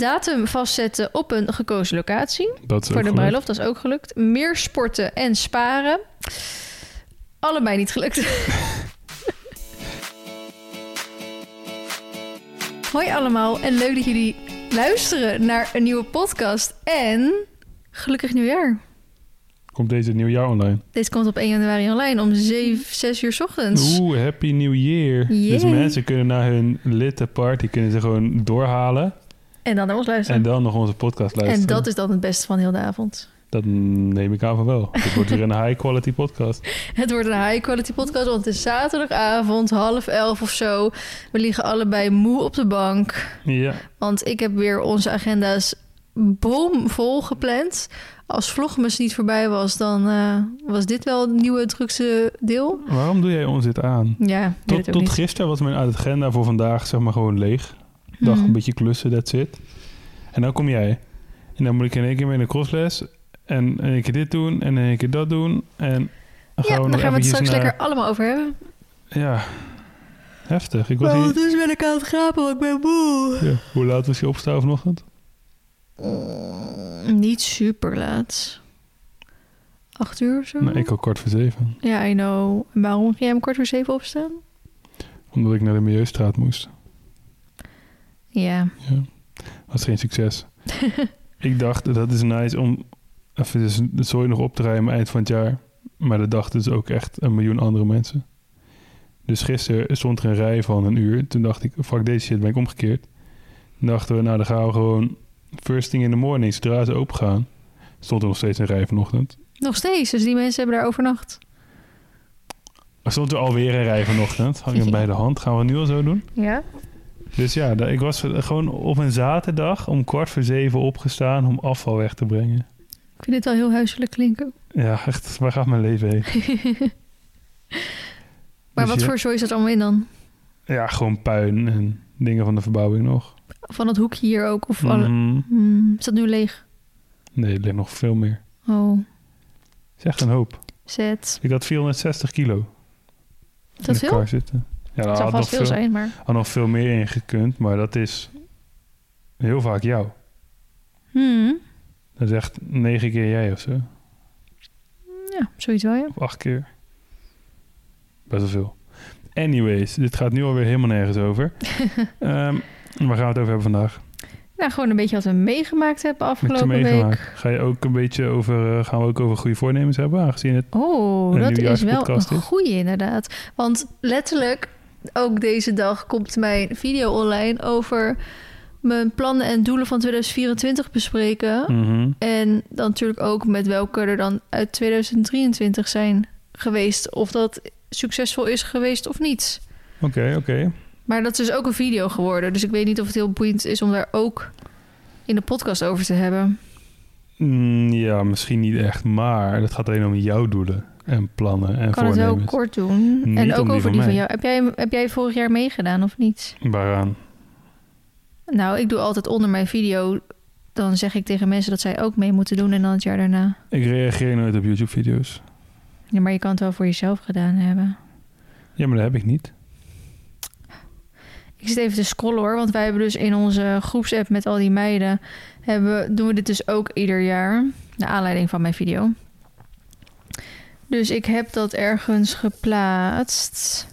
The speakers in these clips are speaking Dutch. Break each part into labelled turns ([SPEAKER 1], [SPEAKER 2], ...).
[SPEAKER 1] Datum vastzetten op een gekozen locatie.
[SPEAKER 2] Dat is
[SPEAKER 1] voor de
[SPEAKER 2] gelukt.
[SPEAKER 1] bruiloft, dat is ook gelukt. Meer sporten en sparen. Allebei niet gelukt. Hoi allemaal en leuk dat jullie luisteren naar een nieuwe podcast. En gelukkig nieuwjaar.
[SPEAKER 2] Komt deze nieuwjaar online?
[SPEAKER 1] Deze komt op 1 januari online om 7, 6 uur 's ochtends.
[SPEAKER 2] Oeh, happy new year. Dus mensen kunnen naar hun litte party kunnen ze gewoon doorhalen.
[SPEAKER 1] En dan naar ons luisteren.
[SPEAKER 2] En dan nog onze podcast
[SPEAKER 1] En,
[SPEAKER 2] luisteren.
[SPEAKER 1] dat is dan het beste van heel de avond.
[SPEAKER 2] Dat neem ik aan van wel. Het wordt weer een high quality podcast.
[SPEAKER 1] Het wordt een high quality podcast, want het is zaterdagavond, half elf of zo. We liggen allebei moe op de bank.
[SPEAKER 2] Ja,
[SPEAKER 1] Want ik heb weer onze agenda's bomvol gepland. Als Vlogmas niet voorbij was, dan eh, was dit wel het nieuwe drukste deel.
[SPEAKER 2] waarom doe jij ons dit aan?
[SPEAKER 1] Ja,
[SPEAKER 2] Tot, tot gisteren was mijn agenda voor vandaag zeg maar gewoon leeg. Dacht
[SPEAKER 1] Hmm.
[SPEAKER 2] een beetje klussen, that's it. En dan kom jij. En dan moet ik in één keer mee naar de crossles. En in één keer dit doen. En in één keer dat doen. En dan
[SPEAKER 1] Ja,
[SPEAKER 2] we
[SPEAKER 1] daar
[SPEAKER 2] nog
[SPEAKER 1] gaan we het straks
[SPEAKER 2] naar-
[SPEAKER 1] lekker allemaal over hebben.
[SPEAKER 2] Ja, heftig. Ik was hier...
[SPEAKER 1] ben ik aan het want ik ben moe.
[SPEAKER 2] Ja, hoe laat was je opstaan vanochtend?
[SPEAKER 1] Mm, niet super laat. Acht uur of zo?
[SPEAKER 2] Nou, ik al kwart voor zeven.
[SPEAKER 1] Ja, I know. En waarom ging jij om kwart voor zeven opstaan?
[SPEAKER 2] Omdat ik naar de Milieustraat moest.
[SPEAKER 1] Ja.
[SPEAKER 2] Ja. Was geen succes. ik dacht, dat is nice om even dus de zooi nog op te ruimen eind van het jaar. Maar dat dachten dus ook echt een miljoen andere mensen. Dus gisteren stond er een rij van een uur. Toen dacht ik, fuck deze shit, ben ik omgekeerd. Toen dachten we, nou dan gaan we gewoon first thing in the morning, zodra ze open gaan. Stond er nog steeds een rij vanochtend.
[SPEAKER 1] Nog steeds, dus die mensen hebben daar overnacht.
[SPEAKER 2] Er stond er alweer een rij vanochtend. Ik hem bij de hand. Gaan we nu al zo doen?
[SPEAKER 1] Ja?
[SPEAKER 2] Dus ja, ik was gewoon op een zaterdag om kwart voor zeven opgestaan om afval weg te brengen.
[SPEAKER 1] Ik vind dit wel heel huiselijk klinken.
[SPEAKER 2] Ja, echt, waar gaat mijn leven heen?
[SPEAKER 1] Maar
[SPEAKER 2] Dus
[SPEAKER 1] wat
[SPEAKER 2] ja-
[SPEAKER 1] voor zooi zat er allemaal in dan?
[SPEAKER 2] Ja, gewoon puin en dingen van de verbouwing nog.
[SPEAKER 1] Van het hoekje hier ook? Of alle...
[SPEAKER 2] Mhm.
[SPEAKER 1] Hmm, is dat nu leeg?
[SPEAKER 2] Nee, er ligt nog veel meer.
[SPEAKER 1] Oh,
[SPEAKER 2] Het is echt een hoop.
[SPEAKER 1] zet.
[SPEAKER 2] Ik had 460 kilo
[SPEAKER 1] Is dat
[SPEAKER 2] in de
[SPEAKER 1] veel?
[SPEAKER 2] zitten. Ja,
[SPEAKER 1] Het vast veel
[SPEAKER 2] veel,
[SPEAKER 1] zijn, maar...
[SPEAKER 2] had nog veel meer in gekund, maar dat is heel vaak jou.
[SPEAKER 1] Hmm.
[SPEAKER 2] Dat is echt negen keer jij of zo.
[SPEAKER 1] Ja, zoiets wel, ja.
[SPEAKER 2] Of acht keer. Best wel veel. Anyways, dit gaat nu alweer helemaal nergens over. Ehm, waar gaan we het over hebben vandaag?
[SPEAKER 1] Nou, gewoon een beetje wat we meegemaakt hebben afgelopen
[SPEAKER 2] meegemaakt.
[SPEAKER 1] week.
[SPEAKER 2] Ga je ook een beetje over, eh, gaan we ook over goede voornemens hebben, aangezien het
[SPEAKER 1] Oh, dat is wel een goeie inderdaad. Want letterlijk, ook deze dag komt mijn video online over mijn plannen en doelen van 2024 bespreken.
[SPEAKER 2] Mhm.
[SPEAKER 1] En dan natuurlijk ook met welke er dan uit 2023 zijn geweest. Of dat succesvol is geweest of niet.
[SPEAKER 2] Oké, oké.
[SPEAKER 1] Maar dat is dus ook een video geworden. Dus ik weet niet of het heel boeiend is om daar ook in de podcast over te hebben.
[SPEAKER 2] Mm, ja, misschien niet echt, maar het gaat alleen om jouw doelen en plannen en
[SPEAKER 1] Ik kan het wel
[SPEAKER 2] voornemens.
[SPEAKER 1] kort doen.
[SPEAKER 2] Niet
[SPEAKER 1] en ook
[SPEAKER 2] die
[SPEAKER 1] over
[SPEAKER 2] van
[SPEAKER 1] die van jou. Heb jij, heb jij vorig jaar meegedaan of niet?
[SPEAKER 2] Waaraan?
[SPEAKER 1] Nou, ik doe altijd onder mijn video. Dan zeg ik tegen mensen dat zij ook mee moeten doen. En dan het jaar daarna.
[SPEAKER 2] Ik reageer nooit op YouTube-video's.
[SPEAKER 1] Ja, maar je kan het wel voor jezelf gedaan hebben.
[SPEAKER 2] Ja, maar dat heb ik niet.
[SPEAKER 1] Ik zit even te scrollen hoor. Want wij hebben dus in onze groepsapp met al die meiden. Hebben, doen we dit dus ook ieder jaar. Naar aanleiding van mijn video. Dus ik heb dat ergens geplaatst.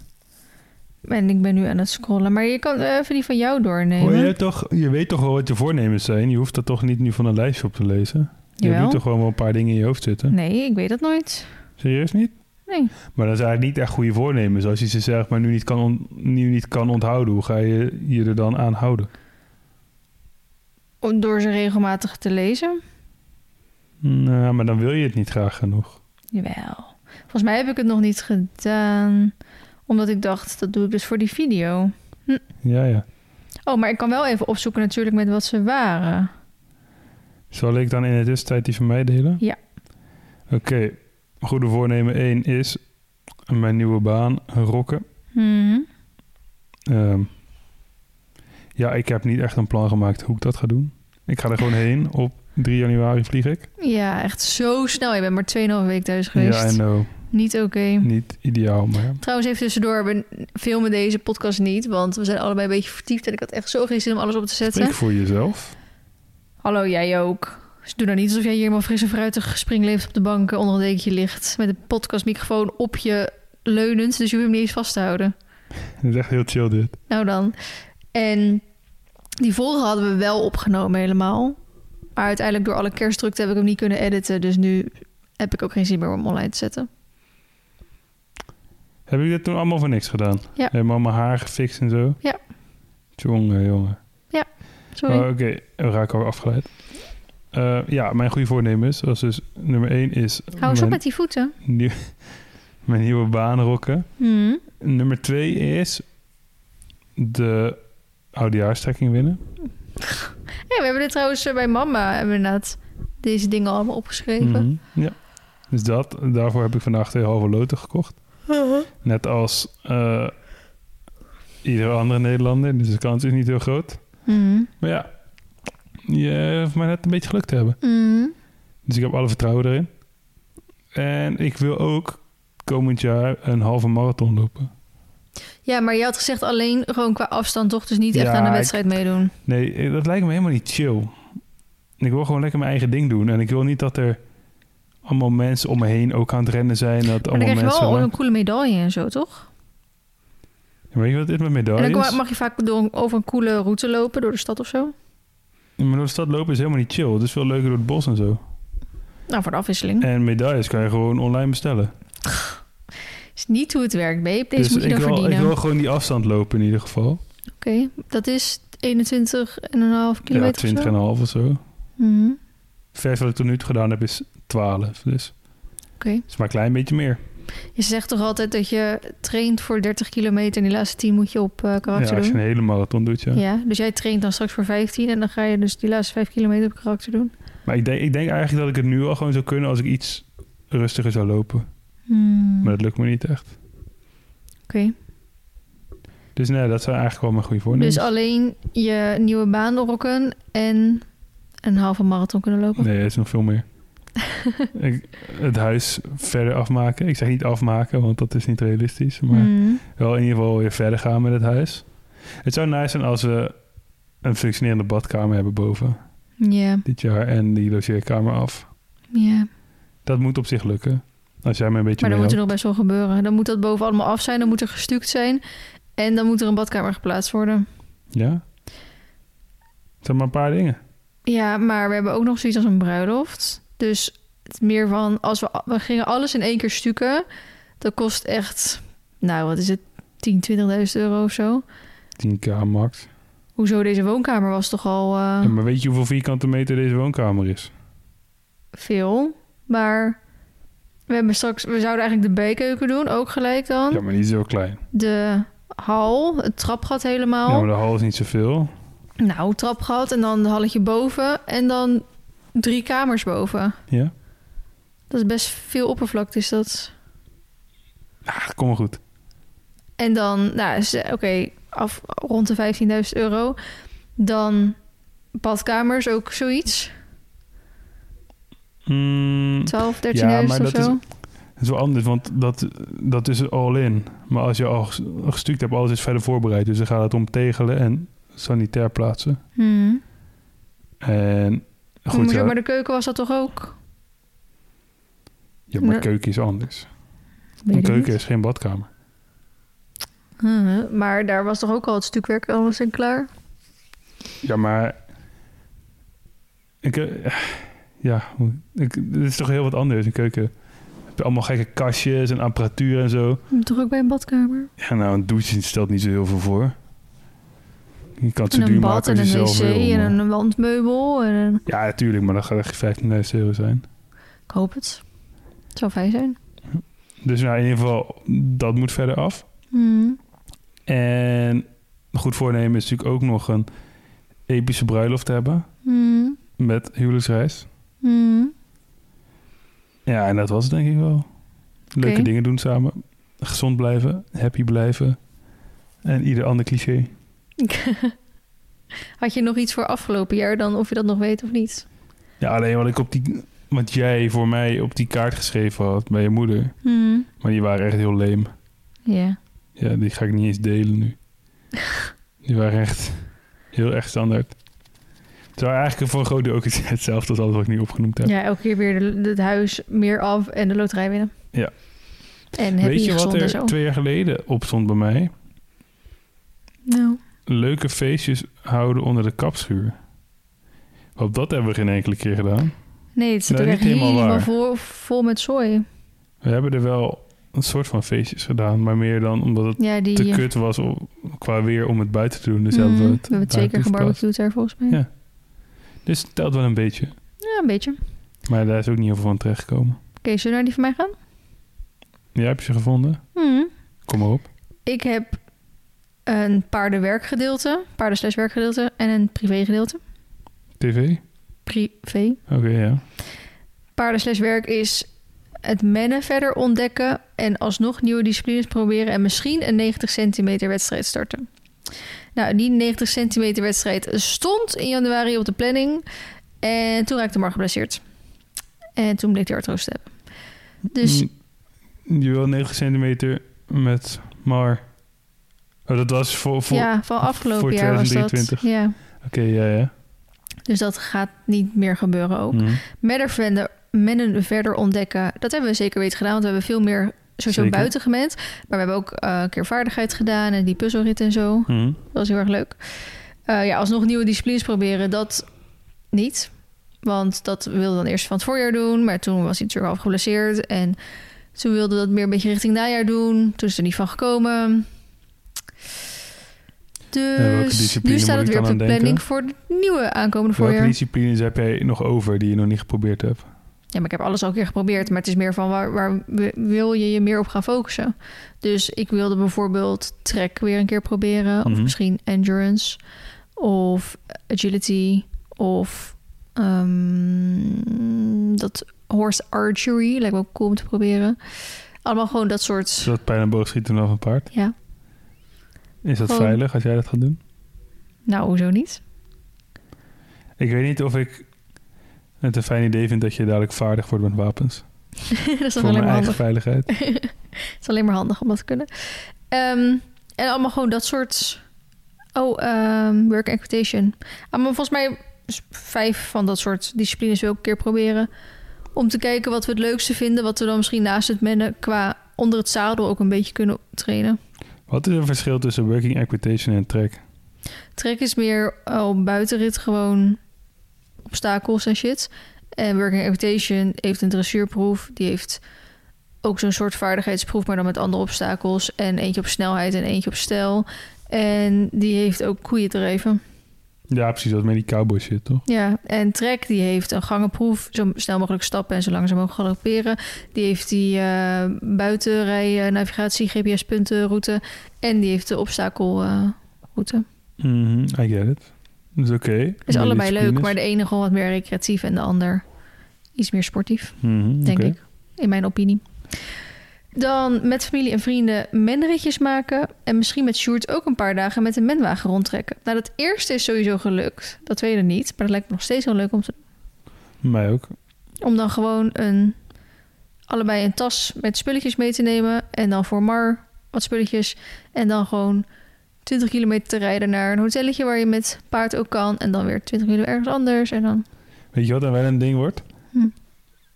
[SPEAKER 1] En ik ben nu aan het scrollen. Maar je kan even die van jou doornemen.
[SPEAKER 2] Hoor je, toch, je weet toch wel wat je voornemens zijn? Je hoeft dat toch niet nu van een lijstje op te lezen? Je hebt toch gewoon wel een paar dingen in je hoofd zitten?
[SPEAKER 1] Nee, ik weet dat nooit.
[SPEAKER 2] Serieus niet?
[SPEAKER 1] Nee.
[SPEAKER 2] Maar dat is eigenlijk niet echt goede voornemens. Als je ze zeg maar nu niet kan, nu niet kan onthouden, hoe ga je je er dan aan houden?
[SPEAKER 1] Door ze regelmatig te lezen.
[SPEAKER 2] Nou, maar dan wil je het niet graag genoeg.
[SPEAKER 1] Jawel. Volgens mij heb ik het nog niet gedaan. Omdat ik dacht, dat doe ik dus voor die video.
[SPEAKER 2] Ja, ja.
[SPEAKER 1] Oh, maar ik kan wel even opzoeken natuurlijk met wat ze waren.
[SPEAKER 2] Zal ik dan in de tussentijd die van mij delen?
[SPEAKER 1] Ja.
[SPEAKER 2] Oké. Goede voornemen 1 is mijn nieuwe baan rocken.
[SPEAKER 1] Mhm.
[SPEAKER 2] Ehm, ja, ik heb niet echt een plan gemaakt hoe ik dat ga doen. Ik ga er gewoon heen. Op 3 januari vlieg ik.
[SPEAKER 1] Ja, echt zo snel. Je bent maar 2,5 week thuis geweest.
[SPEAKER 2] Ja, I know.
[SPEAKER 1] Niet oké.
[SPEAKER 2] Niet ideaal, maar...
[SPEAKER 1] Trouwens, even tussendoor. We filmen deze podcast niet. Want we zijn allebei een beetje vertiefd. En ik had echt zo geen zin om alles op te zetten.
[SPEAKER 2] Spreek voor jezelf.
[SPEAKER 1] Hallo, jij ook. Dus doe nou niet alsof jij hier helemaal fris en fruitig springleeft op de bank onder een dekentje ligt. Met een podcastmicrofoon op je leunend. Dus je hoeft hem niet eens vast te houden.
[SPEAKER 2] Dat is echt heel chill dit.
[SPEAKER 1] Nou dan. En die vorige hadden we wel opgenomen helemaal. Maar uiteindelijk door alle kerstdrukte heb ik hem niet kunnen editen. Dus nu heb ik ook geen zin meer om hem online te zetten.
[SPEAKER 2] Heb ik dit toen allemaal voor niks gedaan?
[SPEAKER 1] Ja.
[SPEAKER 2] Helemaal mijn haar gefixt en zo?
[SPEAKER 1] Ja.
[SPEAKER 2] Jongen, jongen.
[SPEAKER 1] Sorry.
[SPEAKER 2] Oh, Oké, we raken alweer afgeleid. Eh, ja, mijn goede voornemens. Was dus nummer één is
[SPEAKER 1] Hou eens op met die voeten.
[SPEAKER 2] nieuw- mijn nieuwe baan rokken.
[SPEAKER 1] Hmm.
[SPEAKER 2] Nummer twee is de oudejaarstrekking winnen.
[SPEAKER 1] Ja, we hebben dit trouwens eh, bij mama hebben inderdaad deze dingen allemaal opgeschreven.
[SPEAKER 2] Mhm, Ja. Dus dat, daarvoor heb ik vandaag twee halve loten gekocht. Net als eh, iedere andere Nederlander. Dus de kans is niet heel groot.
[SPEAKER 1] Mhm.
[SPEAKER 2] Maar ja, je hoeft maar net een beetje geluk te hebben.
[SPEAKER 1] Mhm.
[SPEAKER 2] Dus ik heb alle vertrouwen erin. En ik wil ook komend jaar een halve marathon lopen.
[SPEAKER 1] Ja, maar je had gezegd alleen gewoon qua afstand toch? Dus niet echt
[SPEAKER 2] Ja,
[SPEAKER 1] aan de
[SPEAKER 2] ik-
[SPEAKER 1] wedstrijd meedoen.
[SPEAKER 2] Nee, eh, dat lijkt me helemaal niet chill. Ik wil gewoon lekker mijn eigen ding doen. En ik wil niet dat er allemaal mensen om me heen ook aan het rennen zijn. Dat
[SPEAKER 1] Maar dan
[SPEAKER 2] allemaal
[SPEAKER 1] krijg je wel een coole medaille en zo, toch?
[SPEAKER 2] Weet je wat dit met
[SPEAKER 1] En
[SPEAKER 2] medailles
[SPEAKER 1] dan
[SPEAKER 2] is?
[SPEAKER 1] mag je vaak door, over een coole route lopen door de stad of zo.
[SPEAKER 2] Ja, Maar door de stad lopen is helemaal niet chill. Het is veel leuker door het bos en zo.
[SPEAKER 1] Nou, voor de afwisseling.
[SPEAKER 2] En medailles kan je gewoon online bestellen.
[SPEAKER 1] is niet hoe het werkt, babe. Deze
[SPEAKER 2] dus
[SPEAKER 1] moet je
[SPEAKER 2] ik
[SPEAKER 1] dan
[SPEAKER 2] wil, ik wil gewoon die afstand lopen in ieder geval.
[SPEAKER 1] Oké, dat is 21,5 kilometer
[SPEAKER 2] ja,
[SPEAKER 1] of
[SPEAKER 2] 20
[SPEAKER 1] zo?
[SPEAKER 2] en een half of zo.
[SPEAKER 1] Mhm.
[SPEAKER 2] Ver wat ik tot nu toe gedaan heb is 12. Dus
[SPEAKER 1] Oké.
[SPEAKER 2] het is maar een klein beetje meer.
[SPEAKER 1] Je zegt toch altijd dat je traint voor 30 kilometer... en die laatste 10 moet je op eh
[SPEAKER 2] Ja,
[SPEAKER 1] karakter
[SPEAKER 2] als je
[SPEAKER 1] doen?
[SPEAKER 2] een hele marathon doet, ja.
[SPEAKER 1] Ja. dus jij traint dan straks voor 15... en dan ga je dus die laatste 5 kilometer op karakter doen?
[SPEAKER 2] Maar ik denk, ik denk eigenlijk dat ik het nu al gewoon zou kunnen als ik iets rustiger zou lopen.
[SPEAKER 1] Hmm.
[SPEAKER 2] Maar dat lukt me niet echt.
[SPEAKER 1] Oké.
[SPEAKER 2] Dus nee, dat zijn eigenlijk wel mijn goede voornemens.
[SPEAKER 1] Dus alleen je nieuwe baan rokken en een halve marathon kunnen lopen?
[SPEAKER 2] Nee, het is nog veel meer. ik, het huis verder afmaken. Ik zeg niet afmaken, want dat is niet realistisch. Maar
[SPEAKER 1] Hmm.
[SPEAKER 2] wel in ieder geval weer verder gaan met het huis. Het zou nice zijn als we een functionerende badkamer hebben boven
[SPEAKER 1] Ja,
[SPEAKER 2] dit jaar. En die logeerkamer af.
[SPEAKER 1] ja.
[SPEAKER 2] Dat moet op zich lukken. Als jij me een beetje
[SPEAKER 1] Maar dan
[SPEAKER 2] mee
[SPEAKER 1] moet er nog best wel gebeuren. Dan moet dat boven allemaal af zijn. Dan moet er gestuukt zijn. En dan moet er een badkamer geplaatst worden.
[SPEAKER 2] Ja? Het zijn maar een paar dingen.
[SPEAKER 1] Ja, maar we hebben ook nog zoiets als een bruiloft. Dus het meer van... Als we, we gingen alles in één keer stukken... Dat kost echt... Nou, wat is het? 10, 20.000 euro of zo.
[SPEAKER 2] 10k max.
[SPEAKER 1] Hoezo? Deze woonkamer was toch al eh,
[SPEAKER 2] Ja, maar weet je hoeveel vierkante meter deze woonkamer is?
[SPEAKER 1] veel. Maar we hebben straks... We zouden eigenlijk de bijkeuken doen. Ook gelijk dan.
[SPEAKER 2] Ja, maar niet zo klein.
[SPEAKER 1] De hal. Het trapgat helemaal.
[SPEAKER 2] Ja, maar de hal is niet zoveel.
[SPEAKER 1] Nou, trapgat en dan een halletje boven en dan drie kamers boven.
[SPEAKER 2] Ja?
[SPEAKER 1] Dat is best veel oppervlakte, is dat.
[SPEAKER 2] Ah, kom maar goed.
[SPEAKER 1] En dan, nou, is, eh, oké, af rond de 15.000 euro. Dan badkamers, ook zoiets.
[SPEAKER 2] Mm,
[SPEAKER 1] 12, 13.000
[SPEAKER 2] Ja,
[SPEAKER 1] of
[SPEAKER 2] dat
[SPEAKER 1] zo.
[SPEAKER 2] Het is wel anders, want dat, dat is all in. Maar als je al ges- gestuukt hebt, alles is verder voorbereid. Dus dan gaat het om tegelen en sanitair plaatsen.
[SPEAKER 1] Hmm.
[SPEAKER 2] En goed,
[SPEAKER 1] maar,
[SPEAKER 2] ja,
[SPEAKER 1] maar de keuken was dat toch ook?
[SPEAKER 2] ja, maar
[SPEAKER 1] Ja.
[SPEAKER 2] keuken is anders. Een keuken is geen badkamer.
[SPEAKER 1] Maar daar was toch ook al het stukwerk alles in klaar?
[SPEAKER 2] Ja, maar... Ik, eh, ja, ik, het is toch heel wat anders. Een keuken heb je allemaal gekke kastjes en apparatuur en zo.
[SPEAKER 1] Toch ook bij een badkamer?
[SPEAKER 2] Ja, nou, een douche stelt niet zo heel veel voor. Je kan het zo duur
[SPEAKER 1] een
[SPEAKER 2] maken als
[SPEAKER 1] en
[SPEAKER 2] je
[SPEAKER 1] een
[SPEAKER 2] zelf
[SPEAKER 1] wc
[SPEAKER 2] wil.
[SPEAKER 1] en een wandmeubel. En een...
[SPEAKER 2] Ja, natuurlijk, maar dan gaat het 15.000 euro zijn.
[SPEAKER 1] Ik hoop het. Het zou fijn zijn.
[SPEAKER 2] Dus nou, in ieder geval, dat moet verder af.
[SPEAKER 1] Hmm.
[SPEAKER 2] En goed voornemen is natuurlijk ook nog een epische bruiloft hebben.
[SPEAKER 1] Hmm.
[SPEAKER 2] Met huwelijksreis.
[SPEAKER 1] Hmm.
[SPEAKER 2] Ja, en dat was het denk ik wel. Leuke dingen doen samen. Gezond blijven, happy blijven. En ieder ander cliché.
[SPEAKER 1] Had je nog iets voor afgelopen jaar dan, of je dat nog weet of niet?
[SPEAKER 2] Ja, alleen wat ik op die... Wat jij voor mij op die kaart geschreven had bij je moeder.
[SPEAKER 1] Hmm.
[SPEAKER 2] Maar die waren echt heel leem.
[SPEAKER 1] Ja.
[SPEAKER 2] Ja, die ga ik niet eens delen nu. Die waren echt heel erg standaard. Terwijl eigenlijk voor een groot deel ook hetzelfde als alles wat ik nu opgenoemd heb.
[SPEAKER 1] Ja, elke keer weer de- het huis meer af en de loterij winnen.
[SPEAKER 2] Ja.
[SPEAKER 1] En
[SPEAKER 2] Weet je wat er
[SPEAKER 1] zo.
[SPEAKER 2] twee jaar geleden op stond bij mij?
[SPEAKER 1] Nou,
[SPEAKER 2] Leuke feestjes houden onder de kapschuur. Op dat hebben we geen enkele keer gedaan.
[SPEAKER 1] nee, het zit
[SPEAKER 2] niet
[SPEAKER 1] echt
[SPEAKER 2] helemaal
[SPEAKER 1] helemaal vol, vol met zooi.
[SPEAKER 2] We hebben er wel een soort van feestjes gedaan, maar meer dan omdat het
[SPEAKER 1] Ja, die...
[SPEAKER 2] te
[SPEAKER 1] eh,
[SPEAKER 2] kut was om, qua weer om het buiten te doen. Dus hebben we het
[SPEAKER 1] we hebben twee keer
[SPEAKER 2] buiten verplaatst.
[SPEAKER 1] gebarbecued daar volgens mij.
[SPEAKER 2] Ja. Dus het telt wel een beetje.
[SPEAKER 1] Ja, een beetje.
[SPEAKER 2] Maar daar is ook niet heel veel van terechtgekomen.
[SPEAKER 1] Oké, zullen we naar die van mij gaan?
[SPEAKER 2] Jij hebt ze gevonden?
[SPEAKER 1] Mhm.
[SPEAKER 2] Kom maar op.
[SPEAKER 1] Ik heb een paardenwerkgedeelte, paarden slash werkgedeelte en een privégedeelte.
[SPEAKER 2] TV?
[SPEAKER 1] Privé.
[SPEAKER 2] Oké, ja.
[SPEAKER 1] Paarden slash werk is het mennen verder ontdekken en alsnog nieuwe disciplines proberen en misschien een 90 centimeter wedstrijd starten. Nou, die 90 centimeter wedstrijd stond in januari op de planning en toen raakte Mar geblesseerd. En toen bleek hij artrose te hebben. Dus
[SPEAKER 2] Je wil 90 centimeter met maar... Oh, dat was voor... voor...
[SPEAKER 1] ja, van afgelopen
[SPEAKER 2] voor
[SPEAKER 1] jaar was dat.
[SPEAKER 2] 2023.
[SPEAKER 1] Ja,
[SPEAKER 2] Oké, ja, ja.
[SPEAKER 1] dus dat gaat niet meer gebeuren ook.
[SPEAKER 2] Mhm.
[SPEAKER 1] Verder verder- mennen verder ontdekken. Dat hebben we zeker weten gedaan, want we hebben veel meer sowieso
[SPEAKER 2] Zeker.
[SPEAKER 1] buiten gemend. Maar we hebben ook eh, een keer vaardigheid gedaan en die puzzelrit en zo.
[SPEAKER 2] Mhm.
[SPEAKER 1] Dat was heel erg leuk. Eh, ja, alsnog nieuwe disciplines proberen, dat niet. Want dat wilde dan eerst van het voorjaar doen. Maar toen was hij natuurlijk half geblesseerd. En toen wilde dat meer een beetje richting najaar doen. Toen is er niet van gekomen.
[SPEAKER 2] Welke
[SPEAKER 1] Dus nu staat het weer op de planning
[SPEAKER 2] denken?
[SPEAKER 1] voor het nieuwe aankomende
[SPEAKER 2] Welke
[SPEAKER 1] voorjaar.
[SPEAKER 2] disciplines heb jij nog over die je nog niet geprobeerd hebt?
[SPEAKER 1] Ja, maar ik heb alles al een keer geprobeerd. Maar het is meer van waar, waar wi- wil je je meer op gaan focussen? Dus ik wilde bijvoorbeeld trek weer een keer proberen. Of
[SPEAKER 2] Mhm.
[SPEAKER 1] misschien endurance. Of agility. Of ehm, dat horse archery. Lijkt me ook cool om te proberen. Allemaal gewoon dat soort...
[SPEAKER 2] Is dat pijn en boogschieten vanaf een paard?
[SPEAKER 1] Ja,
[SPEAKER 2] Is dat
[SPEAKER 1] Gewoon-
[SPEAKER 2] veilig als jij dat gaat doen?
[SPEAKER 1] nou, hoezo niet?
[SPEAKER 2] Ik weet niet of ik het een fijn idee vind dat je dadelijk vaardig wordt met wapens.
[SPEAKER 1] dat is
[SPEAKER 2] voor
[SPEAKER 1] toch alleen
[SPEAKER 2] mijn
[SPEAKER 1] maar
[SPEAKER 2] eigen
[SPEAKER 1] handig.
[SPEAKER 2] veiligheid.
[SPEAKER 1] Het is alleen maar handig om dat te kunnen. Ehm, en allemaal gewoon dat soort... Oh, ehm work equitation. Allemaal volgens mij vijf van dat soort disciplines wil ik een keer proberen. Om te kijken wat we het leukste vinden. Wat we dan misschien naast het mennen qua onder het zadel ook een beetje kunnen trainen.
[SPEAKER 2] Wat is het verschil tussen working equitation en track?
[SPEAKER 1] Trek is meer op buitenrit gewoon obstakels en shit. En working equitation heeft een dressuurproef. Die heeft ook zo'n soort vaardigheidsproef, maar dan met andere obstakels. En eentje op snelheid en eentje op stijl. En die heeft ook koeien.
[SPEAKER 2] Ja, precies. Dat met die cowboy shit, toch?
[SPEAKER 1] Ja, en Trek die heeft een gangenproef. Zo snel mogelijk stappen en zo langzaam mogelijk galopperen. Die heeft die eh buitenrij, eh, navigatie, GPS-punten, route. En die heeft de obstakelroute.
[SPEAKER 2] Mhm, I get it. Dat is oké.
[SPEAKER 1] is allebei leuk, maar de ene gewoon wat meer recreatief en de ander iets meer sportief,
[SPEAKER 2] Mhm,
[SPEAKER 1] denk ik. In mijn opinie. Dan met familie en vrienden menritjes maken. En misschien met Sjoerd ook een paar dagen met een menwagen rondtrekken. Nou, dat eerste is sowieso gelukt. Dat weet ik niet. Maar dat lijkt me nog steeds heel leuk om te
[SPEAKER 2] Mij ook.
[SPEAKER 1] Om dan gewoon een, allebei een tas met spulletjes mee te nemen. En dan voor Mar wat spulletjes. En dan gewoon 20 kilometer te rijden naar een hotelletje waar je met paard ook kan. En dan weer 20 kilometer ergens anders. En dan...
[SPEAKER 2] Weet je wat dan wel een ding wordt?
[SPEAKER 1] Hm.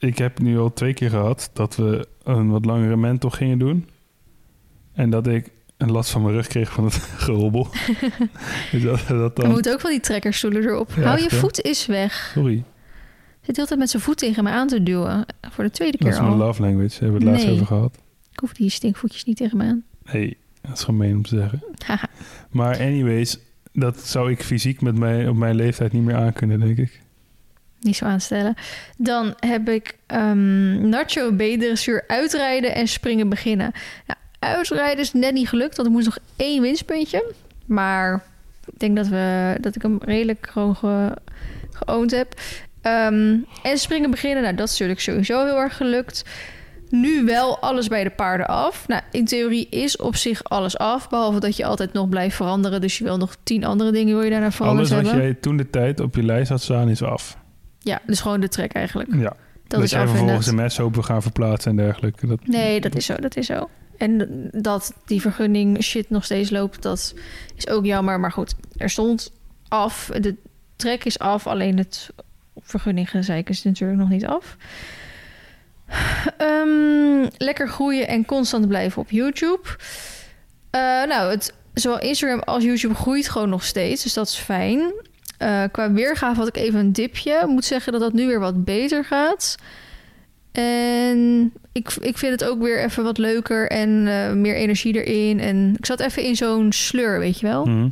[SPEAKER 2] Ik heb nu al twee keer gehad dat we een wat langere mentor gingen doen. En dat ik een last van mijn rug kreeg van het gerobbel. dus dat, dat dan...
[SPEAKER 1] moeten ook van die trekkerstoelen erop.
[SPEAKER 2] Ja,
[SPEAKER 1] Hou
[SPEAKER 2] echt,
[SPEAKER 1] je
[SPEAKER 2] hè?
[SPEAKER 1] voet is weg.
[SPEAKER 2] Sorry,
[SPEAKER 1] Zit de hele tijd met zijn voet tegen me aan te duwen. Voor de tweede
[SPEAKER 2] dat
[SPEAKER 1] keer
[SPEAKER 2] is mijn
[SPEAKER 1] al.
[SPEAKER 2] love language. Hebben we het laatst over gehad.
[SPEAKER 1] Ik hoef die stinkvoetjes niet tegen me aan.
[SPEAKER 2] Nee, dat is gemeen om te zeggen. Maar anyways, dat zou ik fysiek met mij, op mijn leeftijd niet meer aankunnen, denk ik.
[SPEAKER 1] Niet zo aanstellen. Dan heb ik ehm, Nacho B-dressuur uitrijden en springen beginnen. Nou, uitrijden is net niet gelukt, want ik moest nog één winstpuntje. Maar ik denk dat, we, dat ik hem redelijk gewoon ge, geoond heb. Ehm, en springen beginnen, nou dat is natuurlijk sowieso heel erg gelukt. Nu wel alles bij de paarden af. Nou, in theorie is op zich alles af. Behalve dat je altijd nog blijft veranderen. Dus je wil nog tien andere dingen wil je daarna veranderd
[SPEAKER 2] Alles wat
[SPEAKER 1] hebben.
[SPEAKER 2] jij toen de tijd op je lijst had staan is af.
[SPEAKER 1] Ja, dus gewoon de trek eigenlijk.
[SPEAKER 2] Ja.
[SPEAKER 1] Dat,
[SPEAKER 2] Dat,
[SPEAKER 1] is
[SPEAKER 2] jij vervolgens een mes open gaan verplaatsen en dergelijke. Dat,
[SPEAKER 1] Nee, dat is zo, dat is zo. En dat die vergunning shit nog steeds loopt, dat is ook jammer. Maar goed, er stond af. De trek is af, alleen het vergunninggezeik is natuurlijk nog niet af. Ehm, lekker groeien en constant blijven op YouTube. Eh, nou, het, zowel Instagram als YouTube groeit gewoon nog steeds, dus dat is fijn. Eh, qua weergave had ik even een dipje. Ik moet zeggen dat dat nu weer wat beter gaat. En ik, ik vind het ook weer even wat leuker en eh, meer energie erin. En ik zat even in zo'n sleur, weet je wel.
[SPEAKER 2] Mhm.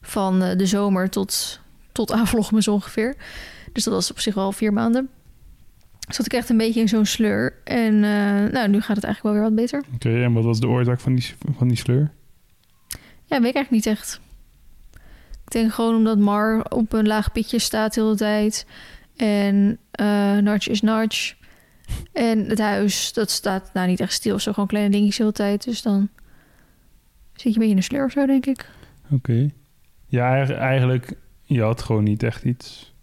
[SPEAKER 1] Van eh, de zomer tot, tot aan vlogmas ongeveer. Dus dat was op zich wel vier maanden. Zat ik echt een beetje in zo'n sleur. En nou, nu gaat het eigenlijk wel weer wat beter.
[SPEAKER 2] Oké, en wat was de oorzaak van die, van die sleur?
[SPEAKER 1] Ja, weet ik eigenlijk niet echt. Ik denk gewoon omdat Mar op een laag pitje staat de hele tijd. En eh Narch is Narch. En het huis, dat staat nou niet echt stil. Zo gewoon kleine dingetjes de hele tijd. Dus dan zit je een beetje in een sleur of zo, denk ik.
[SPEAKER 2] Oké. Ja, eigen- eigenlijk, je had gewoon niet echt iets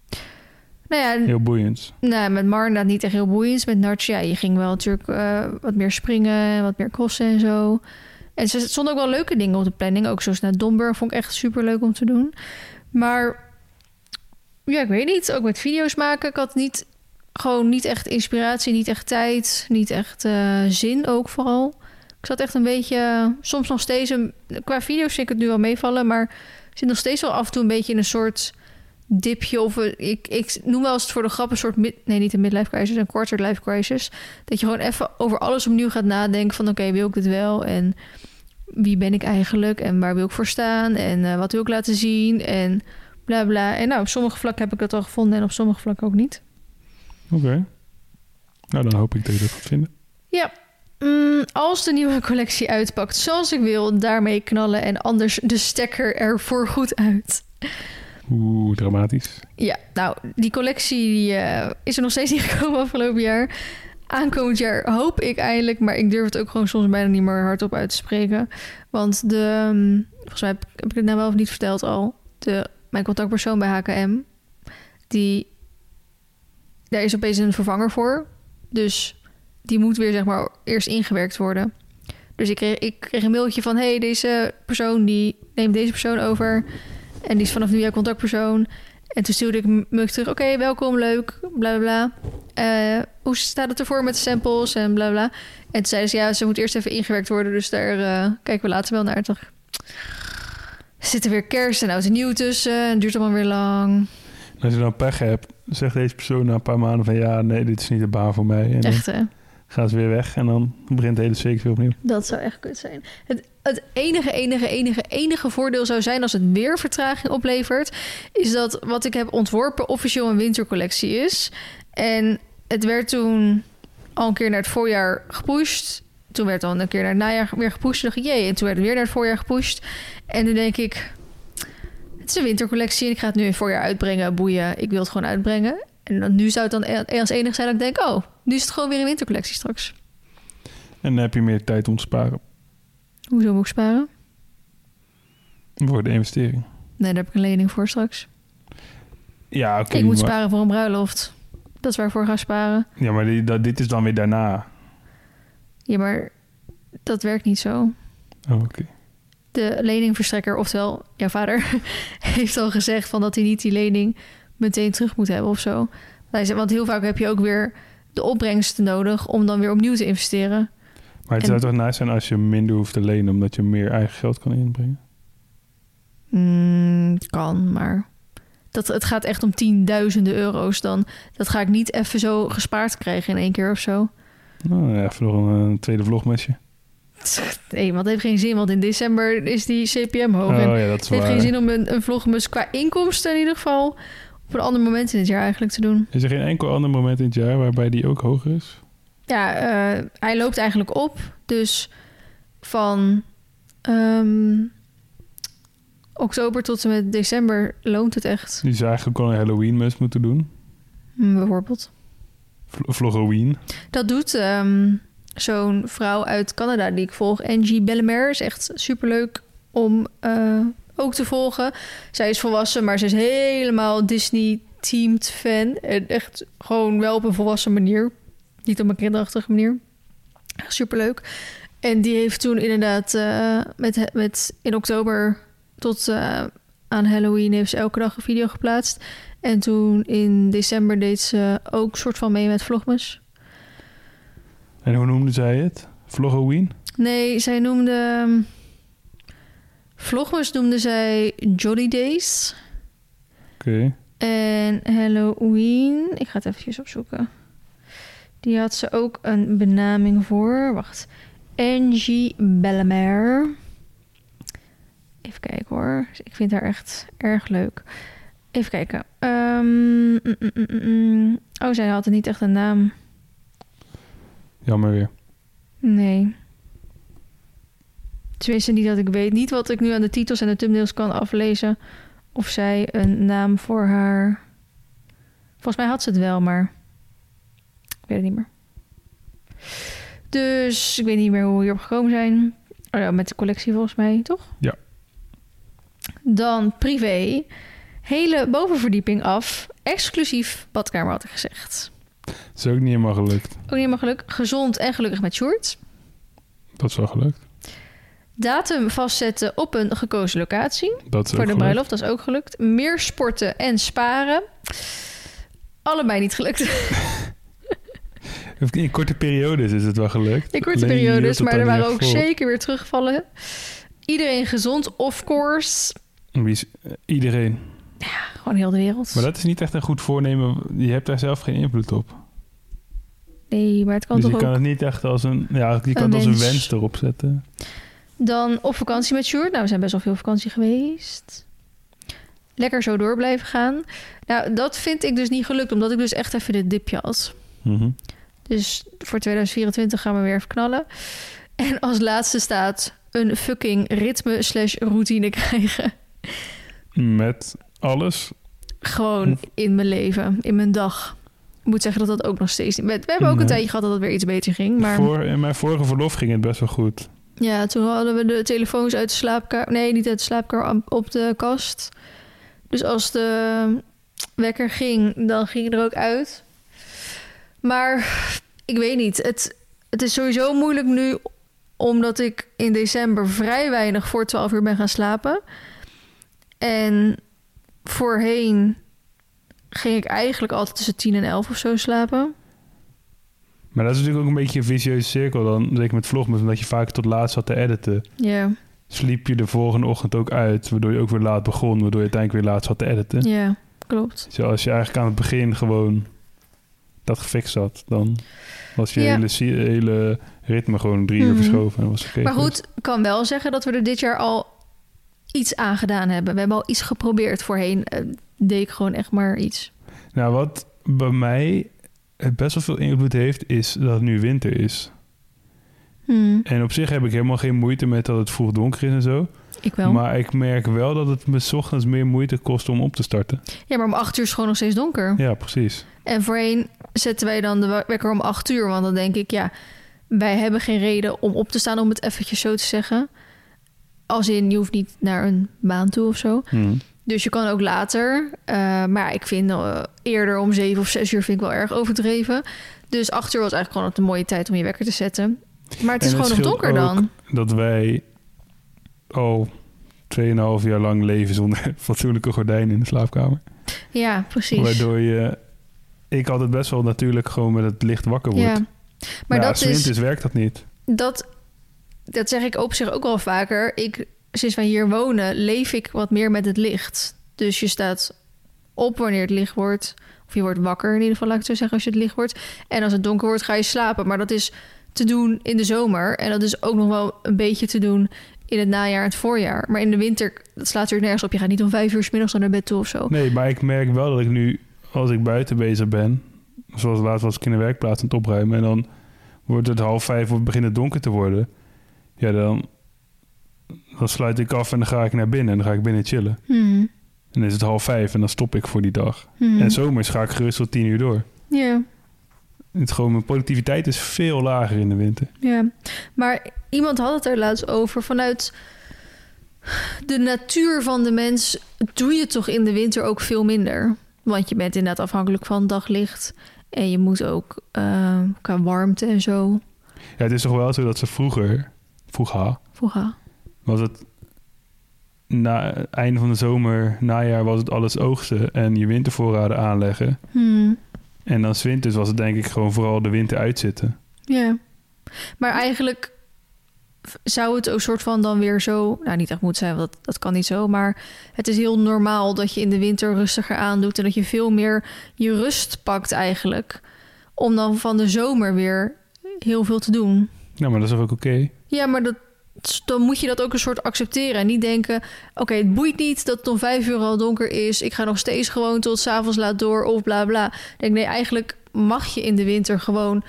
[SPEAKER 1] Nou ja,
[SPEAKER 2] heel boeiends.
[SPEAKER 1] nou, met Mar inderdaad niet echt heel boeiend. Met Narch, ja, je ging wel natuurlijk eh, wat meer springen en wat meer crossen en zo. En er stonden ook wel leuke dingen op de planning. Ook zoals naar Domburg vond ik echt super leuk om te doen. Maar ja, ik weet niet. Ook met video's maken. Ik had niet, gewoon niet echt inspiratie, niet echt tijd, niet echt eh, zin ook vooral. Ik zat echt een beetje, soms nog steeds, qua video's vind ik het nu wel meevallen, maar ik zit nog steeds wel af en toe een beetje in een soort dipje of een- ik, ik noem wel eens het voor de grap een soort mid, nee niet een midlife crisis, een quarter life crisis. Dat je gewoon even over alles opnieuw gaat nadenken van oké, wil ik dit wel en wie ben ik eigenlijk en waar wil ik voor staan en eh, wat wil ik laten zien en bla bla. En nou, op sommige vlakken heb ik dat al gevonden en op sommige vlakken ook niet.
[SPEAKER 2] Oké. Nou, dan hoop ik dat je dat gaat vinden.
[SPEAKER 1] Ja. Mm, als de nieuwe collectie uitpakt zoals ik wil, daarmee knallen en anders de stekker er voor goed uit.
[SPEAKER 2] Oeh, dramatisch.
[SPEAKER 1] Ja, nou, die collectie eh, is er nog steeds niet gekomen afgelopen jaar. Aankomend jaar hoop ik eindelijk, maar ik durf het ook gewoon soms bijna niet meer hardop uit te spreken. Want de, mm, volgens mij heb, heb ik het nou wel of niet verteld al, de, mijn contactpersoon bij HKM, die, daar is opeens een vervanger voor. Dus die moet weer, zeg maar, eerst ingewerkt worden. Dus ik kreeg, ik kreeg een mailtje van, hey, deze persoon die neemt deze persoon over. En die is vanaf nu jouw contactpersoon. En toen stuurde ik me terug, oké, welkom, leuk, bla bla bla. Eh, hoe staat het ervoor met de samples en bla bla. En toen zeiden ze, ja, ze moet eerst even ingewerkt worden. Dus daar eh, kijken we later wel naar. Toch er zitten weer kerst en oud en nieuw tussen. Het duurt allemaal weer lang.
[SPEAKER 2] Als je dan pech hebt, zegt deze persoon na een paar maanden van... ja, nee, dit is niet de baan voor mij. En
[SPEAKER 1] Echt, hè?
[SPEAKER 2] Gaat ze weer weg en dan begint de hele cyclus weer opnieuw.
[SPEAKER 1] Dat zou echt kut zijn. Het, het enige, enige, enige, enige voordeel zou zijn als het weer vertraging oplevert, is dat wat ik heb ontworpen officieel een wintercollectie is. En het werd toen al een keer naar het voorjaar gepusht. Toen werd dan een keer naar het najaar weer gepusht. Toen dacht ik, jee. En toen werd weer naar het voorjaar gepusht. En nu denk ik, het is een wintercollectie en ik ga het nu in het voorjaar uitbrengen. Boeien, ik wil het gewoon uitbrengen. En nu zou het dan als enige zijn dat ik denk, oh, nu is het gewoon weer een wintercollectie straks.
[SPEAKER 2] En dan heb je meer tijd om te sparen
[SPEAKER 1] Hoezo moet ik sparen?
[SPEAKER 2] voor de investering.
[SPEAKER 1] Nee, daar heb ik een lening voor straks.
[SPEAKER 2] Ja, oké.
[SPEAKER 1] ik moet
[SPEAKER 2] maar,
[SPEAKER 1] sparen voor een bruiloft. Dat is waar ik voor ga sparen.
[SPEAKER 2] Ja, maar die, dat, dit is dan weer daarna.
[SPEAKER 1] Ja, maar dat werkt niet zo.
[SPEAKER 2] Oh, oké.
[SPEAKER 1] De leningverstrekker, oftewel jouw vader, heeft al gezegd van dat hij niet die lening meteen terug moet hebben of zo. Want heel vaak heb je ook weer de opbrengst nodig om dan weer opnieuw te investeren.
[SPEAKER 2] Maar het
[SPEAKER 1] En-
[SPEAKER 2] zou toch nice zijn als je minder hoeft te lenen... omdat je meer eigen geld kan inbrengen?
[SPEAKER 1] Mm, kan, maar dat, het gaat echt om tienduizenden euro's dan. Dat ga ik niet even zo gespaard krijgen in één keer of zo.
[SPEAKER 2] Nou, ja, even nog een, eh, tweede vlogmesje.
[SPEAKER 1] Nee, want het heeft geen zin, want in december is die CPM hoog. en
[SPEAKER 2] Oh ja, dat is
[SPEAKER 1] Het heeft geen zin om een, een vlogmus qua inkomsten in ieder geval op een ander moment in het jaar eigenlijk te doen.
[SPEAKER 2] Is er geen enkel ander moment in het jaar waarbij die ook hoger is?
[SPEAKER 1] Ja, eh, hij loopt eigenlijk op. Dus van ehm, oktober tot en met december loont het echt.
[SPEAKER 2] Die zou eigenlijk al een Halloween mes moeten doen.
[SPEAKER 1] Hm, bijvoorbeeld.
[SPEAKER 2] Vl- Vloghoween.
[SPEAKER 1] Dat doet ehm, zo'n vrouw uit Canada die ik volg. Angie Bellemare is echt superleuk om eh, ook te volgen. Zij is volwassen, maar ze is helemaal Disney-teamed fan. En echt gewoon wel op een volwassen manier. Niet op een kinderachtige manier. Echt superleuk. En die heeft toen inderdaad eh, met, met in oktober tot eh, aan Halloween heeft ze elke dag een video geplaatst. En toen in december deed ze ook soort van mee met Vlogmas.
[SPEAKER 2] En hoe noemde zij het? Vloghoween?
[SPEAKER 1] Nee, zij noemde... Vlogmas noemde zij Jolly Days.
[SPEAKER 2] Oké.
[SPEAKER 1] En Halloween... Ik ga het eventjes opzoeken. Die had ze ook een benaming voor. Wacht. Angie Bellemare. Even kijken hoor. Ik vind haar echt erg leuk. Even kijken. Mm, mm, mm, mm. Oh, zij had niet echt een naam.
[SPEAKER 2] Jammer weer.
[SPEAKER 1] Nee. Tenminste, niet dat ik weet. Niet wat ik nu aan de titels en de thumbnails kan aflezen. Of zij een naam voor haar... Volgens mij had ze het wel, maar... Ik weet het niet meer. Dus ik weet niet meer hoe we hierop gekomen zijn. Oh ja, met de collectie volgens mij, toch?
[SPEAKER 2] Ja.
[SPEAKER 1] Dan privé. Hele bovenverdieping af. Exclusief badkamer, had ik gezegd.
[SPEAKER 2] Dat is ook niet helemaal gelukt.
[SPEAKER 1] Ook niet helemaal geluk. Gezond en gelukkig met shorts.
[SPEAKER 2] Dat is wel gelukt.
[SPEAKER 1] Datum vastzetten op een gekozen locatie.
[SPEAKER 2] Dat is
[SPEAKER 1] voor de
[SPEAKER 2] gelukt.
[SPEAKER 1] bruiloft, dat is ook gelukt. Meer sporten en sparen. Allebei niet gelukt.
[SPEAKER 2] In korte periodes is het wel gelukt.
[SPEAKER 1] In korte
[SPEAKER 2] Alleen je
[SPEAKER 1] periodes, maar er waren ook
[SPEAKER 2] vol.
[SPEAKER 1] zeker weer teruggevallen. Iedereen gezond, of course.
[SPEAKER 2] Wie eh, Iedereen.
[SPEAKER 1] Gewoon heel de wereld.
[SPEAKER 2] Maar dat is niet echt een goed voornemen. Je hebt daar zelf geen invloed op.
[SPEAKER 1] Nee, maar het kan
[SPEAKER 2] dus je
[SPEAKER 1] toch
[SPEAKER 2] kan
[SPEAKER 1] ook.
[SPEAKER 2] het niet echt als een... Ja, je kan
[SPEAKER 1] Een
[SPEAKER 2] het als een
[SPEAKER 1] wens.
[SPEAKER 2] wens erop zetten.
[SPEAKER 1] Dan op vakantie met Sjoerd. Nou, we zijn best wel veel vakantie geweest. Lekker zo door blijven gaan. Nou, dat vind ik dus niet gelukt, omdat ik dus echt even dit dipje had.
[SPEAKER 2] Mhm.
[SPEAKER 1] Dus voor 2024 gaan we weer even knallen. En als laatste staat een fucking ritme slash routine krijgen.
[SPEAKER 2] Met alles.
[SPEAKER 1] Gewoon in mijn leven, in mijn dag. Ik moet zeggen dat dat ook nog steeds niet... We hebben ook een
[SPEAKER 2] Nee.
[SPEAKER 1] tijdje gehad dat het weer iets beter ging. Maar
[SPEAKER 2] Voor, in mijn vorige verlof ging het best wel goed.
[SPEAKER 1] Ja, toen hadden we de telefoons uit de slaapkamer... Nee, niet uit de slaapkamer, op de kast. Dus als de wekker ging, dan ging er ook uit. Maar ik weet niet. Het, het is sowieso moeilijk nu... omdat ik in december vrij weinig voor 12 uur ben gaan slapen. En voorheen ging ik eigenlijk altijd tussen 10 en 11 of zo slapen.
[SPEAKER 2] Maar dat is natuurlijk ook een beetje een vicieuze cirkel dan. Zeker met vlogmas, omdat je vaak tot laat zat te editen.
[SPEAKER 1] Ja,
[SPEAKER 2] Sliep je de volgende ochtend ook uit, waardoor je ook weer laat begon, waardoor je uiteindelijk weer laat zat te editen.
[SPEAKER 1] ja, klopt.
[SPEAKER 2] Dus als je eigenlijk aan het begin gewoon dat gefixt had, dan was je
[SPEAKER 1] Ja.
[SPEAKER 2] hele, ritme gewoon drie uur
[SPEAKER 1] Mhm.
[SPEAKER 2] verschoven. En was.
[SPEAKER 1] Maar goed, ik kan wel zeggen dat we er dit jaar al iets aan gedaan hebben. We hebben al iets geprobeerd. Voorheen eh, deed ik gewoon echt maar iets.
[SPEAKER 2] Nou, wat bij mij best wel veel invloed heeft, is dat het nu winter is.
[SPEAKER 1] Hmm,
[SPEAKER 2] En op zich heb ik helemaal geen moeite met dat het vroeg donker is en zo.
[SPEAKER 1] ik wel.
[SPEAKER 2] Maar ik merk wel dat het me 's ochtends meer moeite kost om op te starten.
[SPEAKER 1] Ja, maar om acht uur is gewoon nog steeds donker.
[SPEAKER 2] Ja, precies.
[SPEAKER 1] En voorheen zetten wij dan de wekker om acht uur. Want dan denk ik, ja, wij hebben geen reden om op te staan, om het eventjes zo te zeggen. Als in, je hoeft niet naar een baan toe of zo.
[SPEAKER 2] Hm.
[SPEAKER 1] Dus je kan ook later. Eh, maar ik vind eh, eerder om zeven of zes uur vind ik wel erg overdreven. Dus acht uur was eigenlijk gewoon een mooie tijd om je wekker te zetten. Maar het is
[SPEAKER 2] En
[SPEAKER 1] gewoon nog donker dan.
[SPEAKER 2] Dat wij al 2,5 jaar lang leven zonder fatsoenlijke gordijnen in de slaapkamer.
[SPEAKER 1] Ja, precies.
[SPEAKER 2] Waardoor je... Ik altijd best wel natuurlijk gewoon met het licht wakker word.
[SPEAKER 1] ja. Maar
[SPEAKER 2] ja,
[SPEAKER 1] dat is...
[SPEAKER 2] werkt dat niet.
[SPEAKER 1] Dat, dat zeg ik op zich ook wel vaker. Ik, sinds wij hier wonen, leef ik wat meer met het licht. Dus je staat op wanneer het licht wordt. Of je wordt wakker in ieder geval, laat ik het zo zeggen, als je het licht wordt. En als het donker wordt, ga je slapen. Maar dat is te doen in de zomer. En dat is ook nog wel een beetje te doen in het najaar en het voorjaar. Maar in de winter, dat slaat er nergens op. Je gaat niet om vijf uur 's middags naar bed toe of zo.
[SPEAKER 2] Nee, maar ik merk wel dat ik nu, als ik buiten bezig ben... Zoals laatst was ik in de werkplaats aan het opruimen... en dan wordt het half vijf, wordt begint het donker te worden. Ja, dan, dan sluit ik af en dan ga ik naar binnen. En dan ga ik binnen chillen.
[SPEAKER 1] Hmm.
[SPEAKER 2] En dan is het half vijf en dan stop ik voor die dag.
[SPEAKER 1] Hmm.
[SPEAKER 2] En zomers ga ik gerust tot tien uur door.
[SPEAKER 1] Ja.
[SPEAKER 2] Het gewoon, mijn productiviteit is veel lager in de winter.
[SPEAKER 1] Ja, maar iemand had het er laatst over. Vanuit de natuur van de mens doe je toch in de winter ook veel minder. Want je bent inderdaad afhankelijk van daglicht. En je moet ook eh, qua warmte en zo.
[SPEAKER 2] Ja, het is toch wel zo dat ze vroeger, vroeger
[SPEAKER 1] Vroeger.
[SPEAKER 2] Was het na einde van de zomer, najaar was het alles oogsten en je wintervoorraden aanleggen.
[SPEAKER 1] Hmm.
[SPEAKER 2] En dan winters was het denk ik gewoon vooral de winter uitzitten.
[SPEAKER 1] Ja. Maar eigenlijk zou het ook soort van dan weer zo... Nou, niet echt moet zijn, want dat, dat kan niet zo. Maar het is heel normaal dat je in de winter rustiger aandoet... en dat je veel meer je rust pakt eigenlijk... om dan van de zomer weer heel veel te doen.
[SPEAKER 2] Nou, maar dat is toch ook oké?
[SPEAKER 1] Ja, maar dat, dan moet je dat ook een soort accepteren. En niet denken, oké, het boeit niet dat het om vijf uur al donker is. Ik ga nog steeds gewoon tot s'avonds laat door of bla bla. Ik denk, nee, eigenlijk mag je in de winter gewoon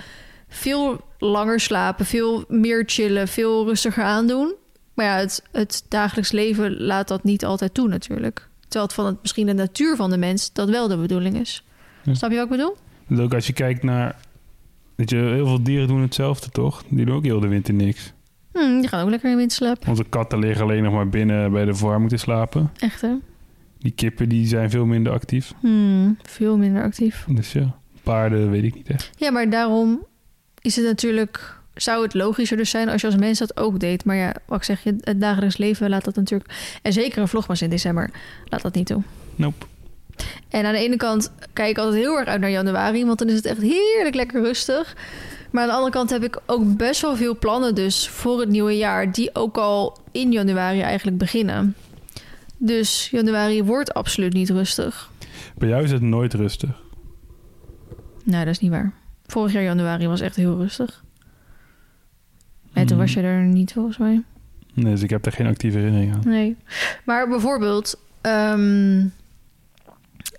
[SPEAKER 1] veel langer slapen. Veel meer chillen, veel rustiger aandoen. Maar ja, het, het dagelijks leven laat dat niet altijd toe natuurlijk. Terwijl het van het, misschien de natuur van de mens dat wel de bedoeling is.
[SPEAKER 2] Ja.
[SPEAKER 1] Snap je wat ik bedoel?
[SPEAKER 2] Ook als je kijkt naar... Weet je, heel veel dieren doen hetzelfde, toch? Die doen ook heel de winter niks.
[SPEAKER 1] Hm, die gaan ook lekker in winterslaap.
[SPEAKER 2] Onze katten liggen alleen nog maar binnen bij de verwarming te slapen.
[SPEAKER 1] Echt hè?
[SPEAKER 2] Die kippen die zijn veel minder actief.
[SPEAKER 1] Hm, veel minder actief.
[SPEAKER 2] Dus ja, paarden weet ik niet echt.
[SPEAKER 1] Ja, maar daarom is het natuurlijk... Zou het logischer dus zijn als je als mens dat ook deed. Maar ja, wat ik zeg, je, het dagelijks leven laat dat natuurlijk... En zeker een vlogmas in december laat dat niet toe.
[SPEAKER 2] Nope.
[SPEAKER 1] En aan de ene kant kijk ik altijd heel erg uit naar januari... want dan is het echt heerlijk lekker rustig. Maar aan de andere kant heb ik ook best wel veel plannen dus voor het nieuwe jaar... die ook al in januari eigenlijk beginnen. Dus januari wordt absoluut niet rustig.
[SPEAKER 2] Bij jou is het nooit rustig.
[SPEAKER 1] Nee, dat is niet waar. Vorig jaar januari was echt heel rustig. En toen
[SPEAKER 2] Hmm.
[SPEAKER 1] was je er niet volgens mij.
[SPEAKER 2] Nee, dus ik heb er geen actieve herinnering aan.
[SPEAKER 1] Nee. Maar bijvoorbeeld, ehm,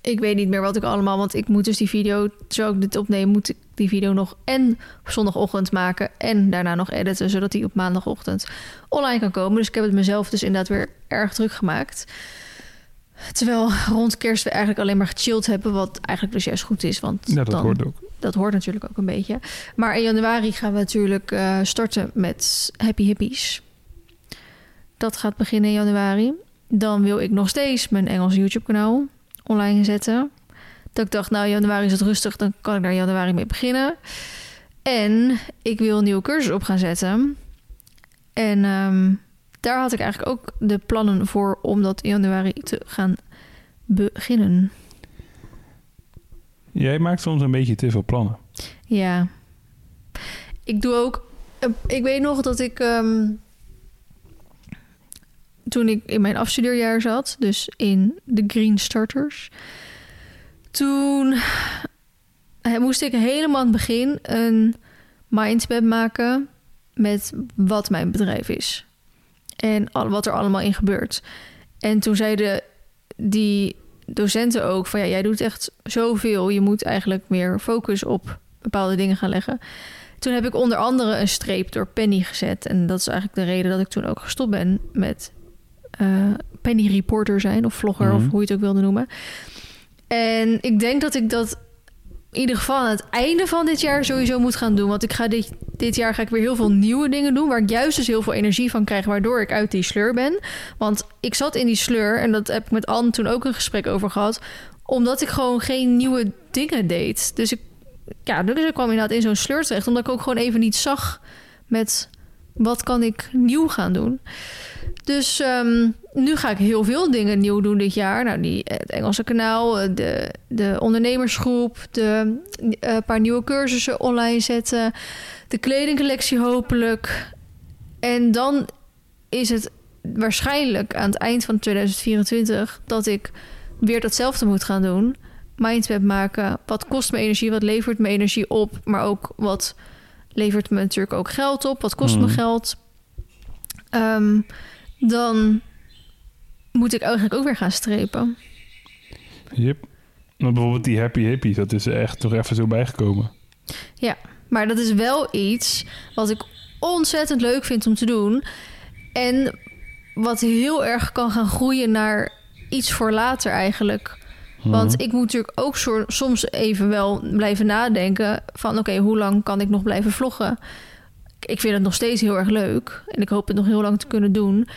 [SPEAKER 1] ik weet niet meer wat ik allemaal, want ik moet dus die video, zo ik dit opneem, moet ik die video nog en op zondagochtend maken en daarna nog editen, zodat die op maandagochtend online kan komen. Dus ik heb het mezelf dus inderdaad weer erg druk gemaakt. Terwijl rond kerst we eigenlijk alleen maar gechilled hebben, wat eigenlijk dus juist goed is, want
[SPEAKER 2] Ja, dat
[SPEAKER 1] dan
[SPEAKER 2] hoort ook.
[SPEAKER 1] dat hoort natuurlijk ook een beetje. Maar in januari gaan we natuurlijk eh, starten met Happy Hippies. Dat gaat beginnen in januari. Dan wil ik nog steeds mijn Engels YouTube-kanaal online zetten. Dat ik dacht, nou, januari is het rustig, dan kan ik daar januari mee beginnen. En ik wil een nieuwe cursus op gaan zetten. En ehm, daar had ik eigenlijk ook de plannen voor om dat in januari te gaan beginnen.
[SPEAKER 2] Jij maakt soms een beetje te veel plannen.
[SPEAKER 1] Ja. Ik doe ook. eh, Ik weet nog dat ik. ehm, toen ik in mijn afstudeerjaar zat, dus in de Green Starters. Toen eh, moest ik helemaal aan het begin een mindmap maken met wat mijn bedrijf is. En wat er allemaal in gebeurt. En toen zeiden die docenten ook van ja, jij doet echt zoveel. Je moet eigenlijk meer focus op bepaalde dingen gaan leggen. Toen heb ik onder andere een streep door Penny gezet. En dat is eigenlijk de reden dat ik toen ook gestopt ben met Penny reporter zijn of vlogger
[SPEAKER 2] Mhm.
[SPEAKER 1] of hoe je het ook wilde noemen. En ik denk dat ik dat in ieder geval aan het einde van dit jaar sowieso moet gaan doen. Want ik ga dit, dit jaar ga ik weer heel veel nieuwe dingen doen. Waar ik juist dus heel veel energie van krijg. Waardoor ik uit die sleur ben. Want ik zat in die sleur. En dat heb ik met Anne toen ook een gesprek over gehad. Omdat ik gewoon geen nieuwe dingen deed. Dus ik, ja, dus ik kwam inderdaad in zo'n sleur terecht. Omdat ik ook gewoon even niet zag met wat kan ik nieuw gaan doen. Dus ehm, nu ga ik heel veel dingen nieuw doen dit jaar. Nou, die, het Engelse kanaal, eh, de, de ondernemersgroep, de eh, paar nieuwe cursussen online zetten, de kledingcollectie hopelijk. En dan is het waarschijnlijk aan het eind van 2024 dat ik weer datzelfde moet gaan doen. Mindmap maken. Wat kost me energie? Wat levert me energie op? Maar ook wat levert me natuurlijk ook geld op? Wat kost me
[SPEAKER 2] Mhm.
[SPEAKER 1] geld? Ehm, dan moet ik eigenlijk ook weer gaan strepen.
[SPEAKER 2] Yep. Maar bijvoorbeeld die happy hippies, dat is er echt nog even zo bijgekomen.
[SPEAKER 1] Maar dat is wel iets wat ik ontzettend leuk vind om te doen. En wat heel erg kan gaan groeien naar iets voor later eigenlijk. Want
[SPEAKER 2] Mhm.
[SPEAKER 1] ik moet natuurlijk ook soms even wel blijven nadenken van... oké, hoe lang kan ik nog blijven vloggen? Ik vind het nog steeds heel erg leuk. En ik hoop het nog heel lang te kunnen doen.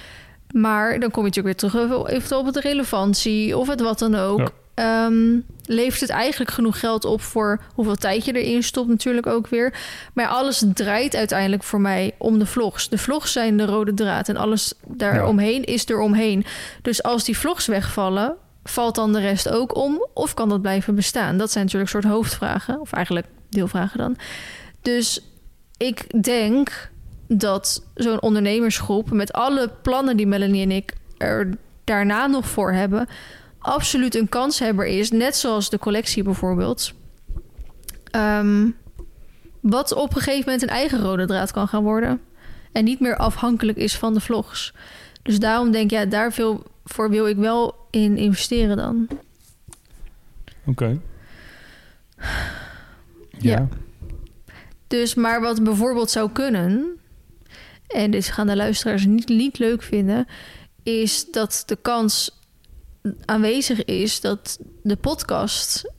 [SPEAKER 1] Maar dan kom je natuurlijk weer terug eventueel op de relevantie of het wat dan ook.
[SPEAKER 2] Ja.
[SPEAKER 1] ehm, levert het eigenlijk genoeg geld op voor hoeveel tijd je erin stopt, natuurlijk ook weer. Maar alles draait uiteindelijk voor mij om de vlogs. De vlogs zijn de rode draad en alles daaromheen is er omheen. Dus als die vlogs wegvallen, valt dan de rest ook om? Of kan dat blijven bestaan? Dat zijn natuurlijk soort hoofdvragen, of eigenlijk deelvragen dan. Dus ik denk dat zo'n ondernemersgroep met alle plannen die Melanie en ik er daarna nog voor hebben, absoluut een kanshebber is, net zoals de collectie bijvoorbeeld. Um, wat op een gegeven moment een eigen rode draad kan gaan worden. En niet meer afhankelijk is van de vlogs. Dus daarom denk ik, ja, daar veel voor wil ik wel in investeren dan.
[SPEAKER 2] Oké.
[SPEAKER 1] Ja. Dus, maar wat bijvoorbeeld zou kunnen, en dit gaan de luisteraars niet, niet leuk vinden, is dat de kans aanwezig is dat de podcast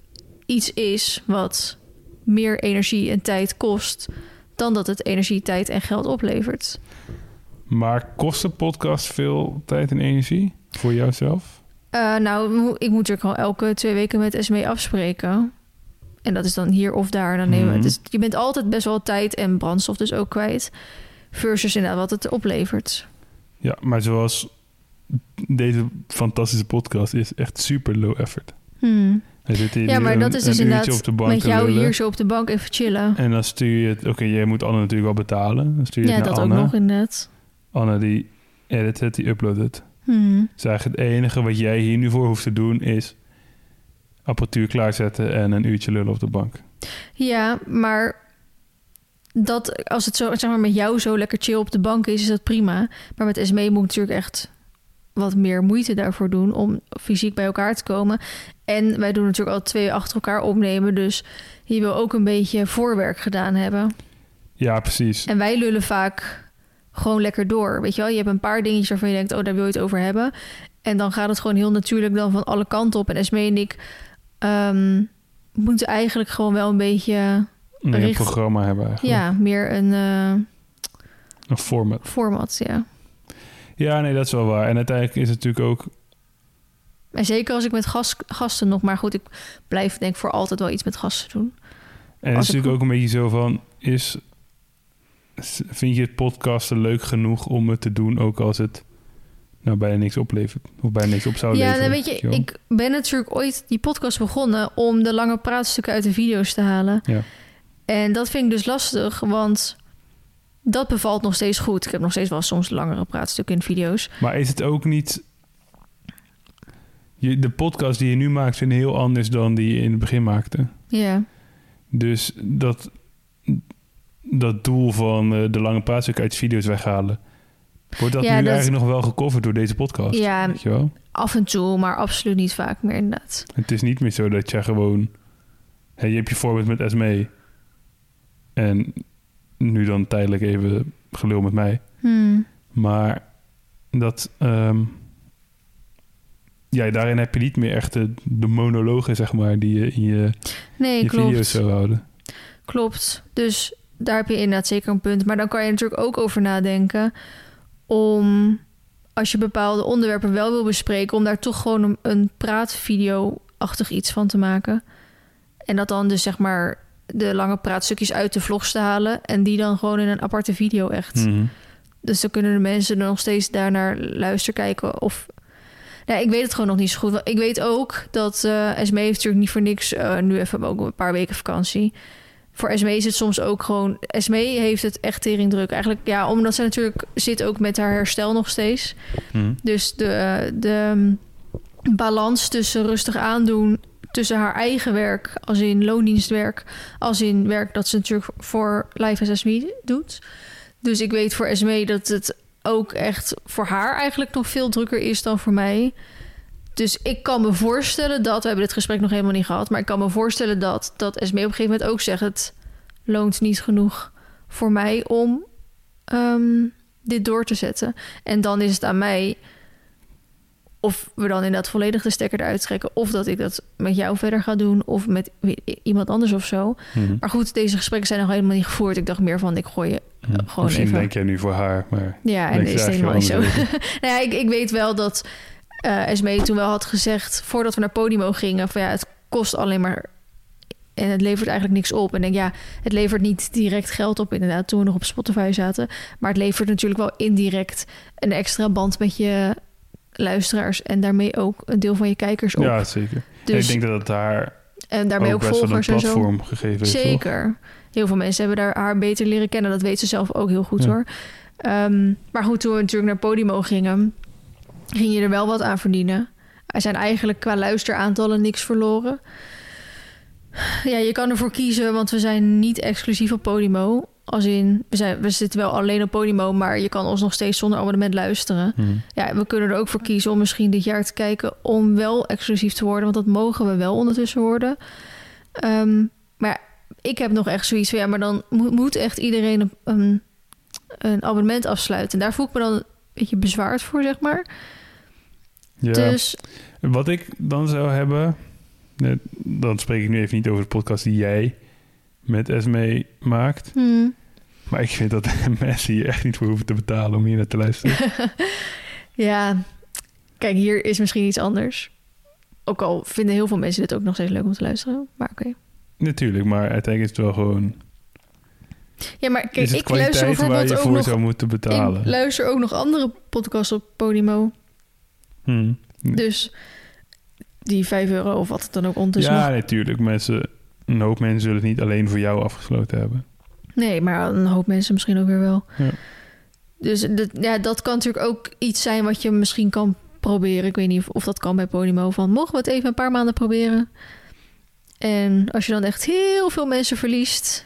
[SPEAKER 1] iets is wat meer energie en tijd kost dan dat het energie, tijd en geld oplevert.
[SPEAKER 2] Maar kost de podcast veel tijd en energie voor jouzelf?
[SPEAKER 1] Uh, nou, ik moet er gewoon elke twee weken met SME afspreken. En dat is dan hier of daar. Dan nemen mhm. dus je bent altijd best wel tijd en brandstof dus ook kwijt. Versus inderdaad wat het oplevert.
[SPEAKER 2] Ja, maar zoals deze fantastische podcast is echt super low effort.
[SPEAKER 1] Hmm. ja, maar dat is dus inderdaad
[SPEAKER 2] op de bank
[SPEAKER 1] met jou hier zo op de bank even chillen.
[SPEAKER 2] En dan stuur je het... Oké, jij moet Anne natuurlijk wel betalen. Dan stuur je
[SPEAKER 1] ja,
[SPEAKER 2] het naar
[SPEAKER 1] dat
[SPEAKER 2] Anne.
[SPEAKER 1] ook nog inderdaad.
[SPEAKER 2] Anne die edit het, die uploadt het.
[SPEAKER 1] Hmm.
[SPEAKER 2] Dus eigenlijk het enige wat jij hier nu voor hoeft te doen is apparatuur klaarzetten en een uurtje lullen op de bank.
[SPEAKER 1] Ja, maar dat als het zo zeg maar met jou zo lekker chill op de bank is, is dat prima. Maar met SME moet natuurlijk echt wat meer moeite daarvoor doen om fysiek bij elkaar te komen. En wij doen natuurlijk al twee achter elkaar opnemen, dus je wil ook een beetje voorwerk gedaan hebben.
[SPEAKER 2] Ja, precies.
[SPEAKER 1] En wij lullen vaak gewoon lekker door. Weet je wel, je hebt een paar dingetjes waarvan je denkt, oh, daar wil je het over hebben. En dan gaat het gewoon heel natuurlijk dan van alle kanten op. En Esme en ik um, moeten eigenlijk gewoon wel een beetje...
[SPEAKER 2] een programma hebben eigenlijk.
[SPEAKER 1] Ja, meer een... Uh,
[SPEAKER 2] een format.
[SPEAKER 1] Format, ja.
[SPEAKER 2] Ja, nee, dat is wel waar. En uiteindelijk is het natuurlijk ook...
[SPEAKER 1] En zeker als ik met gasten nog... Maar goed, ik blijf denk voor altijd wel iets met gasten doen.
[SPEAKER 2] En het is natuurlijk ook een beetje zo van... Is, vind je het podcasten leuk genoeg om het te doen... ook als het nou bijna niks oplevert. Of bijna niks op zou
[SPEAKER 1] ja,
[SPEAKER 2] leveren.
[SPEAKER 1] Ja, weet je, ik ben natuurlijk ooit die podcast begonnen... om de lange praatstukken uit de video's te halen.
[SPEAKER 2] Ja.
[SPEAKER 1] En dat vind ik dus lastig, want dat bevalt nog steeds goed. Ik heb nog steeds wel soms langere praatstukken in video's.
[SPEAKER 2] Maar is het ook niet... Je, de podcast die je nu maakt zijn heel anders dan die je in het begin maakte.
[SPEAKER 1] Ja.
[SPEAKER 2] Dus dat, dat doel van uh, de lange praatstukken uit video's weghalen... Wordt dat nu eigenlijk nog wel gecoverd door deze podcast?
[SPEAKER 1] Ja,
[SPEAKER 2] weet je wel?
[SPEAKER 1] af en toe, maar absoluut niet vaak meer inderdaad.
[SPEAKER 2] Het is niet meer zo dat je gewoon... Hey, je hebt je voorbeeld met Esme. En nu dan tijdelijk even gelul met mij.
[SPEAKER 1] Hmm.
[SPEAKER 2] Maar dat... Um, ja, daarin heb je niet meer echt de, de monologen, zeg maar, die je in je,
[SPEAKER 1] nee,
[SPEAKER 2] je video's zou houden.
[SPEAKER 1] Klopt. Dus daar heb je inderdaad zeker een punt. Maar dan kan je natuurlijk ook over nadenken om, als je bepaalde onderwerpen wel wil bespreken, om daar toch gewoon een, een praatvideo-achtig iets van te maken. En dat dan dus zeg maar de lange praatstukjes uit de vlogs te halen en die dan gewoon in een aparte video echt.
[SPEAKER 2] Mhm.
[SPEAKER 1] Dus dan kunnen de mensen er nog steeds daarnaar luisteren, kijken of... Nou, ik weet het gewoon nog niet zo goed. Ik weet ook dat uh, Esme heeft natuurlijk niet voor niks... Uh, nu even ook een paar weken vakantie voor Esme is het soms ook gewoon... Esme heeft het echt tering druk. Eigenlijk, ja, omdat ze natuurlijk zit ook met haar herstel nog steeds.
[SPEAKER 2] Mhm.
[SPEAKER 1] Dus de, de mm, balans tussen rustig aandoen... tussen haar eigen werk, als in loondienstwerk... als in werk dat ze natuurlijk voor Live SME doet. Dus ik weet voor Esme dat het ook echt voor haar eigenlijk nog veel drukker is dan voor mij... Dus ik kan me voorstellen dat, we hebben dit gesprek nog helemaal niet gehad, maar ik kan me voorstellen dat, dat Esme op een gegeven moment ook zegt: het loont niet genoeg voor mij om ehm, dit door te zetten. En dan is het aan mij of we dan inderdaad volledig de stekker eruit trekken, of dat ik dat met jou verder ga doen, of met iemand anders of zo.
[SPEAKER 2] Mhm.
[SPEAKER 1] Maar goed, deze gesprekken zijn nog helemaal niet gevoerd. Ik dacht meer van, ik gooi je uh, gewoon
[SPEAKER 2] Misschien
[SPEAKER 1] even.
[SPEAKER 2] denk jij nu voor haar, maar
[SPEAKER 1] ja, en is het helemaal niet zo. nou ja, ik, ik weet wel dat eh Esmee toen wel had gezegd, voordat we naar Podimo gingen, van ja, het kost alleen maar en het levert eigenlijk niks op. En denk ja, het levert niet direct geld op inderdaad toen we nog op Spotify zaten, maar het levert natuurlijk wel indirect een extra band met je luisteraars en daarmee ook een deel van je kijkers op.
[SPEAKER 2] Ja, zeker.
[SPEAKER 1] dus,
[SPEAKER 2] En ik denk dat het daar
[SPEAKER 1] en daarmee ook,
[SPEAKER 2] een
[SPEAKER 1] volgers en zo.
[SPEAKER 2] platform gegeven heeft. toch?
[SPEAKER 1] Zeker. Heel veel mensen hebben daar haar beter leren kennen. Dat weet ze zelf ook heel goed
[SPEAKER 2] Ja.
[SPEAKER 1] hoor. Ehm, maar goed, toen we natuurlijk naar Podimo gingen, ging je er wel wat aan verdienen. Er zijn eigenlijk qua luisteraantallen niks verloren. Ja, je kan ervoor kiezen, want we zijn niet exclusief op Podimo. Als in, we, zijn, we zitten wel alleen op Podimo, maar je kan ons nog steeds zonder abonnement luisteren.
[SPEAKER 2] Hm.
[SPEAKER 1] Ja, we kunnen er ook voor kiezen om misschien dit jaar te kijken om wel exclusief te worden. Want dat mogen we wel ondertussen worden. Ehm, maar ik heb nog echt zoiets van ja, maar dan moet, moet echt iedereen een, een, een abonnement afsluiten. En daar voel ik me dan een beetje bezwaard voor, zeg maar.
[SPEAKER 2] Ja.
[SPEAKER 1] Dus
[SPEAKER 2] Wat ik dan zou hebben, dan spreek ik nu even niet over de podcast die jij met Esme maakt.
[SPEAKER 1] hmm,
[SPEAKER 2] Maar ik vind dat mensen hier echt niet voor hoeven te betalen om hier naar te luisteren.
[SPEAKER 1] ja, kijk, hier is misschien iets anders. Ook al vinden heel veel mensen dit ook nog steeds leuk om te luisteren. Maar oké.
[SPEAKER 2] Natuurlijk, maar uiteindelijk is het wel gewoon...
[SPEAKER 1] Ja, maar kijk, ik luister
[SPEAKER 2] waar
[SPEAKER 1] bijvoorbeeld
[SPEAKER 2] je
[SPEAKER 1] ook
[SPEAKER 2] voor
[SPEAKER 1] nog...
[SPEAKER 2] zou moeten betalen?
[SPEAKER 1] Ik luister ook nog andere podcasts op Podimo.
[SPEAKER 2] Hm.
[SPEAKER 1] Dus die 5 euro of wat het dan ook ondertussen
[SPEAKER 2] ja, natuurlijk. Mensen, een hoop mensen zullen het niet alleen voor jou afgesloten hebben.
[SPEAKER 1] Nee, maar een hoop mensen misschien ook weer wel.
[SPEAKER 2] Ja.
[SPEAKER 1] Dus dat, ja, dat kan natuurlijk ook iets zijn wat je misschien kan proberen. Ik weet niet of, of dat kan bij Podimo. Van, mogen we het even een paar maanden proberen? En als je dan echt heel veel mensen verliest...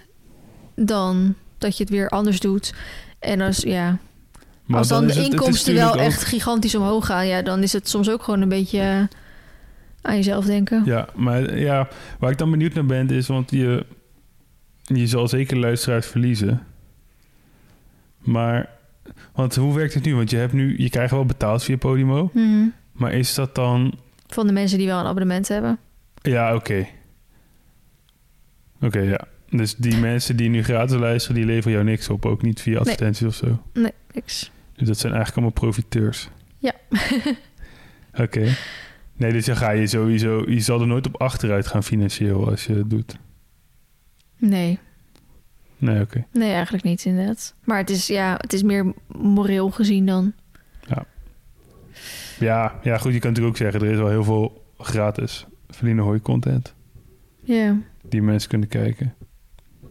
[SPEAKER 1] dan dat je het weer anders doet. En als, ja,
[SPEAKER 2] Maar
[SPEAKER 1] als dan, de
[SPEAKER 2] het-
[SPEAKER 1] inkomsten wel echt gigantisch omhoog gaan... ja, dan is het soms ook gewoon een beetje eh, aan jezelf denken.
[SPEAKER 2] ja, maar ja, waar ik dan benieuwd naar ben is... want je, je zal zeker luisteraars verliezen. Maar... Want hoe werkt het nu? Want je, hebt nu, je krijgt wel betaald via Podimo.
[SPEAKER 1] Mhm.
[SPEAKER 2] Maar is dat dan...
[SPEAKER 1] Van de mensen die wel een abonnement hebben.
[SPEAKER 2] Ja, oké. Oké, ja. Dus die mensen die nu gratis luisteren... die leveren jou niks op. Ook niet via advertenties of zo.
[SPEAKER 1] Nee, niks.
[SPEAKER 2] Dus dat zijn eigenlijk allemaal profiteurs.
[SPEAKER 1] Ja.
[SPEAKER 2] Oké. Nee, dus dan ga je sowieso... Je zal er nooit op achteruit gaan financieel als je het doet.
[SPEAKER 1] Nee.
[SPEAKER 2] Nee, oké.
[SPEAKER 1] Nee, eigenlijk niet inderdaad. Maar het is, ja, het is meer moreel gezien dan.
[SPEAKER 2] Ja, ja, goed. Je kan natuurlijk ook zeggen... er is wel heel veel gratis verdienen hooi content...
[SPEAKER 1] Ja.
[SPEAKER 2] die mensen kunnen kijken.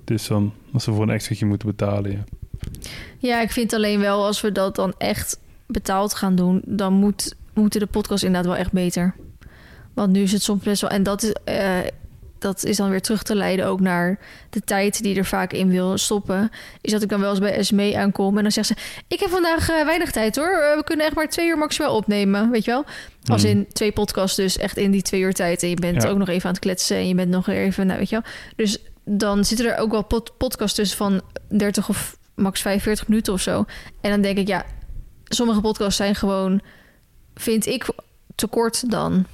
[SPEAKER 2] Dus dan, als ze voor een extraatje moeten betalen, ja.
[SPEAKER 1] Ja, ik vind alleen wel als we dat dan echt betaald gaan doen, dan moet, moeten de podcasts inderdaad wel echt beter. Want nu is het soms best wel. En dat is, eh, dat is dan weer terug te leiden ook naar de tijd die er vaak in wil stoppen. Is dat ik dan wel eens bij SME aankom en dan zegt ze: Ik heb vandaag eh, weinig tijd hoor. Eh, we kunnen echt maar twee uur maximaal opnemen. Weet je wel? Als
[SPEAKER 2] Hmm.
[SPEAKER 1] in twee podcasts, dus echt in die twee uur tijd. En je bent
[SPEAKER 2] Ja.
[SPEAKER 1] ook nog even aan het kletsen en je bent nog even, nou weet je wel. Dus dan zitten er ook wel pod podcasts tussen van 30 of max 45 minuten of zo. En dan denk ik, ja, sommige podcasts zijn gewoon, vind ik, te kort dan.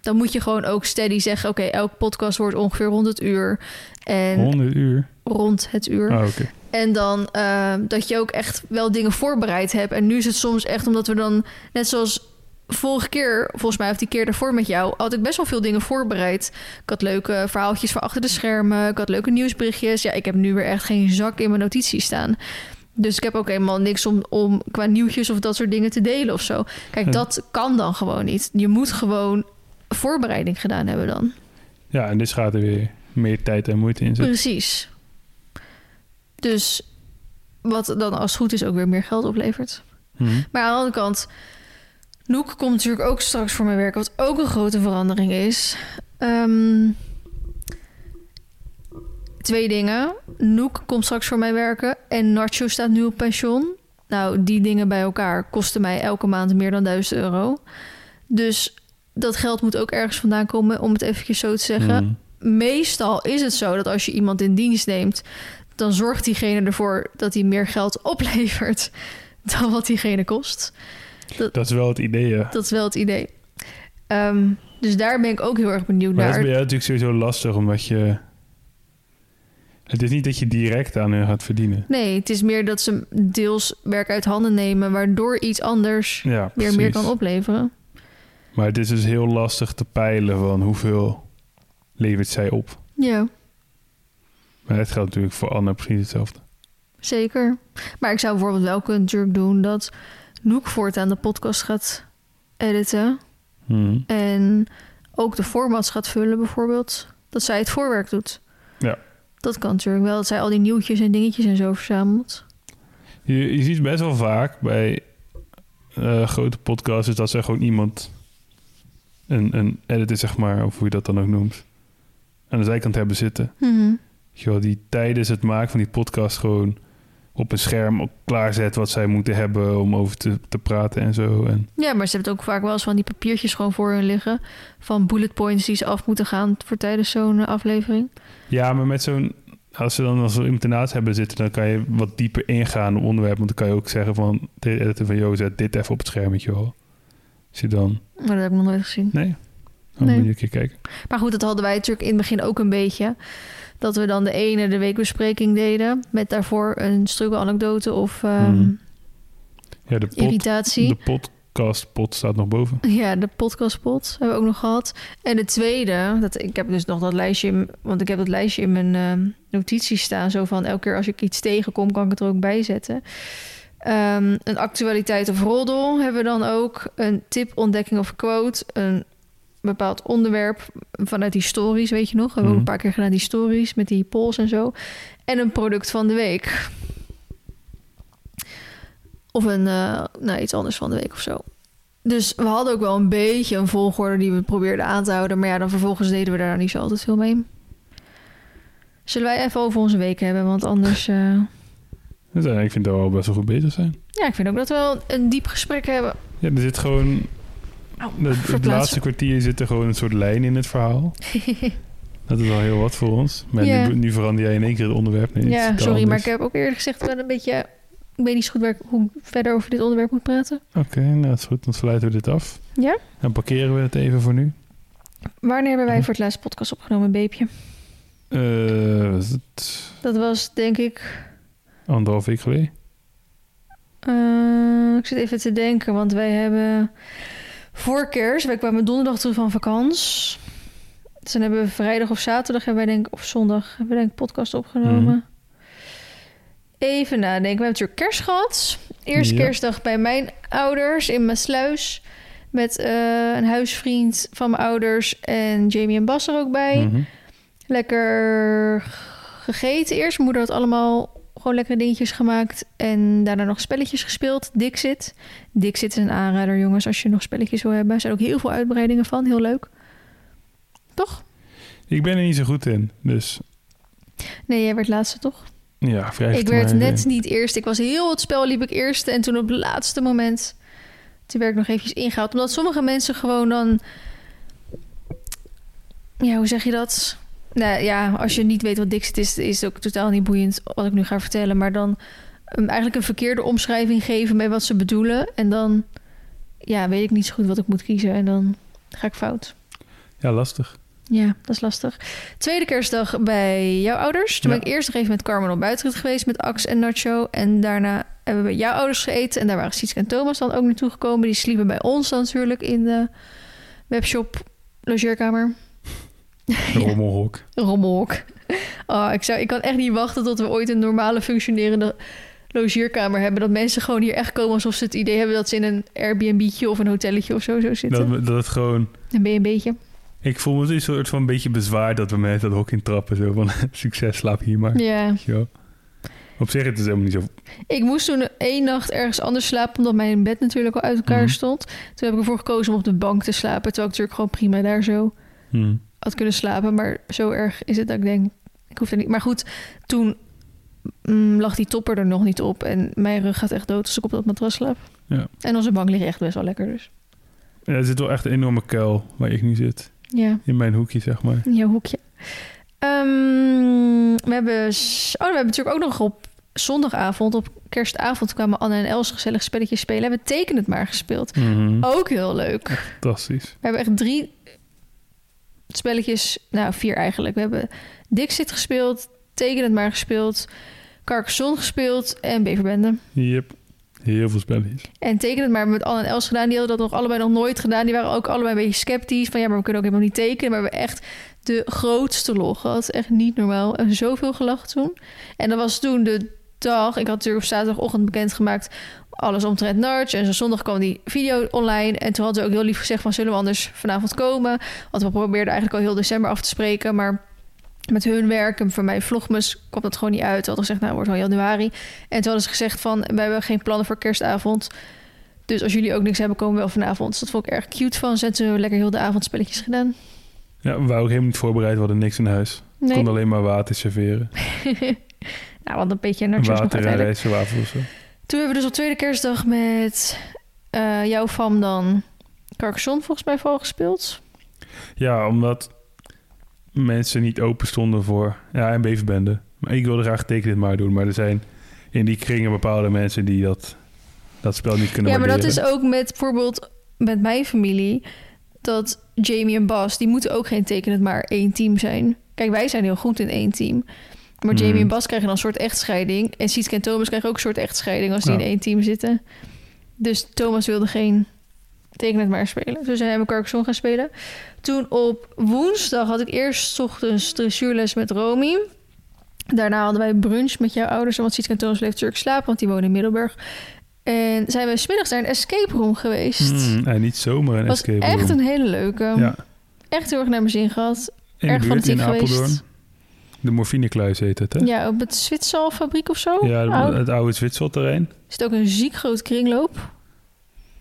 [SPEAKER 1] Dan moet je gewoon ook steady zeggen, oké, elke podcast wordt ongeveer rond het uur. En
[SPEAKER 2] 100 uur.
[SPEAKER 1] rond het uur.
[SPEAKER 2] Oké.
[SPEAKER 1] En dan eh, dat je ook echt wel dingen voorbereid hebt. En nu is het soms echt omdat we dan, net zoals vorige keer, volgens mij of die keer daarvoor met jou, had ik best wel veel dingen voorbereid. Ik had leuke verhaaltjes van achter de schermen. Ik had leuke nieuwsberichtjes. Ja, ik heb nu weer echt geen zak in mijn notities staan. Dus ik heb ook helemaal niks om, om qua nieuwtjes of dat soort dingen te delen of zo. Kijk,
[SPEAKER 2] En-
[SPEAKER 1] dat kan dan gewoon niet. Je moet gewoon voorbereiding gedaan hebben dan.
[SPEAKER 2] Ja, en dus gaat er weer meer tijd en moeite in zitten.
[SPEAKER 1] Precies. Dus wat dan als het goed is ook weer meer geld oplevert.
[SPEAKER 2] Mhm.
[SPEAKER 1] Maar aan de andere kant, Noek komt natuurlijk ook straks voor mij werken, wat ook een grote verandering is. Ehm, twee dingen. Noek komt straks voor mij werken en Nacho staat nu op pensioen. Nou, die dingen bij elkaar kosten mij elke maand meer dan 1000 euro. Dus dat geld moet ook ergens vandaan komen, om het eventjes zo te zeggen
[SPEAKER 2] Mhm.
[SPEAKER 1] meestal is het zo dat als je iemand in dienst neemt, dan zorgt diegene ervoor dat hij meer geld oplevert dan wat diegene kost.
[SPEAKER 2] Dat is wel het idee, ja.
[SPEAKER 1] Dat is wel het idee. Ehm, dus daar ben ik ook heel erg benieuwd
[SPEAKER 2] Maar dat is
[SPEAKER 1] naar.
[SPEAKER 2] bij jou natuurlijk sowieso lastig, omdat je... Het is niet dat je direct aan hen gaat verdienen.
[SPEAKER 1] Nee, het is meer dat ze deels werk uit handen nemen, waardoor iets anders
[SPEAKER 2] Ja,
[SPEAKER 1] weer meer kan opleveren.
[SPEAKER 2] Maar het is dus heel lastig te peilen van hoeveel levert zij op.
[SPEAKER 1] Ja,
[SPEAKER 2] Maar het geldt natuurlijk voor Anne precies hetzelfde.
[SPEAKER 1] zeker. Maar ik zou bijvoorbeeld wel kunnen natuurlijk doen dat Noek voortaan de podcast gaat editen.
[SPEAKER 2] Mhm.
[SPEAKER 1] En ook de formats gaat vullen bijvoorbeeld. Dat zij het voorwerk doet.
[SPEAKER 2] Ja.
[SPEAKER 1] Dat kan natuurlijk wel. Dat zij al die nieuwtjes en dingetjes en zo verzamelt.
[SPEAKER 2] Je, je ziet best wel vaak bij eh, grote podcasts... is dat ze gewoon iemand... Een, een editor, zeg maar, of hoe je dat dan ook noemt... aan de zijkant hebben zitten. Weet je wel, die tijdens het maken van die podcast gewoon op een scherm ook klaarzet wat zij moeten hebben om over te, te praten en zo. En
[SPEAKER 1] Ja, maar ze hebben het ook vaak wel eens van die papiertjes gewoon voor hun liggen. Van bullet points die ze af moeten gaan voor tijdens zo'n aflevering.
[SPEAKER 2] ja, maar met zo'n als ze dan als we iemand ernaast hebben zitten, dan kan je wat dieper ingaan op onderwerp. Want dan kan je ook zeggen van de editor van joh, zet dit even op het schermetje hoor. Je dan.
[SPEAKER 1] Maar dat heb ik nog nooit gezien.
[SPEAKER 2] Nee. Dan
[SPEAKER 1] Nee.
[SPEAKER 2] moet je een keer kijken.
[SPEAKER 1] Maar goed, dat hadden wij natuurlijk in het begin ook een beetje. Dat we dan de ene de weekbespreking deden. Met daarvoor een struggle anekdote of
[SPEAKER 2] Hmm. Ja, de, pod,
[SPEAKER 1] irritatie.
[SPEAKER 2] de podcast pot staat nog boven.
[SPEAKER 1] Ja, de podcastpot hebben we ook nog gehad. En de tweede, dat, ik heb dus nog dat lijstje, in- want ik heb dat lijstje in mijn ehm, notities staan. Zo van elke keer als ik iets tegenkom, kan ik het er ook bij zetten. Ehm, een actualiteit of roddel hebben we dan ook. Een tip, ontdekking of quote. Een bepaald onderwerp vanuit die stories, weet je nog? We hebben ook
[SPEAKER 2] Mhm.
[SPEAKER 1] een paar keer gedaan die stories met die polls en zo. En een product van de week. Of een, eh, nou, iets anders van de week of zo. Dus we hadden ook wel een beetje een volgorde die we probeerden aan te houden. Maar ja, dan vervolgens deden we daar niet zo altijd veel mee. Zullen wij even over onze week hebben? Want anders... eh,
[SPEAKER 2] eh, ik vind dat we al best wel goed bezig zijn.
[SPEAKER 1] Ja, ik vind ook dat we wel een diep gesprek hebben.
[SPEAKER 2] Ja, er zit gewoon. De- het laatste kwartier zit er gewoon een soort lijn in het verhaal. Dat is wel heel wat voor ons. Maar
[SPEAKER 1] Ja.
[SPEAKER 2] nu, nu verander jij in één keer het onderwerp. Nee,
[SPEAKER 1] ja, sorry, maar ik heb ook eerder gezegd... wel een beetje, ik weet niet zo goed waar ik, hoe ik verder over dit onderwerp moet praten.
[SPEAKER 2] Oké, nou dat is goed. Dan sluiten we dit af.
[SPEAKER 1] Ja?
[SPEAKER 2] Dan parkeren we het even voor nu.
[SPEAKER 1] Wanneer hebben wij voor het laatst podcast opgenomen, Beepje?
[SPEAKER 2] Eh, was het
[SPEAKER 1] Dat was denk ik...
[SPEAKER 2] anderhalf week geleden?
[SPEAKER 1] eh, ik zit even te denken, want wij hebben voor kerst... Wij kwamen donderdag terug van vakantie. Dus dan hebben we vrijdag of zaterdag... Hebben wij denk ik, of zondag hebben we denk ik podcast opgenomen.
[SPEAKER 2] Mhm.
[SPEAKER 1] Even nadenken. We hebben natuurlijk kerst gehad. Eerste
[SPEAKER 2] Ja.
[SPEAKER 1] kerstdag bij mijn ouders in Maasluis. Met eh, een huisvriend van mijn ouders en Jamie en Bas er ook bij.
[SPEAKER 2] Mhm.
[SPEAKER 1] Lekker gegeten eerst. Mijn moeder had allemaal gewoon lekkere dingetjes gemaakt. En daarna nog spelletjes gespeeld. Dixit. Dixit is een aanrader, jongens, als je nog spelletjes wil hebben. Er zijn ook heel veel uitbreidingen van. Heel leuk. Toch?
[SPEAKER 2] Ik ben er niet zo goed in. Dus
[SPEAKER 1] Nee, jij werd laatste, toch?
[SPEAKER 2] ja, vrij
[SPEAKER 1] Ik werd net niet eerst. Ik was heel het spel liep ik eerst. En toen op het laatste moment... Toen werd ik nog eventjes ingehaald. Omdat sommige mensen gewoon dan... Ja, hoe zeg je dat? Nou ja, als je niet weet wat Dixit is... is het ook totaal niet boeiend wat ik nu ga vertellen. Maar dan um, eigenlijk een verkeerde omschrijving geven... bij wat ze bedoelen. En dan ja, weet ik niet zo goed wat ik moet kiezen. En dan ga ik fout.
[SPEAKER 2] Ja, lastig.
[SPEAKER 1] Ja, dat is lastig. Tweede kerstdag bij jouw ouders. Toen
[SPEAKER 2] Ja.
[SPEAKER 1] ben ik eerst nog even met Carmen op buitenrit geweest met Ax en Nacho. En daarna hebben we bij jouw ouders gegeten. En daar waren Sietske en Thomas dan ook naartoe gekomen. Die sliepen bij ons dan natuurlijk in de webshop logeerkamer.
[SPEAKER 2] Rommelhok.
[SPEAKER 1] Rommelhok. Oh, ik, zou, ik kan echt niet wachten tot we ooit een normale functionerende logeerkamer hebben. Dat mensen gewoon hier echt komen alsof ze het idee hebben dat ze in een Airbnb'tje of een hotelletje of zo, zo zitten.
[SPEAKER 2] Dat, dat het gewoon...
[SPEAKER 1] Een B&B'tje.
[SPEAKER 2] Ik voel me een soort van een beetje bezwaar dat we met dat hok in trappen. Zo van, succes, slaap hier maar.
[SPEAKER 1] Ja.
[SPEAKER 2] Wel. Op zich het is helemaal niet zo...
[SPEAKER 1] Ik moest toen één nacht ergens anders slapen, omdat mijn bed natuurlijk al uit elkaar
[SPEAKER 2] Mhm.
[SPEAKER 1] stond. Toen heb ik ervoor gekozen om op de bank te slapen. Terwijl ik natuurlijk gewoon prima daar zo
[SPEAKER 2] Hmm.
[SPEAKER 1] Had kunnen slapen. Maar zo erg is het dat ik denk, ik hoef er niet. Maar goed, toen mm, lag die topper er nog niet op. En mijn rug gaat echt dood als ik op dat matras slaap.
[SPEAKER 2] Ja.
[SPEAKER 1] En onze bank ligt echt best wel lekker dus.
[SPEAKER 2] Ja, er zit wel echt een enorme kuil waar ik nu zit.
[SPEAKER 1] Ja,
[SPEAKER 2] In mijn hoekje, zeg maar.
[SPEAKER 1] in jouw hoekje. Ehm, we, hebben, oh, we hebben natuurlijk ook nog op zondagavond, op kerstavond, kwamen Anne en Els gezellig spelletjes spelen. We hebben Teken het maar gespeeld.
[SPEAKER 2] Mhm.
[SPEAKER 1] Ook heel leuk.
[SPEAKER 2] Fantastisch.
[SPEAKER 1] We hebben echt drie spelletjes, nou vier eigenlijk. We hebben Dixit gespeeld, Teken het maar gespeeld, Carcassonne gespeeld en Beverbende.
[SPEAKER 2] Yep. Heel veel spelletjes.
[SPEAKER 1] En tekenen het maar met Anne en Els gedaan. Die hadden dat nog allebei nog nooit gedaan. Die waren ook allebei een beetje sceptisch. Van ja, maar we kunnen ook helemaal niet tekenen. Maar we hebben echt de grootste lol gehad. Echt niet normaal. En zoveel gelachen toen. En dat was toen de dag. Ik had natuurlijk op zaterdagochtend bekendgemaakt alles omtrent Narch. En zo zondag kwam die video online. En toen hadden ze ook heel lief gezegd van... zullen we anders vanavond komen? Want we probeerden eigenlijk al heel december af te spreken. Maar met hun werk en voor mij vlogmas kwam dat gewoon niet uit. Ze hadden gezegd, nou, het wordt al januari. En toen hadden ze gezegd van... we hebben geen plannen voor kerstavond. Dus als jullie ook niks hebben, komen we wel vanavond. Dus dat vond ik erg cute van. Ze hebben lekker heel de avond spelletjes gedaan.
[SPEAKER 2] Ja, we waren ook helemaal niet voorbereid. We hadden niks in huis.
[SPEAKER 1] Nee.
[SPEAKER 2] Kon alleen maar water serveren.
[SPEAKER 1] nou, want een beetje naar nog uiteindelijk.
[SPEAKER 2] zo.
[SPEAKER 1] Toen hebben we dus op tweede kerstdag met eh, jouw fam dan Carcassonne volgens mij vooral gespeeld.
[SPEAKER 2] Ja, omdat mensen niet open stonden voor... Ja, en beverbende. Maar ik wilde graag teken dit maar doen. Maar er zijn in die kringen bepaalde mensen die dat, dat spel niet kunnen
[SPEAKER 1] Ja, maar dat is ook met bijvoorbeeld met mijn familie. Dat Jamie en Bas, die moeten ook geen teken het maar één team zijn. Kijk, wij zijn heel goed in één team. Maar Jamie en Bas krijgen dan een soort echtscheiding. En Sietke en Thomas krijgen ook een soort echtscheiding als die
[SPEAKER 2] Ja.
[SPEAKER 1] in één team zitten. Dus Thomas wilde geen teken het maar spelen. Dus zijn we Carcassonne gaan spelen. Toen op woensdag had ik eerst ochtends dressuurles met Romy. Daarna hadden wij brunch met jouw ouders. Want Sietke en Thomas bleef natuurlijk slapen, want die wonen in Middelburg. En zijn we smiddags naar een escape room geweest.
[SPEAKER 2] Hmm, en niet zomaar een
[SPEAKER 1] was
[SPEAKER 2] escape
[SPEAKER 1] echt
[SPEAKER 2] room.
[SPEAKER 1] een hele leuke.
[SPEAKER 2] Ja,
[SPEAKER 1] Echt heel erg naar mijn zin gehad.
[SPEAKER 2] in
[SPEAKER 1] erg fanatiek
[SPEAKER 2] Apeldoorn. De morfinekluis heet het, hè?
[SPEAKER 1] Ja, op het Zwitserfabriek of zo.
[SPEAKER 2] Ja, het oude Zwitserterrein.
[SPEAKER 1] is het ook een ziek groot kringloop.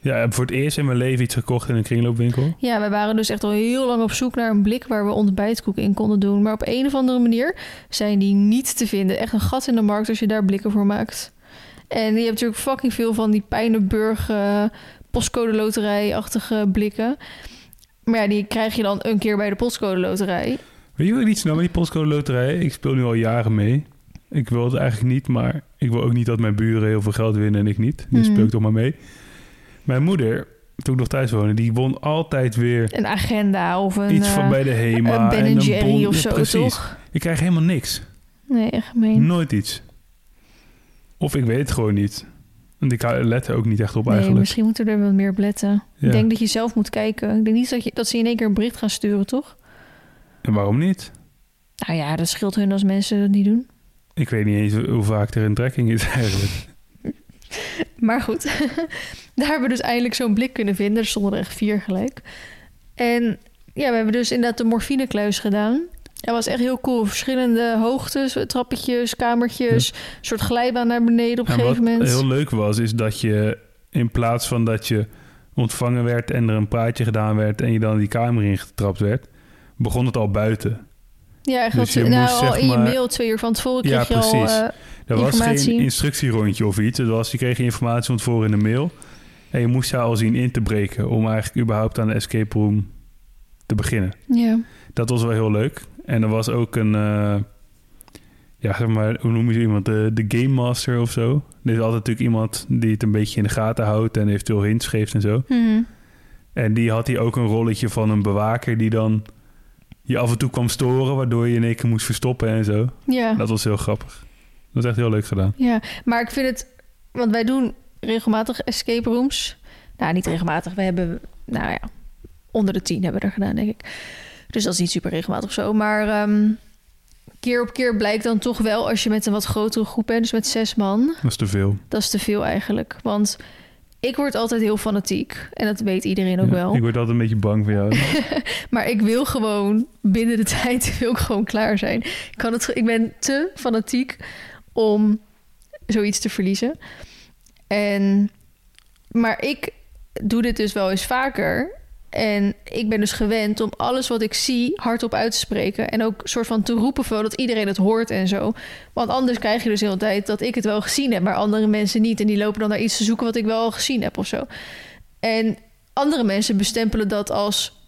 [SPEAKER 2] Ja, ik heb voor het eerst in mijn leven iets gekocht in een kringloopwinkel.
[SPEAKER 1] Ja, we waren dus echt al heel lang op zoek naar een blik waar we ontbijtkoek in konden doen. Maar op een of andere manier zijn die niet te vinden. Echt een gat in de markt als je daar blikken voor maakt. En je hebt natuurlijk fucking veel van die Pijnenburg eh, postcode loterij-achtige blikken. Maar ja, die krijg je dan een keer bij de postcode loterij.
[SPEAKER 2] Weet je wat ik niet snel met die postcode loterij? Ik speel nu al jaren mee. Ik wil het eigenlijk niet, maar ik wil ook niet dat mijn buren heel veel geld winnen en ik niet. Dus
[SPEAKER 1] Mhm.
[SPEAKER 2] speel ik toch maar mee. Mijn moeder, toen ik nog thuis woonde, die won altijd weer
[SPEAKER 1] Een agenda of een,
[SPEAKER 2] iets van
[SPEAKER 1] eh,
[SPEAKER 2] bij de HEMA.
[SPEAKER 1] een Ben
[SPEAKER 2] en een
[SPEAKER 1] Jerry
[SPEAKER 2] bon.
[SPEAKER 1] of zo,
[SPEAKER 2] precies.
[SPEAKER 1] toch?
[SPEAKER 2] Ik krijg helemaal niks.
[SPEAKER 1] Nee, echt gemeen.
[SPEAKER 2] Nooit iets. Of ik weet het gewoon niet. Want ik let er ook niet echt op
[SPEAKER 1] Nee,
[SPEAKER 2] eigenlijk.
[SPEAKER 1] misschien moeten we er wat meer op letten.
[SPEAKER 2] Ja.
[SPEAKER 1] Ik denk dat je zelf moet kijken. Ik denk niet dat, je, dat ze in één keer een bericht gaan sturen, toch?
[SPEAKER 2] En waarom niet?
[SPEAKER 1] Nou ja, dat scheelt hun als mensen dat niet doen.
[SPEAKER 2] Ik weet niet eens hoe vaak er een trekking is eigenlijk.
[SPEAKER 1] Maar goed, daar hebben we dus eindelijk zo'n blik kunnen vinden. Er stonden er echt vier gelijk. En ja, we hebben dus inderdaad de morfinekluis gedaan. Dat was echt heel cool. Verschillende hoogtes, trappetjes, kamertjes. Een soort glijbaan naar beneden op een
[SPEAKER 2] En wat
[SPEAKER 1] gegeven moment.
[SPEAKER 2] heel leuk was, is dat je in plaats van dat je ontvangen werd en er een praatje gedaan werd en je dan die kamer ingetrapt werd, begon het al buiten.
[SPEAKER 1] Ja, echt
[SPEAKER 2] dus je
[SPEAKER 1] nou,
[SPEAKER 2] moest,
[SPEAKER 1] al in je
[SPEAKER 2] maar-
[SPEAKER 1] mail twee uur van tevoren
[SPEAKER 2] Ja,
[SPEAKER 1] kreeg je al... eh,
[SPEAKER 2] Er was geen instructierondje of iets. Was, je kreeg informatie van tevoren in de mail. En je moest daar al zien in te breken om eigenlijk überhaupt aan de escape room te beginnen.
[SPEAKER 1] ja.
[SPEAKER 2] Dat was wel heel leuk. En er was ook een, eh, ja, zeg maar, hoe noem je iemand? De, de Game Master of zo. Er is altijd natuurlijk iemand die het een beetje in de gaten houdt en eventueel hints geeft en zo.
[SPEAKER 1] Mhm.
[SPEAKER 2] En die had hier ook een rolletje van een bewaker die dan je af en toe kwam storen, waardoor je in één keer moest verstoppen en zo.
[SPEAKER 1] ja.
[SPEAKER 2] Dat was heel grappig. Dat was echt heel leuk gedaan.
[SPEAKER 1] Ja, maar ik vind het... Want wij doen regelmatig escape rooms. Nou, niet regelmatig. We hebben, nou ja, onder de tien hebben we er gedaan, denk ik. Dus dat is niet super regelmatig of zo. Maar ehm, keer op keer blijkt dan toch wel... als je met een wat grotere groep bent, dus met zes man...
[SPEAKER 2] Dat is te veel.
[SPEAKER 1] dat is te veel eigenlijk. Want ik word altijd heel fanatiek. En dat weet iedereen ook
[SPEAKER 2] Ja,
[SPEAKER 1] wel.
[SPEAKER 2] Ik word altijd een beetje bang voor jou.
[SPEAKER 1] Maar ik wil gewoon binnen de tijd wil ik gewoon klaar zijn. Ik, kan het, ik ben te fanatiek om zoiets te verliezen. En, maar ik doe dit dus wel eens vaker. En ik ben dus gewend om alles wat ik zie hardop uit te spreken. En ook soort van te roepen voor dat iedereen het hoort en zo. Want anders krijg je dus de hele tijd dat ik het wel gezien heb, maar andere mensen niet. En die lopen dan naar iets te zoeken wat ik wel al gezien heb of zo. En andere mensen bestempelen dat als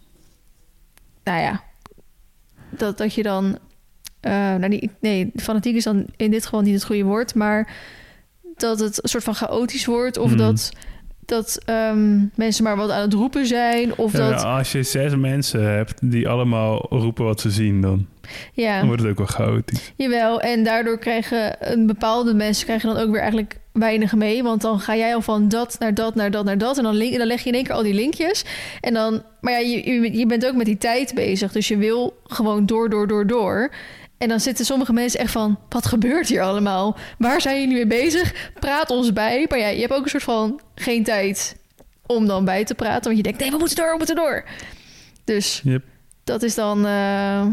[SPEAKER 1] nou ja, dat, dat je dan. eh, nou, niet, nee, fanatiek is dan in dit geval niet het goede woord, maar dat het een soort van chaotisch wordt. Of
[SPEAKER 2] Hmm.
[SPEAKER 1] dat, dat ehm, mensen maar wat aan het roepen zijn. Of
[SPEAKER 2] Ja,
[SPEAKER 1] dat.
[SPEAKER 2] als je zes mensen hebt die allemaal roepen wat ze zien, dan,
[SPEAKER 1] Ja,
[SPEAKER 2] dan wordt het ook wel chaotisch.
[SPEAKER 1] jawel. En daardoor krijgen een bepaalde mensen krijgen dan ook weer eigenlijk weinig mee. Want dan ga jij al van dat naar dat naar dat naar dat. En dan, link, dan leg je in één keer al die linkjes. En dan, maar ja, je, je bent ook met die tijd bezig. Dus je wil gewoon door, door, door, door. En dan zitten sommige mensen echt van: wat gebeurt hier allemaal? Waar zijn jullie mee bezig? Praat ons bij. Maar ja, je hebt ook een soort van geen tijd om dan bij te praten. Want je denkt: nee, we moeten door, we moeten door. Dus
[SPEAKER 2] Yep.
[SPEAKER 1] dat is dan eh,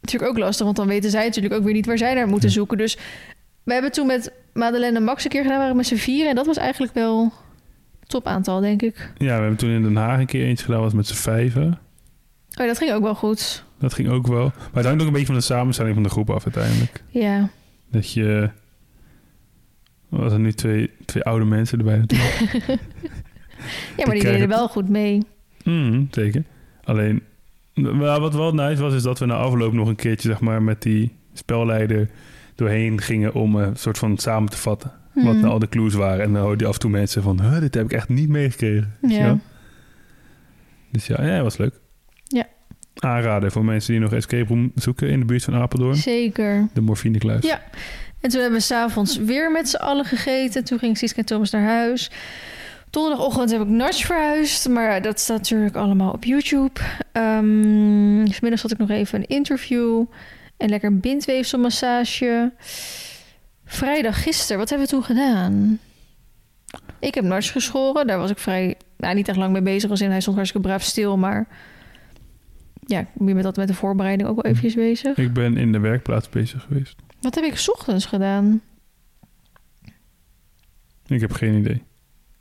[SPEAKER 1] natuurlijk ook lastig. Want dan weten zij natuurlijk ook weer niet waar zij naar moeten
[SPEAKER 2] Ja.
[SPEAKER 1] zoeken. Dus we hebben toen met Madeleine en Max een keer gedaan, waren met z'n vieren. En dat was eigenlijk wel top aantal, denk ik.
[SPEAKER 2] Ja, we hebben toen in Den Haag een keer eentje gedaan, was met z'n vijven.
[SPEAKER 1] Oh, ja, dat ging ook wel goed.
[SPEAKER 2] Dat ging ook wel. Maar het hangt ook een beetje van de samenstelling van de groep af uiteindelijk.
[SPEAKER 1] Ja.
[SPEAKER 2] Dat je... Was er nu twee, twee oude mensen erbij natuurlijk.
[SPEAKER 1] Ja, maar die deden wel goed mee.
[SPEAKER 2] Mhm, zeker. Alleen, maar wat wel nice was, is dat we na afloop nog een keertje, zeg maar, met die spelleider doorheen gingen om een soort van samen te vatten. Wat
[SPEAKER 1] Mhm.
[SPEAKER 2] nou al de clues waren. En dan hoorde je af en toe mensen van, huh, dit heb ik echt niet meegekregen.
[SPEAKER 1] Ja.
[SPEAKER 2] wel? Dus ja, ja, was leuk. Aanraden voor mensen die nog escape room zoeken in de buurt van Apeldoorn.
[SPEAKER 1] Zeker.
[SPEAKER 2] De morfinekluis.
[SPEAKER 1] Ja. En toen hebben we s'avonds weer met z'n allen gegeten. Toen ging Siska en Thomas naar huis. Donderdagochtend heb ik Nudge verhuisd. Maar dat staat natuurlijk allemaal op YouTube. Ehm vanmiddag had ik nog even een interview. En lekker een bindweefselmassage. Vrijdag gisteren, wat hebben we toen gedaan? Ik heb Nudge geschoren. Daar was ik vrij, nou, niet echt lang mee bezig. Als in, hij stond hartstikke braaf stil. Maar ja, ik ben met dat met de voorbereiding ook wel eventjes bezig.
[SPEAKER 2] Ik ben in de werkplaats bezig geweest.
[SPEAKER 1] Wat heb ik 's ochtends gedaan?
[SPEAKER 2] Ik heb geen idee.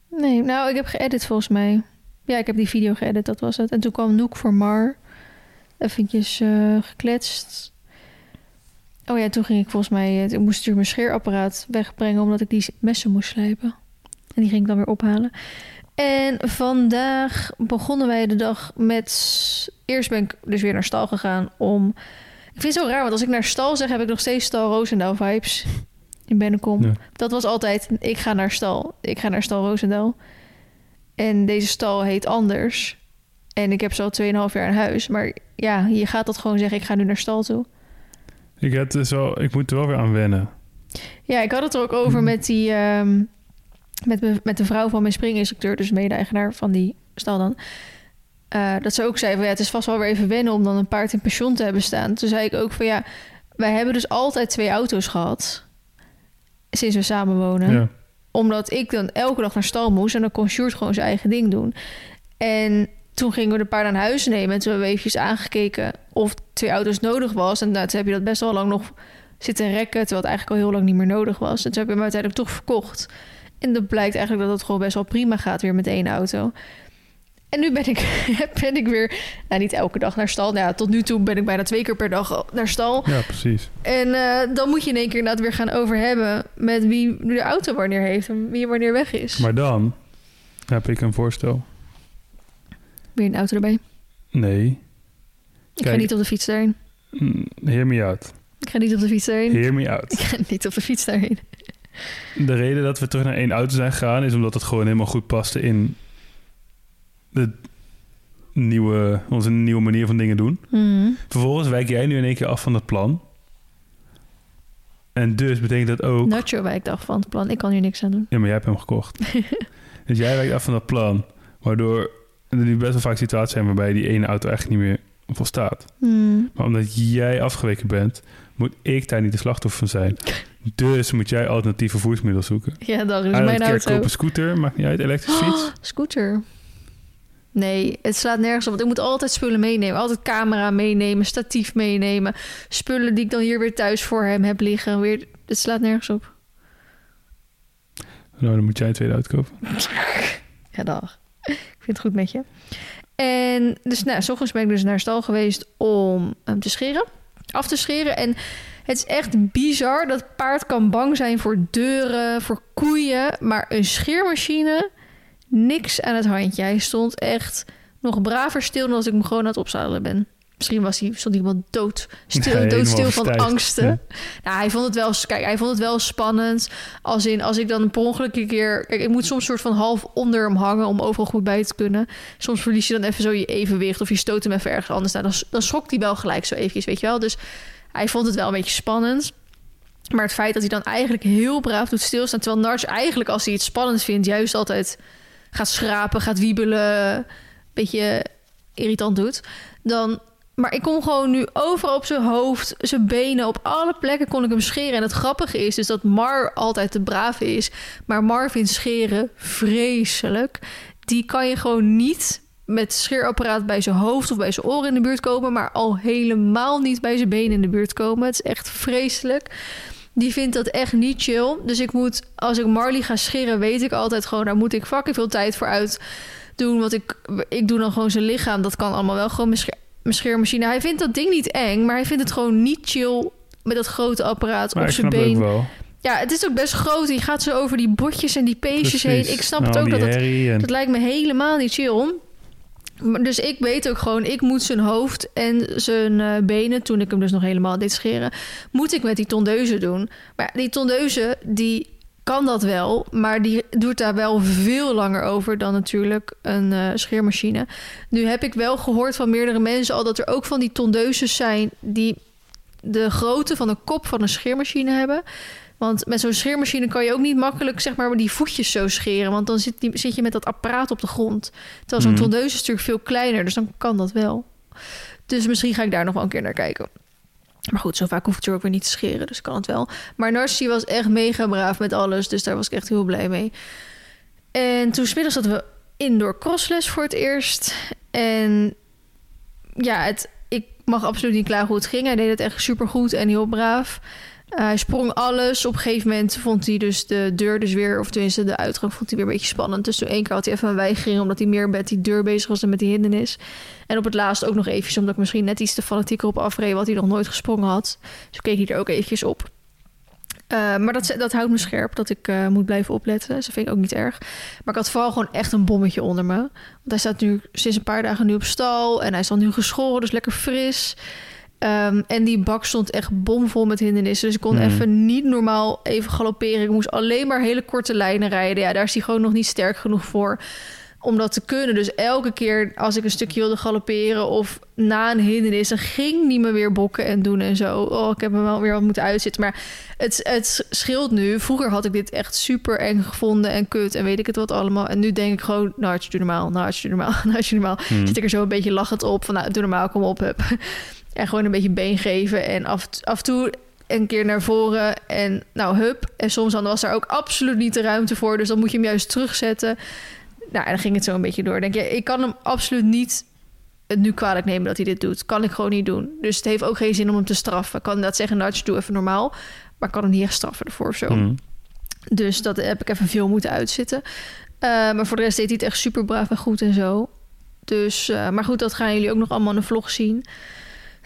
[SPEAKER 1] Nee, nou, ik heb geëdit volgens mij. Ja, ik heb die video geëdit, dat was het. En toen kwam Noek voor Mar. Eventjes eh, gekletst. Oh ja, toen ging ik volgens mij... Ik moest natuurlijk mijn scheerapparaat wegbrengen... omdat ik die messen moest slijpen. En die ging ik dan weer ophalen. En vandaag begonnen wij de dag met... Eerst ben ik dus weer naar stal gegaan om... Ik vind het zo raar, want als ik naar stal zeg... heb ik nog steeds stal Roosendaal vibes in Bennekom.
[SPEAKER 2] Ja.
[SPEAKER 1] Dat was altijd, ik ga naar stal. Ik ga naar stal Roosendaal. En deze stal heet anders. En ik heb zo 2,5 jaar in huis. Maar ja, je gaat dat gewoon zeggen, ik ga nu naar stal toe.
[SPEAKER 2] Ik, had dus wel, ik moet er wel weer aan wennen.
[SPEAKER 1] Ja, ik had het er ook over
[SPEAKER 2] Mhm.
[SPEAKER 1] met die... ehm, met, me- met de vrouw van mijn springinstructeur, dus mede-eigenaar van die stal dan. Eh, dat ze ook zei van ja, het is vast wel weer even wennen om dan een paard in pensioen te hebben staan. Toen zei ik ook van ja, wij hebben dus altijd twee auto's gehad. Sinds we samen wonen.
[SPEAKER 2] Ja.
[SPEAKER 1] Omdat ik dan elke dag naar stal moest en dan kon Sjoerd gewoon zijn eigen ding doen. En toen gingen we de paarden aan huis nemen. En toen hebben we eventjes aangekeken of twee auto's nodig was. En nou, toen heb je dat best wel lang nog zitten rekken, terwijl het eigenlijk al heel lang niet meer nodig was. En toen heb je hem uiteindelijk toch verkocht. En dan blijkt eigenlijk dat het gewoon best wel prima gaat weer met één auto. En nu ben ik, ben ik weer, nou niet elke dag naar stal. Nou ja, tot nu toe ben ik bijna twee keer per dag naar stal.
[SPEAKER 2] ja, precies.
[SPEAKER 1] En eh, dan moet je in één keer inderdaad weer gaan over hebben met wie nu de auto wanneer heeft en wie wanneer weg is.
[SPEAKER 2] Maar dan heb ik een voorstel.
[SPEAKER 1] Weer een auto erbij.
[SPEAKER 2] Nee.
[SPEAKER 1] Ik ga niet op de fiets daarheen.
[SPEAKER 2] Mm, Hear me out.
[SPEAKER 1] Ik ga niet op de fiets daarheen.
[SPEAKER 2] Hear me out.
[SPEAKER 1] Ik ga niet op de fiets daarheen.
[SPEAKER 2] De reden dat we terug naar één auto zijn gegaan... is omdat het gewoon helemaal goed paste in... De nieuwe, onze nieuwe manier van dingen doen.
[SPEAKER 1] Hmm.
[SPEAKER 2] Vervolgens wijk jij nu in één keer af van het plan. En dus betekent dat ook...
[SPEAKER 1] Nacho wijkt af van het plan. Ik kan hier niks aan doen.
[SPEAKER 2] Ja, maar jij hebt hem gekocht. dus jij wijkt af van dat plan. Waardoor er nu best wel vaak situaties zijn... waarbij die ene auto eigenlijk niet meer volstaat.
[SPEAKER 1] Hmm.
[SPEAKER 2] Maar omdat jij afgeweken bent... moet ik daar niet de slachtoffer van zijn. Dus moet jij alternatieve vervoersmiddel zoeken.
[SPEAKER 1] Ja, dat is
[SPEAKER 2] Eigenlijk
[SPEAKER 1] mijn auto.
[SPEAKER 2] koop een scooter, maakt niet uit, elektrische fiets.
[SPEAKER 1] Oh, scooter. Nee, het slaat nergens op. Want ik moet altijd spullen meenemen. Altijd camera meenemen, statief meenemen. Spullen die ik dan hier weer thuis voor hem heb liggen. Weer, het slaat nergens op.
[SPEAKER 2] Nou, dan moet jij een tweede uitkopen.
[SPEAKER 1] Ja, dag. Ik vind het goed met je. En dus, nou, s ochtends ben ik dus naar stal geweest om hem te scheren. Af te scheren. En het is echt bizar dat paard kan bang zijn voor deuren, voor koeien. Maar een scheermachine, niks aan het handje. Hij stond echt nog braver stil dan als ik hem gewoon aan het opzadelen ben. Misschien was hij, stond iemand dood, stil,
[SPEAKER 2] Nee,
[SPEAKER 1] doodstil van angsten.
[SPEAKER 2] Ja.
[SPEAKER 1] Nou, hij vond het wel, kijk, hij vond het wel spannend. Als in, als ik dan per ongeluk een keer... Kijk, ik moet soms soort van half onder hem hangen om overal goed bij te kunnen. Soms verlies je dan even zo je evenwicht of je stoot hem even ergens anders. Nou, dan, dan schokt hij wel gelijk zo eventjes, weet je wel. Dus hij vond het wel een beetje spannend. Maar het feit dat hij dan eigenlijk heel braaf doet stilstaan... terwijl Narts eigenlijk als hij het spannend vindt... juist altijd gaat schrapen, gaat wiebelen... een beetje irritant doet... dan maar ik kon gewoon nu overal op zijn hoofd, zijn benen, op alle plekken kon ik hem scheren. En het grappige is dus dat Mar altijd de brave is. Maar Mar vindt scheren vreselijk. Die kan je gewoon niet met scheerapparaat bij zijn hoofd of bij zijn oren in de buurt komen. Maar al helemaal niet bij zijn benen in de buurt komen. Het is echt vreselijk. Die vindt dat echt niet chill. Dus ik moet, als ik Marley ga scheren, weet ik altijd gewoon, daar moet ik fucking veel tijd voor uit doen. Want ik, ik doe dan gewoon zijn lichaam. Dat kan allemaal wel gewoon mijn scheermachine. Hij vindt dat ding niet eng, maar hij vindt het gewoon niet chill met dat grote apparaat op zijn been.
[SPEAKER 2] wel.
[SPEAKER 1] Ja, het is ook best groot. Die gaat zo over die botjes en die peesjes heen. Ik snap het ook dat het, en... dat lijkt me helemaal niet chill. Dus ik weet ook gewoon, ik moet zijn hoofd en zijn uh, benen, toen ik hem dus nog helemaal deed scheren, moet ik met die tondeuze doen. Maar die tondeuze, die kan dat wel, maar die doet daar wel veel langer over dan natuurlijk een uh, scheermachine. Nu heb ik wel gehoord van meerdere mensen al dat er ook van die tondeuses zijn die de grootte van de kop van een scheermachine hebben. Want met zo'n scheermachine kan je ook niet makkelijk zeg maar die voetjes zo scheren, want dan zit, die, zit je met dat apparaat op de grond. Terwijl zo'n mm. tondeuse is natuurlijk veel kleiner, dus dan kan dat wel. Dus misschien ga ik daar nog wel een keer naar kijken. Maar goed, zo vaak hoef ik er ook weer niet te scheren, dus kan het wel. Maar Narcy was echt mega braaf met alles, dus daar was ik echt heel blij mee. En toen smiddags hadden we indoor crossles voor het eerst. En ja, het, ik mag absoluut niet klagen hoe het ging. Hij deed het echt super goed en heel braaf. Uh, hij sprong alles. Op een gegeven moment vond hij dus de deur dus weer... of tenminste de uitgang vond hij weer een beetje spannend. Dus toen één keer had hij even een weigering... omdat hij meer met die deur bezig was dan met die hindernis. En op het laatst ook nog eventjes... omdat ik misschien net iets te fanatieker op afreed... wat hij nog nooit gesprongen had. Dus keek hij er ook eventjes op. Uh, maar dat, dat houdt me scherp, dat ik uh, moet blijven opletten. Dus dat vind ik ook niet erg. Maar ik had vooral gewoon echt een bommetje onder me. Want hij staat nu sinds een paar dagen nu op stal... en hij is al nu geschoren, dus lekker fris... Um, en die bak stond echt bomvol met hindernissen. Dus ik kon hmm. even niet normaal even galopperen. Ik moest alleen maar hele korte lijnen rijden. Ja, daar is hij gewoon nog niet sterk genoeg voor om dat te kunnen. Dus elke keer als ik een stukje wilde galopperen of na een hindernis, dan ging niet meer weer bokken en doen en zo. Oh, ik heb hem wel weer wat moeten uitzitten. Maar het, het scheelt nu. Vroeger had ik dit echt super eng gevonden en kut en weet ik het wat allemaal. En nu denk ik gewoon, nou, je normaal, nou, je normaal, nou, je normaal. Hmm. Zit ik er zo een beetje lachend op van, nou, doe normaal, kom op, heb. En gewoon een beetje been geven. En af, af en toe een keer naar voren. En nou, hup. En soms dan was er ook absoluut niet de ruimte voor. Dus dan moet je hem juist terugzetten. Nou, en dan ging het zo een beetje door. Denk je, ik kan hem absoluut niet het nu kwalijk nemen dat hij dit doet. Kan ik gewoon niet doen. Dus het heeft ook geen zin om hem te straffen. Ik kan dat zeggen, nou, doe even normaal. Maar ik kan hem niet echt straffen ervoor of zo. Mm. Dus dat heb ik even veel moeten uitzitten. Uh, maar voor de rest deed hij het echt super braaf en goed en zo. Dus, uh, maar goed, dat gaan jullie ook nog allemaal in de vlog zien.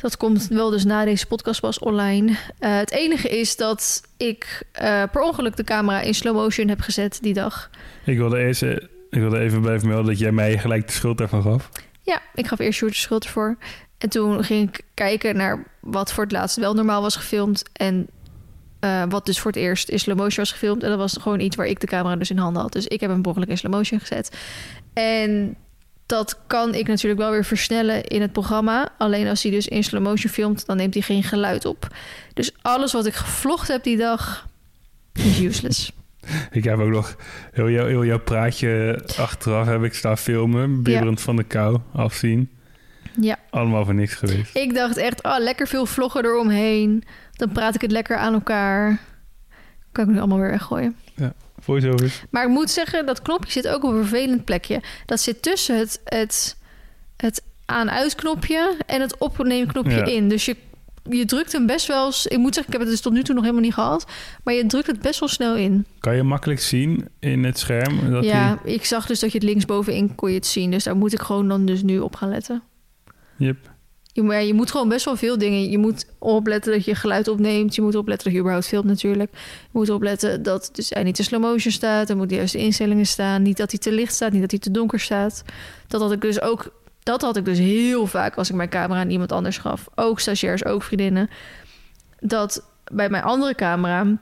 [SPEAKER 1] Dat komt wel dus na deze podcast pas online. Uh, het enige is dat ik uh, per ongeluk de camera in slow motion heb gezet die dag.
[SPEAKER 2] Ik wilde, eerst, eh, ik wilde even blijven melden dat jij mij gelijk de schuld daarvan gaf.
[SPEAKER 1] Ja, ik gaf eerst Sjoerd de schuld ervoor. En toen ging ik kijken naar wat voor het laatst wel normaal was gefilmd. En uh, wat dus voor het eerst in slow motion was gefilmd. En dat was gewoon iets waar ik de camera dus in handen had. Dus ik heb hem per ongeluk in slow motion gezet. En dat kan ik natuurlijk wel weer versnellen in het programma. Alleen als hij dus in slow motion filmt, dan neemt hij geen geluid op. Dus alles wat ik gevlogd heb die dag is useless.
[SPEAKER 2] Ik heb ook nog heel, jou, heel jouw praatje achteraf heb ik staan filmen. Bibberend van de kou, afzien.
[SPEAKER 1] Ja.
[SPEAKER 2] Allemaal voor niks geweest.
[SPEAKER 1] Ik dacht echt, oh, lekker veel vloggen eromheen. Dan praat ik het lekker aan elkaar. Kan ik nu allemaal weer weggooien.
[SPEAKER 2] Ja voiceovers.
[SPEAKER 1] Maar ik moet zeggen, dat knopje zit ook op een vervelend plekje. Dat zit tussen het, het, het aan-uit knopje en het opnemen knopje in. Dus je, je drukt hem best wel... Ik moet zeggen, ik heb het dus tot nu toe nog helemaal niet gehad. Maar je drukt het best wel snel in.
[SPEAKER 2] Kan je makkelijk zien in het scherm?
[SPEAKER 1] Dat ja, ik zag dus dat je het linksbovenin kon je het zien. Dus daar moet ik gewoon dan dus nu op gaan letten.
[SPEAKER 2] Yep.
[SPEAKER 1] Je, je moet gewoon best wel veel dingen. Je moet opletten dat je geluid opneemt. Je moet opletten dat je überhaupt filmt natuurlijk. Je moet opletten dat dus hij niet te slow motion staat. Er moeten juiste instellingen staan. Niet dat hij te licht staat, niet dat hij te donker staat. Dat had ik dus ook... Dat had ik dus heel vaak als ik mijn camera aan iemand anders gaf. Ook stagiairs, ook vriendinnen. Dat bij mijn andere camera...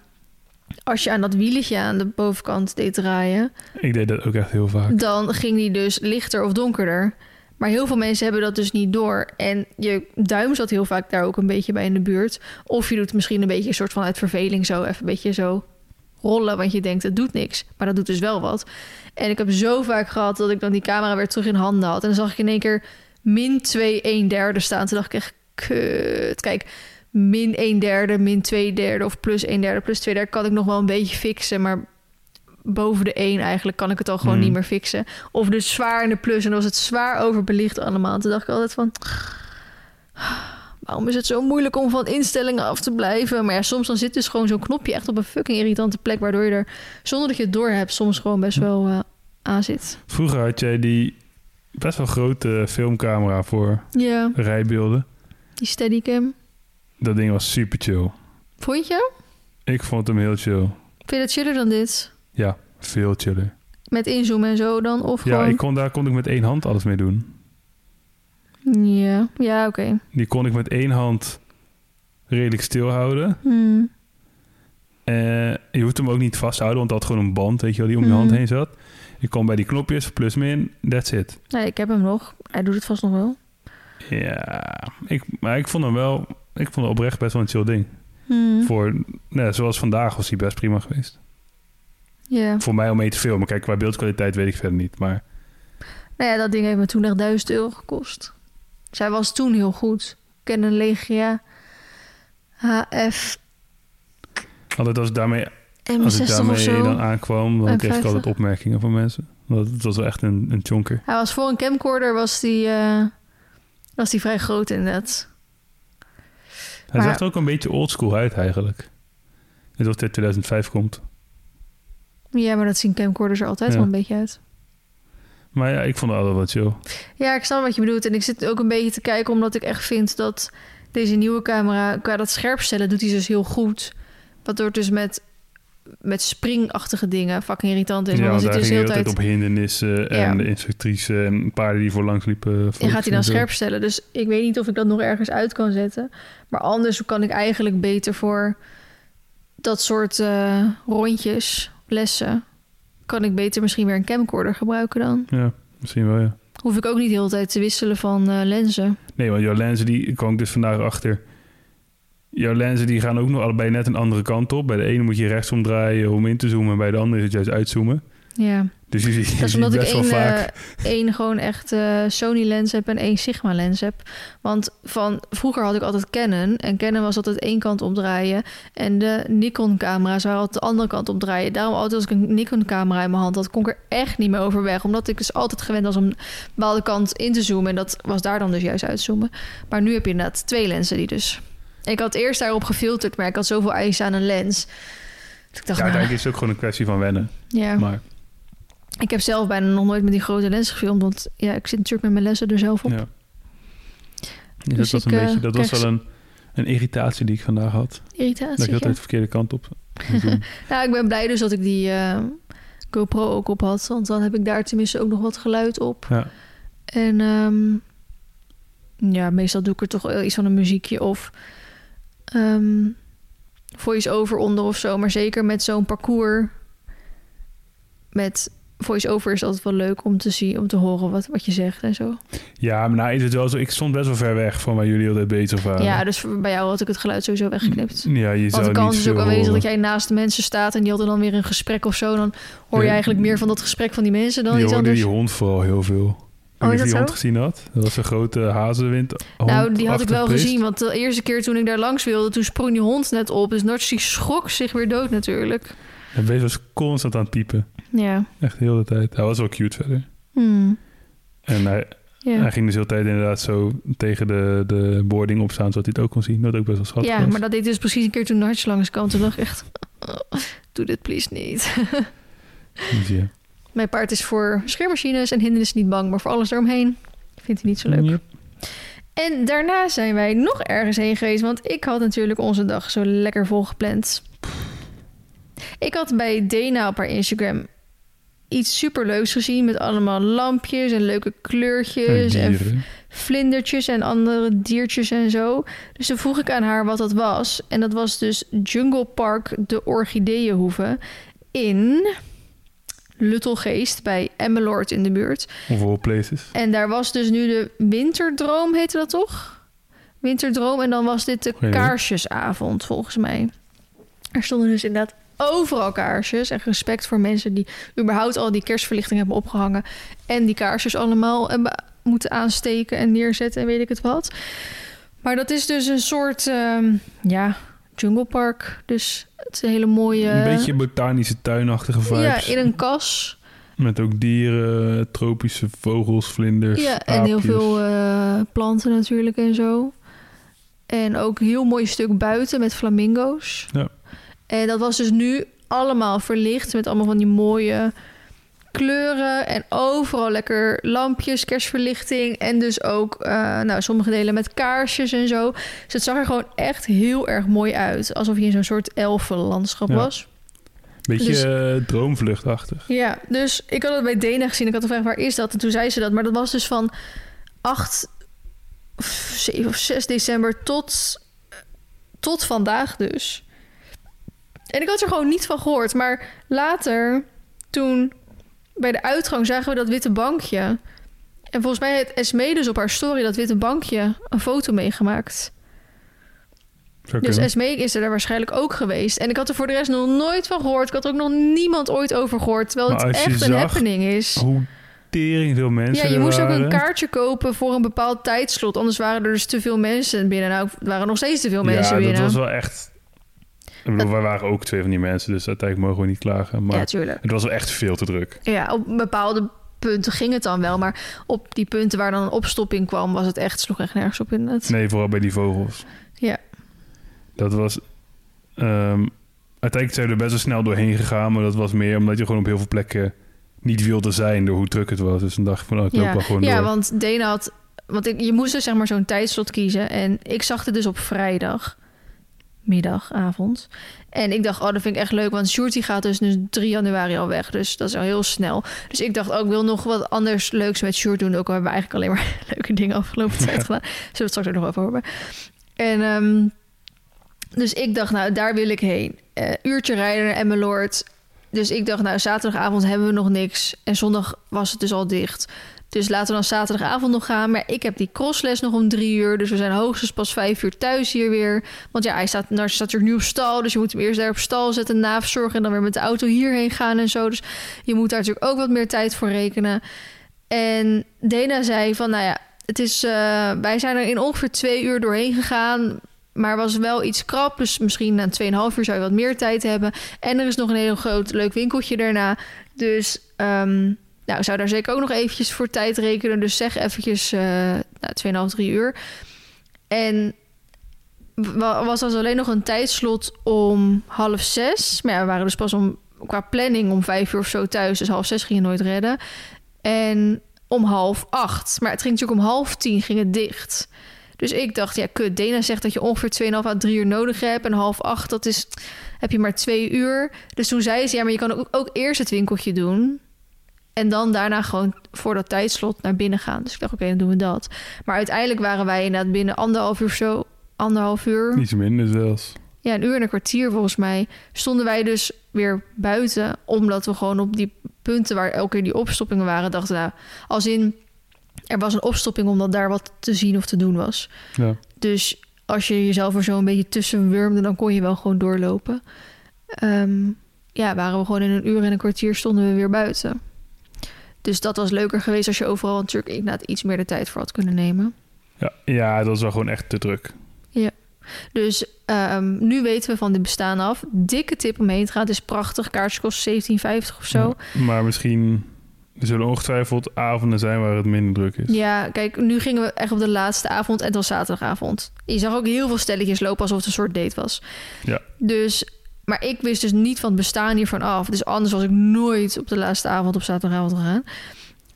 [SPEAKER 1] Als je aan dat wieletje aan de bovenkant deed draaien...
[SPEAKER 2] Ik deed dat ook echt heel vaak.
[SPEAKER 1] Dan ging die dus lichter of donkerder... Maar heel veel mensen hebben dat dus niet door. En je duim zat heel vaak daar ook een beetje bij in de buurt. Of je doet misschien een beetje een soort van uit verveling zo even een beetje zo rollen. Want je denkt, het doet niks. Maar dat doet dus wel wat. En ik heb zo vaak gehad dat ik dan die camera weer terug in handen had. En dan zag ik in één keer min 2, 1 derde staan. Toen dacht ik echt, kut. Kijk, min 1 derde, min 2 derde of plus 1 derde, plus 2 derde kan ik nog wel een beetje fixen. Maar boven de 1 eigenlijk kan ik het al gewoon
[SPEAKER 2] Hmm.
[SPEAKER 1] niet meer fixen. Of dus zwaar in de plus en dan was het zwaar overbelicht allemaal. Toen dacht ik altijd van... Waarom is het zo moeilijk om van instellingen af te blijven? Maar ja, soms dan zit dus gewoon zo'n knopje echt op een fucking irritante plek... waardoor je er, zonder dat je het door hebt, soms gewoon best wel eh, aan zit.
[SPEAKER 2] Vroeger had jij die best wel grote filmcamera voor
[SPEAKER 1] Ja,
[SPEAKER 2] rijbeelden.
[SPEAKER 1] die steadycam.
[SPEAKER 2] Dat ding was super chill.
[SPEAKER 1] Vond je?
[SPEAKER 2] Ik vond hem heel chill.
[SPEAKER 1] Vind je dat chiller dan dit?
[SPEAKER 2] Ja, veel chiller.
[SPEAKER 1] Met inzoomen en zo dan? Of
[SPEAKER 2] Ja,
[SPEAKER 1] gewoon...
[SPEAKER 2] ik kon, daar kon ik met één hand alles mee doen.
[SPEAKER 1] Ja, ja oké.
[SPEAKER 2] Die kon ik met één hand redelijk stilhouden.
[SPEAKER 1] Hmm.
[SPEAKER 2] Eh, je hoeft hem ook niet vasthouden, want dat had gewoon een band, weet je wel, die om je hand
[SPEAKER 1] Mhm.
[SPEAKER 2] heen zat. Je kon bij die knopjes, plus min, that's it.
[SPEAKER 1] Nee, ik heb hem nog. Hij doet het vast nog wel.
[SPEAKER 2] Ja, ik, maar ik vond hem wel, ik vond het oprecht best wel een chill ding.
[SPEAKER 1] Hmm.
[SPEAKER 2] Voor, nou, zoals vandaag was hij best prima geweest. Voor mij om mee te filmen. Kijk, qua beeldkwaliteit weet ik verder niet, maar
[SPEAKER 1] Nou ja, dat ding heeft me toen echt 1000 euro gekost. Zij was toen heel goed. Canon Legia HF
[SPEAKER 2] altijd als, ik daarmee, als ik
[SPEAKER 1] M60 of
[SPEAKER 2] daarmee
[SPEAKER 1] zo.
[SPEAKER 2] dan aankwam, dan kreeg ik
[SPEAKER 1] M50.
[SPEAKER 2] altijd opmerkingen van mensen. Dat, het was wel echt een, een chonker.
[SPEAKER 1] Hij was voor een camcorder was die, eh, was die vrij groot inderdaad.
[SPEAKER 2] Hij
[SPEAKER 1] Maar-
[SPEAKER 2] zag er ook een beetje oldschool uit eigenlijk. Net als dit 2005 komt.
[SPEAKER 1] Ja, maar dat zien camcorders er altijd
[SPEAKER 2] Ja.
[SPEAKER 1] wel een beetje uit.
[SPEAKER 2] Maar ja, ik vond het altijd wel chill.
[SPEAKER 1] Ja, ik snap wat je bedoelt. En ik zit ook een beetje te kijken omdat ik echt vind dat deze nieuwe camera, qua dat scherpstellen, doet hij dus heel goed. Waardoor het dus met, met springachtige dingen fucking irritant is.
[SPEAKER 2] Ja,
[SPEAKER 1] want
[SPEAKER 2] daar ging
[SPEAKER 1] dus de
[SPEAKER 2] de
[SPEAKER 1] hele
[SPEAKER 2] tijd op hindernissen en
[SPEAKER 1] Ja.
[SPEAKER 2] de instructrice en paarden die voor langs liepen.
[SPEAKER 1] En gaat hij dan
[SPEAKER 2] en zo.
[SPEAKER 1] scherp stellen. Dus ik weet niet of ik dat nog ergens uit kan zetten. Maar anders kan ik eigenlijk beter voor dat soort eh, rondjes, lessen... kan ik beter misschien weer een camcorder gebruiken dan.
[SPEAKER 2] Ja, misschien wel, ja.
[SPEAKER 1] Hoef ik ook niet de hele tijd te wisselen van eh, lenzen.
[SPEAKER 2] Nee, want jouw lenzen, die kwam ik dus vandaag achter. Jouw lenzen die gaan ook nog allebei net een andere kant op. Bij de ene moet je rechtsom draaien om in te zoomen. En bij de andere is het juist uitzoomen.
[SPEAKER 1] Ja,
[SPEAKER 2] Dus
[SPEAKER 1] dat is omdat ik één,
[SPEAKER 2] vaak...
[SPEAKER 1] eh, één gewoon echt eh, Sony lens heb en één Sigma lens heb. Want van vroeger had ik altijd Canon. En Canon was altijd één kant opdraaien. En de Nikon camera's waren altijd de andere kant opdraaien. Daarom altijd als ik een Nikon camera in mijn hand had, kon ik er echt niet meer overweg. Omdat ik dus altijd gewend was om een bepaalde kant in te zoomen. En dat was daar dan dus juist uitzoomen. Maar nu heb je inderdaad twee lenzen die dus... Ik had eerst daarop gefilterd, maar ik had zoveel eisen aan een lens. Dus ik dacht,
[SPEAKER 2] Ja,
[SPEAKER 1] nou,
[SPEAKER 2] uiteindelijk is het ook gewoon een kwestie van wennen.
[SPEAKER 1] ja.
[SPEAKER 2] Maar
[SPEAKER 1] Ik heb zelf bijna nog nooit met die grote lens gefilmd. Want ja, ik zit natuurlijk met mijn lessen er zelf op.
[SPEAKER 2] ja. Dus
[SPEAKER 1] Dus
[SPEAKER 2] dat was,
[SPEAKER 1] ik,
[SPEAKER 2] een
[SPEAKER 1] eh,
[SPEAKER 2] beetje, dat was wel een, een irritatie die ik vandaag had. Dat
[SPEAKER 1] Irritatie.
[SPEAKER 2] ik de hele
[SPEAKER 1] ja.
[SPEAKER 2] tijd de verkeerde kant op.
[SPEAKER 1] Nou, ik ben blij dus dat ik die eh, GoPro ook op had. Want dan heb ik daar tenminste ook nog wat geluid op.
[SPEAKER 2] ja.
[SPEAKER 1] En ehm, ja, meestal doe ik er toch wel iets van een muziekje of ehm voice-over onder of zo. Maar zeker met zo'n parcours met voice-over is altijd wel leuk om te zien, om te horen wat, wat je zegt en zo.
[SPEAKER 2] ja, maar nou is het wel zo. Ik stond best wel ver weg van waar jullie altijd bezig waren.
[SPEAKER 1] Ja, dus bij jou had ik het geluid sowieso weggeknipt.
[SPEAKER 2] Ja, je
[SPEAKER 1] Want
[SPEAKER 2] zou
[SPEAKER 1] de kans is ook aanwezig dat jij naast de mensen staat en die hadden dan weer een gesprek of zo. Dan hoor je
[SPEAKER 2] Ja.
[SPEAKER 1] eigenlijk meer van dat gesprek van die mensen dan
[SPEAKER 2] je
[SPEAKER 1] iets anders.
[SPEAKER 2] die hond vooral heel veel.
[SPEAKER 1] Oh,
[SPEAKER 2] je die
[SPEAKER 1] dat
[SPEAKER 2] hond
[SPEAKER 1] zo?
[SPEAKER 2] gezien had? Dat was een grote hazenwind.
[SPEAKER 1] Nou, die had ik wel gezien. Want de eerste keer toen ik daar langs wilde, toen sprong die hond net op. Dus Narcissi schrok zich weer dood natuurlijk.
[SPEAKER 2] Het beest was constant aan het piepen.
[SPEAKER 1] Ja.
[SPEAKER 2] Echt de hele tijd. Hij was wel cute verder.
[SPEAKER 1] Hmm.
[SPEAKER 2] En hij,
[SPEAKER 1] Ja.
[SPEAKER 2] hij ging dus de hele tijd inderdaad zo tegen de, de boarding opstaan, zodat hij het ook kon zien. Dat ook best wel schattig
[SPEAKER 1] ja,
[SPEAKER 2] was.
[SPEAKER 1] maar dat deed dus precies een keer toen Narts langs kwam. Toen dacht ik echt, doe dit please niet.
[SPEAKER 2] Dus ja.
[SPEAKER 1] Mijn paard is voor scheermachines en hindernissen niet bang, maar voor alles eromheen vindt hij niet zo leuk.
[SPEAKER 2] Yep.
[SPEAKER 1] En daarna zijn wij nog ergens heen geweest, want ik had natuurlijk onze dag zo lekker vol gepland. Ik had bij Dana op haar Instagram iets superleuks gezien met allemaal lampjes en leuke kleurtjes en, vlindertjes en andere diertjes en zo. Dus toen vroeg ik aan haar wat dat was. En dat was dus Jungle Park de Orchideeënhoeve in Luttelgeest bij Emmeloord in de buurt.
[SPEAKER 2] Of places.
[SPEAKER 1] En daar was dus nu de Winterdroom, heette dat toch? Winterdroom. En dan was dit de kaarsjesavond, volgens mij. Er stonden dus inderdaad overal kaarsjes. En respect voor mensen die überhaupt al die kerstverlichting hebben opgehangen. En die kaarsjes allemaal hebben moeten aansteken en neerzetten en weet ik het wat. Maar dat is dus een soort, ehm, ja, junglepark. Dus het is een hele mooie...
[SPEAKER 2] Een beetje botanische tuinachtige vibes.
[SPEAKER 1] Ja, in een kas.
[SPEAKER 2] Met ook dieren, tropische vogels, vlinders,
[SPEAKER 1] Ja, en heel veel eh, planten natuurlijk en zo. En ook een heel mooi stuk buiten met flamingo's.
[SPEAKER 2] Ja.
[SPEAKER 1] En dat was dus nu allemaal verlicht met allemaal van die mooie kleuren. En overal lekker lampjes, kerstverlichting. En dus ook eh, nou, sommige delen met kaarsjes en zo. Dus het zag er gewoon echt heel erg mooi uit. Alsof je in zo'n soort elfenlandschap
[SPEAKER 2] Ja.
[SPEAKER 1] was.
[SPEAKER 2] Beetje
[SPEAKER 1] dus-
[SPEAKER 2] eh, droomvluchtachtig.
[SPEAKER 1] Ja, dus ik had het bij Dena gezien. Ik had gevraagd, waar is dat? En toen zei ze dat. Maar dat was dus van 8, of 7 of 6 december tot, tot vandaag dus. En ik had er gewoon niet van gehoord. Maar later, toen bij de uitgang zagen we dat witte bankje. En volgens mij heeft Esme dus op haar story dat witte bankje een foto meegemaakt. Dus. Esme is er daar waarschijnlijk ook geweest. En ik had er voor de rest nog nooit van gehoord. Ik had er ook nog niemand ooit over gehoord. Terwijl
[SPEAKER 2] Maar
[SPEAKER 1] het echt een happening is.
[SPEAKER 2] Hoe tering veel mensen
[SPEAKER 1] Ja, je moest ook een kaartje kopen voor een bepaald tijdslot. Anders waren er dus te veel mensen binnen. Nou, er waren nog steeds te veel mensen
[SPEAKER 2] ja,
[SPEAKER 1] binnen.
[SPEAKER 2] dat was wel echt... Ik bedoel, wij waren ook twee van die mensen, dus uiteindelijk mogen we niet klagen. Maar
[SPEAKER 1] Ja,
[SPEAKER 2] het was wel echt veel te druk.
[SPEAKER 1] Ja, op bepaalde punten ging het dan wel. Maar op die punten waar dan een opstopping kwam... was het echt, sloeg echt nergens op inderdaad.
[SPEAKER 2] Nee, vooral bij die vogels.
[SPEAKER 1] Ja.
[SPEAKER 2] Dat was... ehm, uiteindelijk zijn we er best wel snel doorheen gegaan, maar dat was meer omdat je gewoon op heel veel plekken niet wilde zijn door hoe druk het was. Dus dan dacht ik van, oh, ik loop
[SPEAKER 1] Ja,
[SPEAKER 2] wel gewoon
[SPEAKER 1] ja
[SPEAKER 2] door.
[SPEAKER 1] want Dana had... Want ik, je moest dus zeg maar zo'n tijdslot kiezen. En ik zag het dus op vrijdag. Middag, avond. En ik dacht, oh, dat vind ik echt leuk. Want Shorty gaat dus, dus 3 januari al weg. Dus dat is al heel snel. Dus ik dacht, oh, ik wil nog wat anders leuks met Short doen. Ook al hebben we eigenlijk alleen maar leuke dingen afgelopen tijd gedaan. Zullen we het straks ook nog over hebben. En ehm, dus ik dacht, nou, daar wil ik heen. Eh, uurtje rijden naar Emmeloord. Dus ik dacht, nou, zaterdagavond hebben we nog niks. En zondag was het dus al dicht. Dus laten we dan zaterdagavond nog gaan. Maar ik heb die crossles nog om drie uur. Dus we zijn hoogstens pas vijf uur thuis hier weer. Want ja, hij staat, nou, staat hier nu op stal. Dus je moet hem eerst daar op stal zetten, naverzorgen... en dan weer met de auto hierheen gaan en zo. Dus je moet daar natuurlijk ook wat meer tijd voor rekenen. En Dena zei van, nou ja, het is, eh, wij zijn er in ongeveer twee uur doorheen gegaan... Maar was wel iets krap, dus misschien na 2,5 uur zou je wat meer tijd hebben. En er is nog een heel groot leuk winkeltje daarna. Dus ehm, nou, zou daar zeker ook nog eventjes voor tijd rekenen. Dus zeg eventjes eh nou, 2,5, 3 uur. En wa- was dat alleen nog een tijdslot om half zes. Maar ja, we waren dus pas om, qua planning om vijf uur of zo thuis. Dus half zes ging je nooit redden. En om half acht. Maar het ging natuurlijk om half tien ging het dicht. Dus ik dacht, ja, kut. Dena zegt dat je ongeveer 2,5 à 3 uur nodig hebt. En half acht, dat is, heb je maar twee uur. Dus toen zei ze, ja, maar je kan ook, ook eerst het winkeltje doen. En dan daarna gewoon voor dat tijdslot naar binnen gaan. Dus ik dacht, oké, dan doen we dat. Maar uiteindelijk waren wij inderdaad binnen anderhalf uur of zo. Anderhalf uur.
[SPEAKER 2] Iets minder zelfs.
[SPEAKER 1] Ja, een uur en een kwartier volgens mij. Stonden wij dus weer buiten. Omdat we gewoon op die punten waar elke keer die opstoppingen waren... dachten, nou, als in... Er was een opstopping omdat daar wat te zien of te doen was.
[SPEAKER 2] Ja.
[SPEAKER 1] Dus als je jezelf er zo een beetje tussen wurmde... dan kon je wel gewoon doorlopen. Ehm, ja, waren we gewoon in een uur en een kwartier stonden we weer buiten. Dus dat was leuker geweest als je overal natuurlijk inderdaad iets meer de tijd voor had kunnen nemen.
[SPEAKER 2] Ja, ja, dat was wel gewoon echt te druk.
[SPEAKER 1] Dus ehm, nu weten we van dit bestaan af. Dikke tip om heen te gaan. Het is prachtig. Kaartjes kosten 17,50 of zo.
[SPEAKER 2] Ja, maar misschien er zullen ongetwijfeld avonden zijn waar het minder druk is.
[SPEAKER 1] Ja, kijk, nu gingen we echt op de laatste avond en het was zaterdagavond. Je zag ook heel veel stelletjes lopen alsof het een soort date was.
[SPEAKER 2] Ja.
[SPEAKER 1] Dus, maar ik wist dus niet van het bestaan hiervan af. Dus anders was ik nooit op de laatste avond op zaterdagavond gegaan.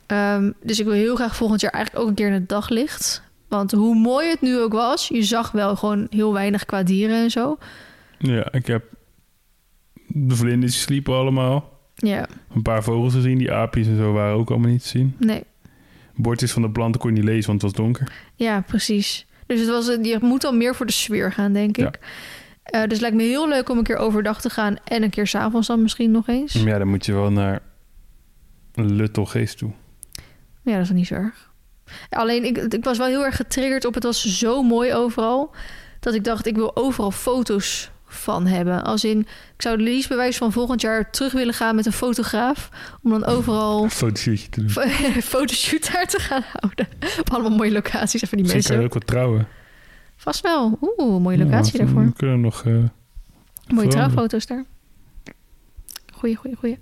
[SPEAKER 1] Ehm, dus ik wil heel graag volgend jaar eigenlijk ook een keer in het daglicht. Want hoe mooi het nu ook was, je zag wel gewoon heel weinig qua dieren en zo.
[SPEAKER 2] Ja, ik heb de vlinders sliepen allemaal.
[SPEAKER 1] Ja,
[SPEAKER 2] Een paar vogels gezien, die aapjes en zo waren ook allemaal niet te zien.
[SPEAKER 1] nee.
[SPEAKER 2] Bordjes van de planten kon je niet lezen, want het was donker.
[SPEAKER 1] Ja, precies. Dus het was, je moet al meer voor de sfeer gaan, denk
[SPEAKER 2] Ja.
[SPEAKER 1] Ik. Eh, dus het lijkt me heel leuk om een keer overdag te gaan en een keer s'avonds dan misschien nog eens.
[SPEAKER 2] Ja, dan moet je wel naar een luttel geest toe.
[SPEAKER 1] Ja, dat is niet zo erg. Alleen, ik, ik was wel heel erg getriggerd op... het was zo mooi overal... dat ik dacht, ik wil overal foto's van hebben. Als in, ik zou de leasebewijs van volgend jaar terug willen gaan met een fotograaf... om dan overal
[SPEAKER 2] Een fotoshootje te doen.
[SPEAKER 1] fotoshoot daar te gaan houden. Op allemaal mooie locaties en van die
[SPEAKER 2] kan
[SPEAKER 1] mensen.
[SPEAKER 2] je ook wat trouwen.
[SPEAKER 1] Vast wel. Oeh, mooie locatie
[SPEAKER 2] Ja,
[SPEAKER 1] daarvoor.
[SPEAKER 2] We kunnen nog... eh,
[SPEAKER 1] Mooie
[SPEAKER 2] veranderen.
[SPEAKER 1] trouwfoto's daar. Goeie, goeie, goeie.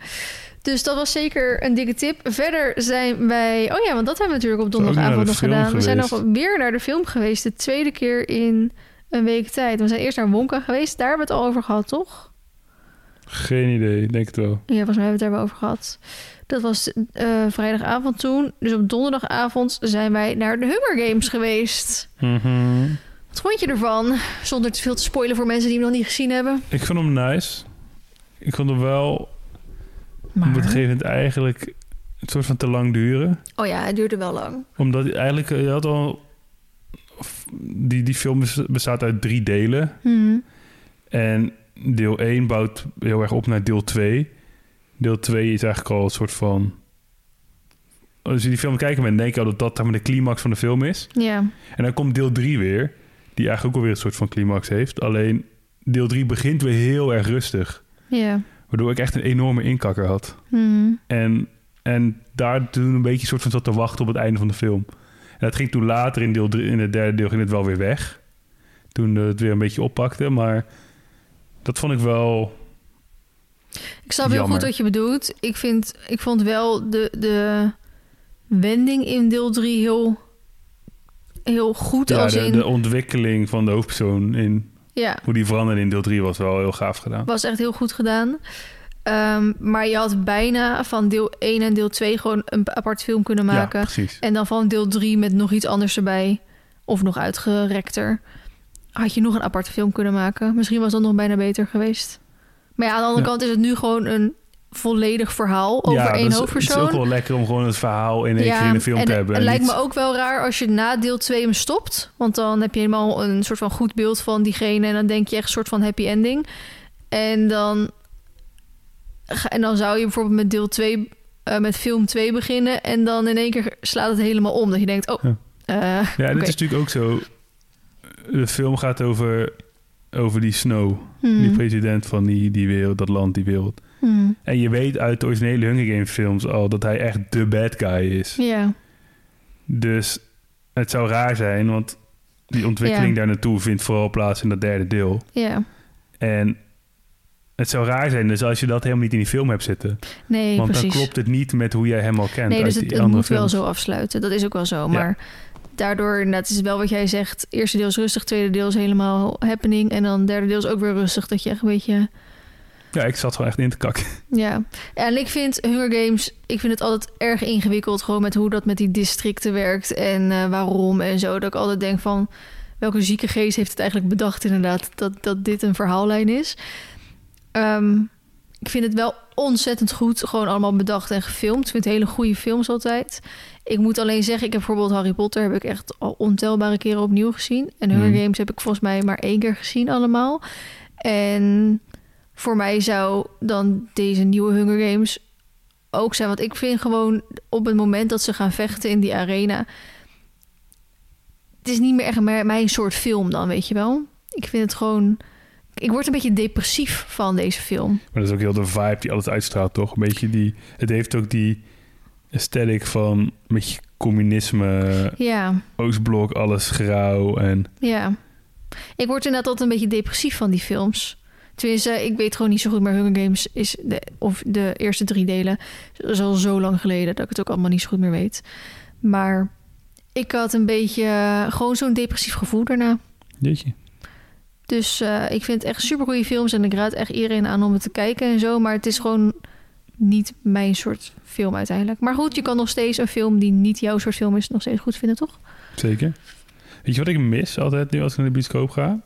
[SPEAKER 1] Dus dat was zeker een dikke tip. Verder zijn wij... Oh ja, want dat hebben we natuurlijk op donderdagavond
[SPEAKER 2] de
[SPEAKER 1] nog gedaan. We zijn nog weer naar de film geweest. De tweede keer in een week tijd. We zijn eerst naar Wonka geweest. Daar hebben we het al over gehad, toch?
[SPEAKER 2] geen idee, denk het wel.
[SPEAKER 1] Ja, volgens mij hebben we het daar wel over gehad. Dat was eh, vrijdagavond toen. Dus op donderdagavond zijn wij naar de Hunger Games geweest.
[SPEAKER 2] Mhm.
[SPEAKER 1] Wat vond je ervan? Zonder te veel te spoilen voor mensen die hem nog niet gezien hebben.
[SPEAKER 2] Ik vond hem nice. Ik vond hem wel
[SPEAKER 1] Maar...
[SPEAKER 2] op het gegeven moment eigenlijk een soort van te lang duren.
[SPEAKER 1] Oh ja, het duurde wel lang.
[SPEAKER 2] Omdat hij eigenlijk, eh, je had al... Die, die film bes- bestaat uit drie delen.
[SPEAKER 1] Mhm.
[SPEAKER 2] En deel 1 bouwt heel erg op naar deel 2. Deel 2 is eigenlijk al een soort van... Als je die film kijken bent, denk je al dat dat de climax van de film is.
[SPEAKER 1] Ja.
[SPEAKER 2] En dan komt deel 3 weer, die eigenlijk ook alweer een soort van climax heeft. Alleen deel 3 begint weer heel erg rustig.
[SPEAKER 1] Ja.
[SPEAKER 2] Waardoor ik echt een enorme inkakker had.
[SPEAKER 1] Mhm.
[SPEAKER 2] En, en daar toen een beetje soort van zat te wachten op het einde van de film. En dat ging toen later in, deel drie, in het derde deel ging het wel weer weg. Toen het weer een beetje oppakte. Maar dat vond ik wel...
[SPEAKER 1] Ik snap heel goed wat je bedoelt. Ik, vind, ik vond wel de, de wending in deel 3 heel, heel goed.
[SPEAKER 2] Ja,
[SPEAKER 1] als
[SPEAKER 2] de,
[SPEAKER 1] in,
[SPEAKER 2] de ontwikkeling van de hoofdpersoon in
[SPEAKER 1] ja,
[SPEAKER 2] hoe die veranderde in deel 3 was wel heel gaaf gedaan.
[SPEAKER 1] was echt heel goed gedaan. Ehm, maar je had bijna van deel 1 en deel 2 gewoon een apart film kunnen
[SPEAKER 2] Ja,
[SPEAKER 1] maken.
[SPEAKER 2] precies.
[SPEAKER 1] en dan van deel 3 met nog iets anders erbij. Of nog uitgerekter. Had je nog een aparte film kunnen maken. Misschien was dat nog bijna beter geweest. Maar ja, aan de andere
[SPEAKER 2] Ja.
[SPEAKER 1] kant is het nu gewoon een volledig verhaal over
[SPEAKER 2] ja,
[SPEAKER 1] één
[SPEAKER 2] dat
[SPEAKER 1] hoofdpersoon.
[SPEAKER 2] Het is ook wel lekker om gewoon het verhaal in één keer in de film
[SPEAKER 1] en
[SPEAKER 2] te hebben.
[SPEAKER 1] Het lijkt
[SPEAKER 2] niet-
[SPEAKER 1] me ook wel raar als je na deel 2 hem stopt. Want dan heb je helemaal een soort van goed beeld van diegene. En dan denk je echt een soort van happy ending. En dan, en dan zou je bijvoorbeeld met deel 2, eh, met film 2 beginnen. En dan in één keer slaat het helemaal om. Dat je denkt, oh,
[SPEAKER 2] Ja.
[SPEAKER 1] eh,
[SPEAKER 2] Ja, dit is natuurlijk ook zo. De film gaat over, over die Snow,
[SPEAKER 1] Hmm,
[SPEAKER 2] die president van die, die wereld, dat land, die wereld.
[SPEAKER 1] Hmm.
[SPEAKER 2] En je weet uit de originele Hunger Games films al dat hij echt de bad guy is.
[SPEAKER 1] Ja,
[SPEAKER 2] Dus het zou raar zijn, want die ontwikkeling daar naartoe vindt vooral plaats in dat derde deel.
[SPEAKER 1] ja.
[SPEAKER 2] En het zou raar zijn dus als je dat helemaal niet in die film hebt zitten.
[SPEAKER 1] Nee,
[SPEAKER 2] want
[SPEAKER 1] precies.
[SPEAKER 2] dan klopt het niet met hoe jij hem al kent
[SPEAKER 1] Nee, dus het, moet wel zo afsluiten. Dat is ook wel zo. Maar daardoor, inderdaad, is wel wat jij zegt. Eerste deel is rustig, tweede deel is helemaal happening. En dan derde deel is ook weer rustig. Dat je echt een beetje...
[SPEAKER 2] Ja, ik zat gewoon echt in te kakken.
[SPEAKER 1] Ja. En ik vind Hunger Games... Ik vind het altijd erg ingewikkeld. Gewoon met hoe dat met die districten werkt. En eh, waarom en zo. Dat ik altijd denk van... Welke zieke geest heeft het eigenlijk bedacht inderdaad... dat, dat dit een verhaallijn is. Ehm, ik vind het wel ontzettend goed. Gewoon allemaal bedacht en gefilmd. Ik vind hele goede films altijd. Ik moet alleen zeggen, ik heb bijvoorbeeld Harry Potter heb ik echt al ontelbare keren opnieuw gezien. En Hunger
[SPEAKER 2] Mhm.
[SPEAKER 1] Games heb ik volgens mij maar één keer gezien allemaal. En voor mij zou dan deze nieuwe Hunger Games ook zijn. Want ik vind gewoon op het moment dat ze gaan vechten in die arena. Het is niet meer echt mijn soort film dan, weet je wel. Ik vind het gewoon. Ik word een beetje depressief van deze film.
[SPEAKER 2] Maar dat is ook heel de vibe die alles uitstraalt, toch? Een beetje die... Het heeft ook die aesthetic van een beetje communisme,
[SPEAKER 1] Ja,
[SPEAKER 2] Oostblok, alles grauw en...
[SPEAKER 1] ja. Ik word inderdaad altijd een beetje depressief van die films. Tenminste, ik weet gewoon niet zo goed, maar Hunger Games is de, of de eerste drie delen is al zo lang geleden dat ik het ook allemaal niet zo goed meer weet. Maar ik had een beetje eh, gewoon zo'n depressief gevoel daarna.
[SPEAKER 2] Jeetje.
[SPEAKER 1] Dus eh, ik vind het echt super goede films en ik raad echt iedereen aan om het te kijken en zo. Maar het is gewoon niet mijn soort film uiteindelijk. Maar goed, je kan nog steeds een film die niet jouw soort film is, nog steeds goed vinden, toch?
[SPEAKER 2] Zeker. Weet je wat ik mis altijd nu als ik naar de bioscoop ga?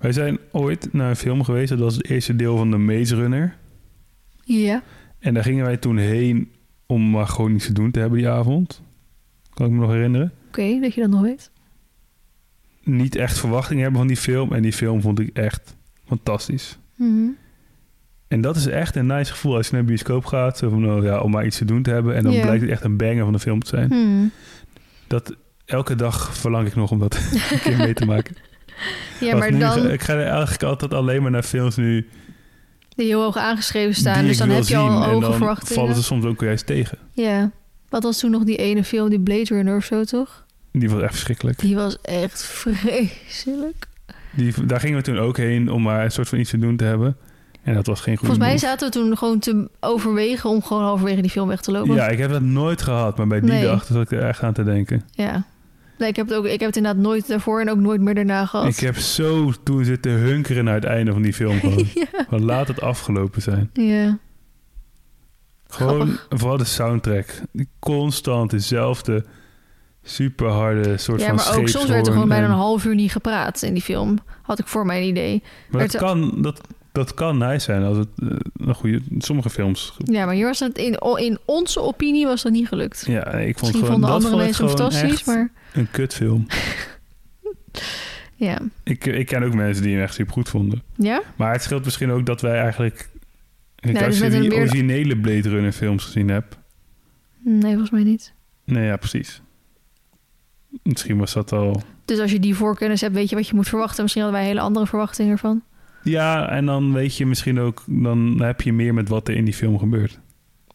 [SPEAKER 2] Wij zijn ooit naar een film geweest, dat was het eerste deel van de Maze Runner.
[SPEAKER 1] Ja.
[SPEAKER 2] En daar gingen wij toen heen om maar gewoon niets te doen te hebben die avond. Kan ik me nog herinneren.
[SPEAKER 1] Oké, dat je dat nog weet.
[SPEAKER 2] Niet echt verwachtingen hebben van die film. En die film vond ik echt fantastisch.
[SPEAKER 1] Mhm.
[SPEAKER 2] En dat is echt een nice gevoel als je naar een bioscoop gaat. Zo van, oh ja, om maar iets te doen te hebben. En dan blijkt het echt een banger van de film te zijn.
[SPEAKER 1] Hmm.
[SPEAKER 2] Dat, elke dag verlang ik nog om dat een keer mee te maken.
[SPEAKER 1] Ja, maar
[SPEAKER 2] nu
[SPEAKER 1] dan
[SPEAKER 2] ik ga er eigenlijk altijd alleen maar naar films nu
[SPEAKER 1] die heel hoog aangeschreven staan. Dus dan heb je al hoge
[SPEAKER 2] dan
[SPEAKER 1] verwachtingen.
[SPEAKER 2] vallen ze soms ook juist tegen.
[SPEAKER 1] Ja. Wat was toen nog die ene film, die Blade Runner of zo, toch?
[SPEAKER 2] Die was echt verschrikkelijk.
[SPEAKER 1] Die was echt vreselijk.
[SPEAKER 2] Die, daar gingen we toen ook heen om maar een soort van iets te doen te hebben. En dat was geen goede
[SPEAKER 1] Volgens mij
[SPEAKER 2] move.
[SPEAKER 1] zaten we toen gewoon te overwegen om gewoon halverwege die film weg te lopen.
[SPEAKER 2] Ja, ik heb dat nooit gehad. Maar bij die
[SPEAKER 1] Nee.
[SPEAKER 2] dag zat ik er echt aan te denken.
[SPEAKER 1] Ja. Nee, ik heb het ook. Ik heb het inderdaad nooit daarvoor en ook nooit meer daarna gehad.
[SPEAKER 2] Ik heb zo toen zitten hunkeren naar het einde van die film. Gewoon.
[SPEAKER 1] ja.
[SPEAKER 2] Laat het afgelopen zijn.
[SPEAKER 1] ja.
[SPEAKER 2] Gewoon,
[SPEAKER 1] Grappig.
[SPEAKER 2] vooral de soundtrack. Die constant dezelfde super harde soort
[SPEAKER 1] Ja,
[SPEAKER 2] van
[SPEAKER 1] maar ook soms werd er gewoon bijna
[SPEAKER 2] en-
[SPEAKER 1] een half uur niet gepraat in die film. Had ik voor mijn idee.
[SPEAKER 2] Maar dat kan, dat, dat kan nice zijn als het eh, een goede... Sommige films...
[SPEAKER 1] Ja, maar hier was het in, in onze opinie was dat niet gelukt.
[SPEAKER 2] Ja, ik vond
[SPEAKER 1] Misschien
[SPEAKER 2] gewoon...
[SPEAKER 1] vonden
[SPEAKER 2] dat
[SPEAKER 1] andere mensen fantastisch,
[SPEAKER 2] echt
[SPEAKER 1] maar
[SPEAKER 2] een kutfilm.
[SPEAKER 1] ja.
[SPEAKER 2] Ik, ik ken ook mensen die hem echt super goed vonden.
[SPEAKER 1] Ja?
[SPEAKER 2] Maar het scheelt misschien ook dat wij eigenlijk... Kijk,
[SPEAKER 1] Nee,
[SPEAKER 2] als
[SPEAKER 1] dus
[SPEAKER 2] je die
[SPEAKER 1] meer-
[SPEAKER 2] originele Blade Runner films gezien hebt...
[SPEAKER 1] Nee, volgens mij niet.
[SPEAKER 2] Nee, ja, precies. Misschien was dat al...
[SPEAKER 1] Dus als je die voorkennis hebt, weet je wat je moet verwachten. Misschien hadden wij hele andere verwachtingen ervan.
[SPEAKER 2] Ja, en dan weet je misschien ook... Dan heb je meer met wat er in die film gebeurt.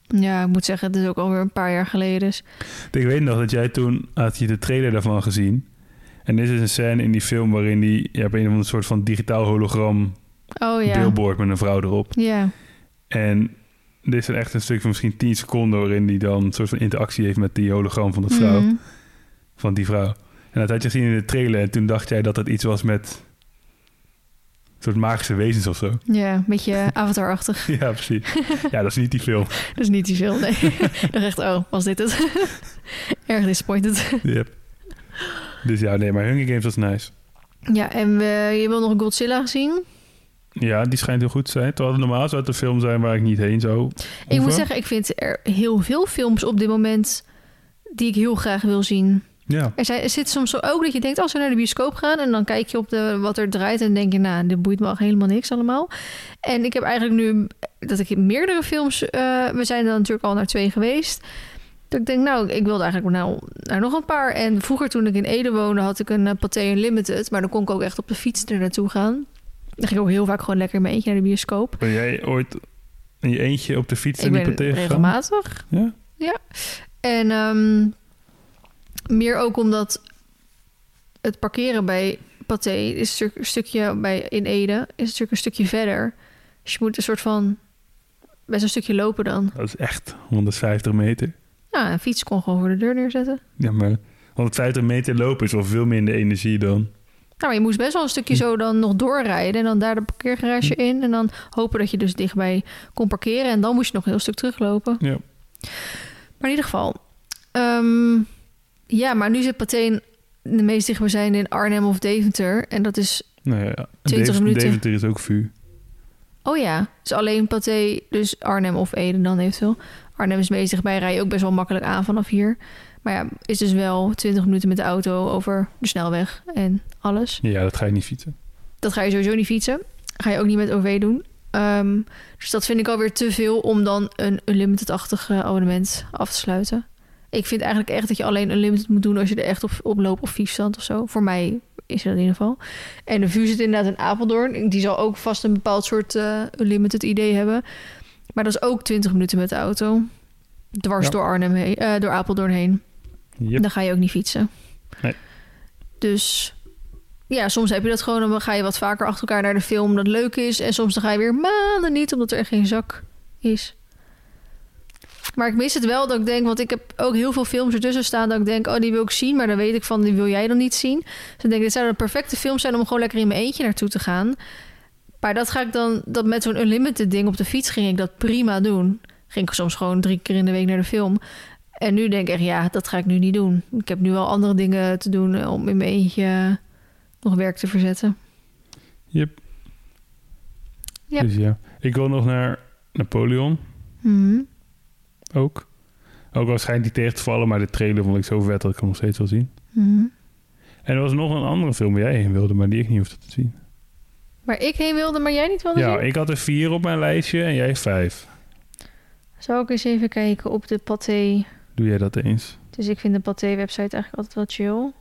[SPEAKER 1] Ja, ik moet zeggen, het is ook alweer een paar jaar geleden. Dus
[SPEAKER 2] Ik weet nog dat jij toen... Had je de trailer daarvan gezien... En dit is een scène in die film waarin die... Je hebt een of andere soort van digitaal hologram...
[SPEAKER 1] Oh ja.
[SPEAKER 2] billboard met een vrouw erop.
[SPEAKER 1] Ja.
[SPEAKER 2] En dit is echt een stuk van misschien 10 seconden... waarin die dan een soort van interactie heeft met die hologram van de vrouw.
[SPEAKER 1] Mhm.
[SPEAKER 2] Van die vrouw. En dat had je gezien in de trailer. En toen dacht jij dat het iets was met... Een soort magische wezens of zo.
[SPEAKER 1] Ja, een beetje avatarachtig.
[SPEAKER 2] Ja, precies. Ja, dat is niet die film.
[SPEAKER 1] Dat is niet die film, nee. dacht echt, oh, was dit het? Erg disappointed.
[SPEAKER 2] Yep. Dus ja, nee, maar Hunger Games was nice.
[SPEAKER 1] Ja, en we, je wil nog Godzilla gezien?
[SPEAKER 2] Ja, die schijnt heel goed te zijn. Terwijl het normaal zou het een film zijn waar ik niet heen zou.
[SPEAKER 1] Ik moet zeggen, ik vind er heel veel films op dit moment die ik heel graag wil zien.
[SPEAKER 2] Ja,
[SPEAKER 1] Er, zijn, er zit soms ook dat je denkt, als we naar de bioscoop gaan... en dan kijk je op de, wat er draait en denk je... nou, dit boeit me al helemaal niks allemaal. En ik heb eigenlijk nu dat ik in meerdere films... eh, we zijn dan natuurlijk al naar twee geweest... dat ik denk, nou, ik wilde eigenlijk nou, naar nog een paar. En vroeger toen ik in Ede woonde... had ik een uh, Pathé Unlimited... maar dan kon ik ook echt op de fiets er naartoe gaan. Dan ging ik ook heel vaak gewoon lekker in mijn eentje naar de bioscoop.
[SPEAKER 2] ben jij ooit in je eentje op de fiets
[SPEAKER 1] Ik
[SPEAKER 2] en die paté gegaan?
[SPEAKER 1] regelmatig.
[SPEAKER 2] Ja?
[SPEAKER 1] En ehm, meer ook omdat het parkeren bij Pathé is een stuk- een stukje bij in Ede is natuurlijk een stukje verder. Dus je moet een soort van best een stukje lopen dan.
[SPEAKER 2] Dat is echt 150 meter.
[SPEAKER 1] Nou, een fiets kon gewoon voor de deur neerzetten.
[SPEAKER 2] Ja, maar 150 meter lopen is wel veel minder energie dan.
[SPEAKER 1] Nou, maar je moest best wel een stukje zo dan nog doorrijden en dan daar de parkeergarage in en dan hopen dat je dus dichtbij kon parkeren en dan moest je nog een heel stuk teruglopen.
[SPEAKER 2] Ja.
[SPEAKER 1] Maar in ieder geval. ehm, ja, maar nu zit Pathé de meest dichtbijzijnde in Arnhem of Deventer. En dat is...
[SPEAKER 2] Nou ja,
[SPEAKER 1] 20
[SPEAKER 2] Deventer-
[SPEAKER 1] minuten.
[SPEAKER 2] Deventer is ook vuur.
[SPEAKER 1] Oh ja, dus alleen Pathé, dus Arnhem of Ede dan eventueel. Arnhem is meest dichtbij, rij je ook best wel makkelijk aan vanaf hier. Maar ja, is dus wel 20 minuten met de auto over de snelweg en alles.
[SPEAKER 2] Ja, dat ga je niet fietsen.
[SPEAKER 1] Dat ga je sowieso niet fietsen. Ga je ook niet met OV doen. Ehm, dus dat vind ik alweer te veel om dan een unlimited-achtig eh, abonnement af te sluiten. Ik vind eigenlijk echt dat je alleen unlimited moet doen als je er echt op, op loopt of fietsstand of zo. Voor mij is dat in ieder geval. En de vuur zit inderdaad in Apeldoorn. Die zal ook vast een bepaald soort eh, unlimited idee hebben. Maar dat is ook 20 minuten met de auto. Dwars
[SPEAKER 2] Ja.
[SPEAKER 1] door Arnhem heen, eh, door Apeldoorn heen.
[SPEAKER 2] Yep.
[SPEAKER 1] Dan ga je ook niet fietsen.
[SPEAKER 2] Nee.
[SPEAKER 1] Dus ja, soms heb je dat gewoon. Dan ga je wat vaker achter elkaar naar de film omdat het leuk is. En soms dan ga je weer maanden niet omdat er echt geen zak is. Maar ik mis het wel dat ik denk, want ik heb ook heel veel films ertussen staan dat ik denk, oh die wil ik zien, maar dan weet ik van die wil jij dan niet zien. Dus ik denk, dit zou de perfecte film zijn om gewoon lekker in mijn eentje naartoe te gaan. Maar dat ga ik dan, dat met zo'n unlimited ding op de fiets ging ik dat prima doen. Ging ik soms gewoon drie keer in de week naar de film. En nu denk ik echt, ja, dat ga ik nu niet doen. Ik heb nu wel andere dingen te doen eh, om in mijn eentje nog werk te verzetten.
[SPEAKER 2] Yep.
[SPEAKER 1] Ja.
[SPEAKER 2] Dus ja. Ik wil nog naar Napoleon
[SPEAKER 1] Mhm.
[SPEAKER 2] Ook. Ook al schijnt die tegen te vallen, maar de trailer vond ik zo vet dat ik hem nog steeds wil zien.
[SPEAKER 1] Mhm.
[SPEAKER 2] En er was nog een andere film waar jij heen wilde, maar die ik niet hoefde te zien.
[SPEAKER 1] Waar ik heen wilde, maar jij niet wilde
[SPEAKER 2] Ja,
[SPEAKER 1] zien?
[SPEAKER 2] ik had er vier op mijn lijstje en jij vijf.
[SPEAKER 1] Zou ik eens even kijken op de Pathé.
[SPEAKER 2] Doe jij dat eens?
[SPEAKER 1] Dus ik vind de Pathé-website eigenlijk altijd wel chill.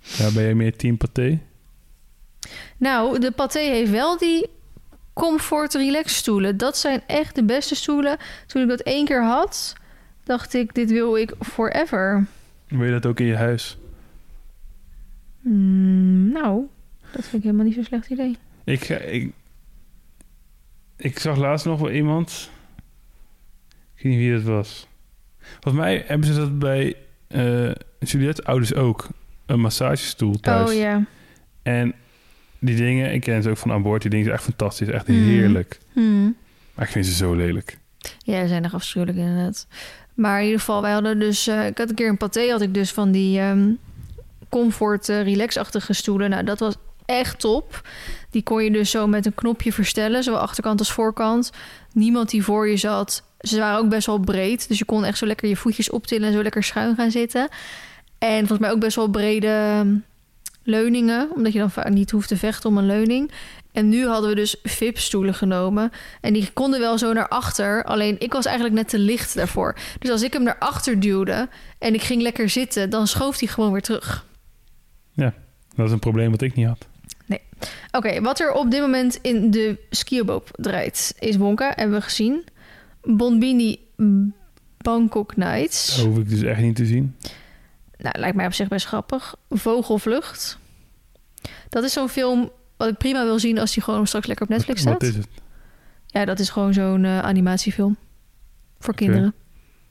[SPEAKER 2] Ja, ben jij meer team paté?
[SPEAKER 1] Nou, de Pathé heeft wel die comfort relax stoelen. Dat zijn echt de beste stoelen. Toen ik dat één keer had, dacht ik, dit wil ik forever.
[SPEAKER 2] Wil je dat ook in je huis?
[SPEAKER 1] Hmm, nou, dat vind ik helemaal niet zo'n slecht idee.
[SPEAKER 2] Ik, ik, ik zag laatst nog wel iemand. Ik weet niet wie dat was. Volgens mij hebben ze dat bij eh Juliette ouders ook. Een massagestoel thuis.
[SPEAKER 1] Oh ja.
[SPEAKER 2] En die dingen, ik ken ze ook van aan boord. Die dingen zijn echt fantastisch. Echt
[SPEAKER 1] Mm.
[SPEAKER 2] heerlijk.
[SPEAKER 1] Hmm.
[SPEAKER 2] Maar ik vind ze zo lelijk.
[SPEAKER 1] Ja, ze zijn nog afschuwelijk inderdaad. Maar in ieder geval, wij hadden dus... eh, ik had een keer een paté, had ik dus van die ehm, comfort eh, relax-achtige stoelen. Nou, dat was echt top. Die kon je dus zo met een knopje verstellen, zowel achterkant als voorkant. Niemand die voor je zat. Ze waren ook best wel breed, dus je kon echt zo lekker je voetjes optillen en zo lekker schuin gaan zitten. En volgens mij ook best wel brede ehm, leuningen, omdat je dan vaak niet hoeft te vechten om een leuning. En nu hadden we dus VIP-stoelen genomen. En die konden wel zo naar achter. Alleen ik was eigenlijk net te licht daarvoor. Dus als ik hem naar achter duwde en ik ging lekker zitten, dan schoof hij gewoon weer terug.
[SPEAKER 2] Dat is een probleem wat ik niet had.
[SPEAKER 1] Oké, wat er op dit moment in de skioboop draait, is Wonka, hebben we gezien. Bonbini Bangkok Nights.
[SPEAKER 2] Dat hoef ik dus echt niet te zien.
[SPEAKER 1] Nou, lijkt mij op zich best grappig. Vogelvlucht. Dat is zo'n film wat ik prima wil zien als die gewoon straks lekker op Netflix staat.
[SPEAKER 2] wat is het?
[SPEAKER 1] Ja, dat is gewoon zo'n eh, animatiefilm. Voor kinderen.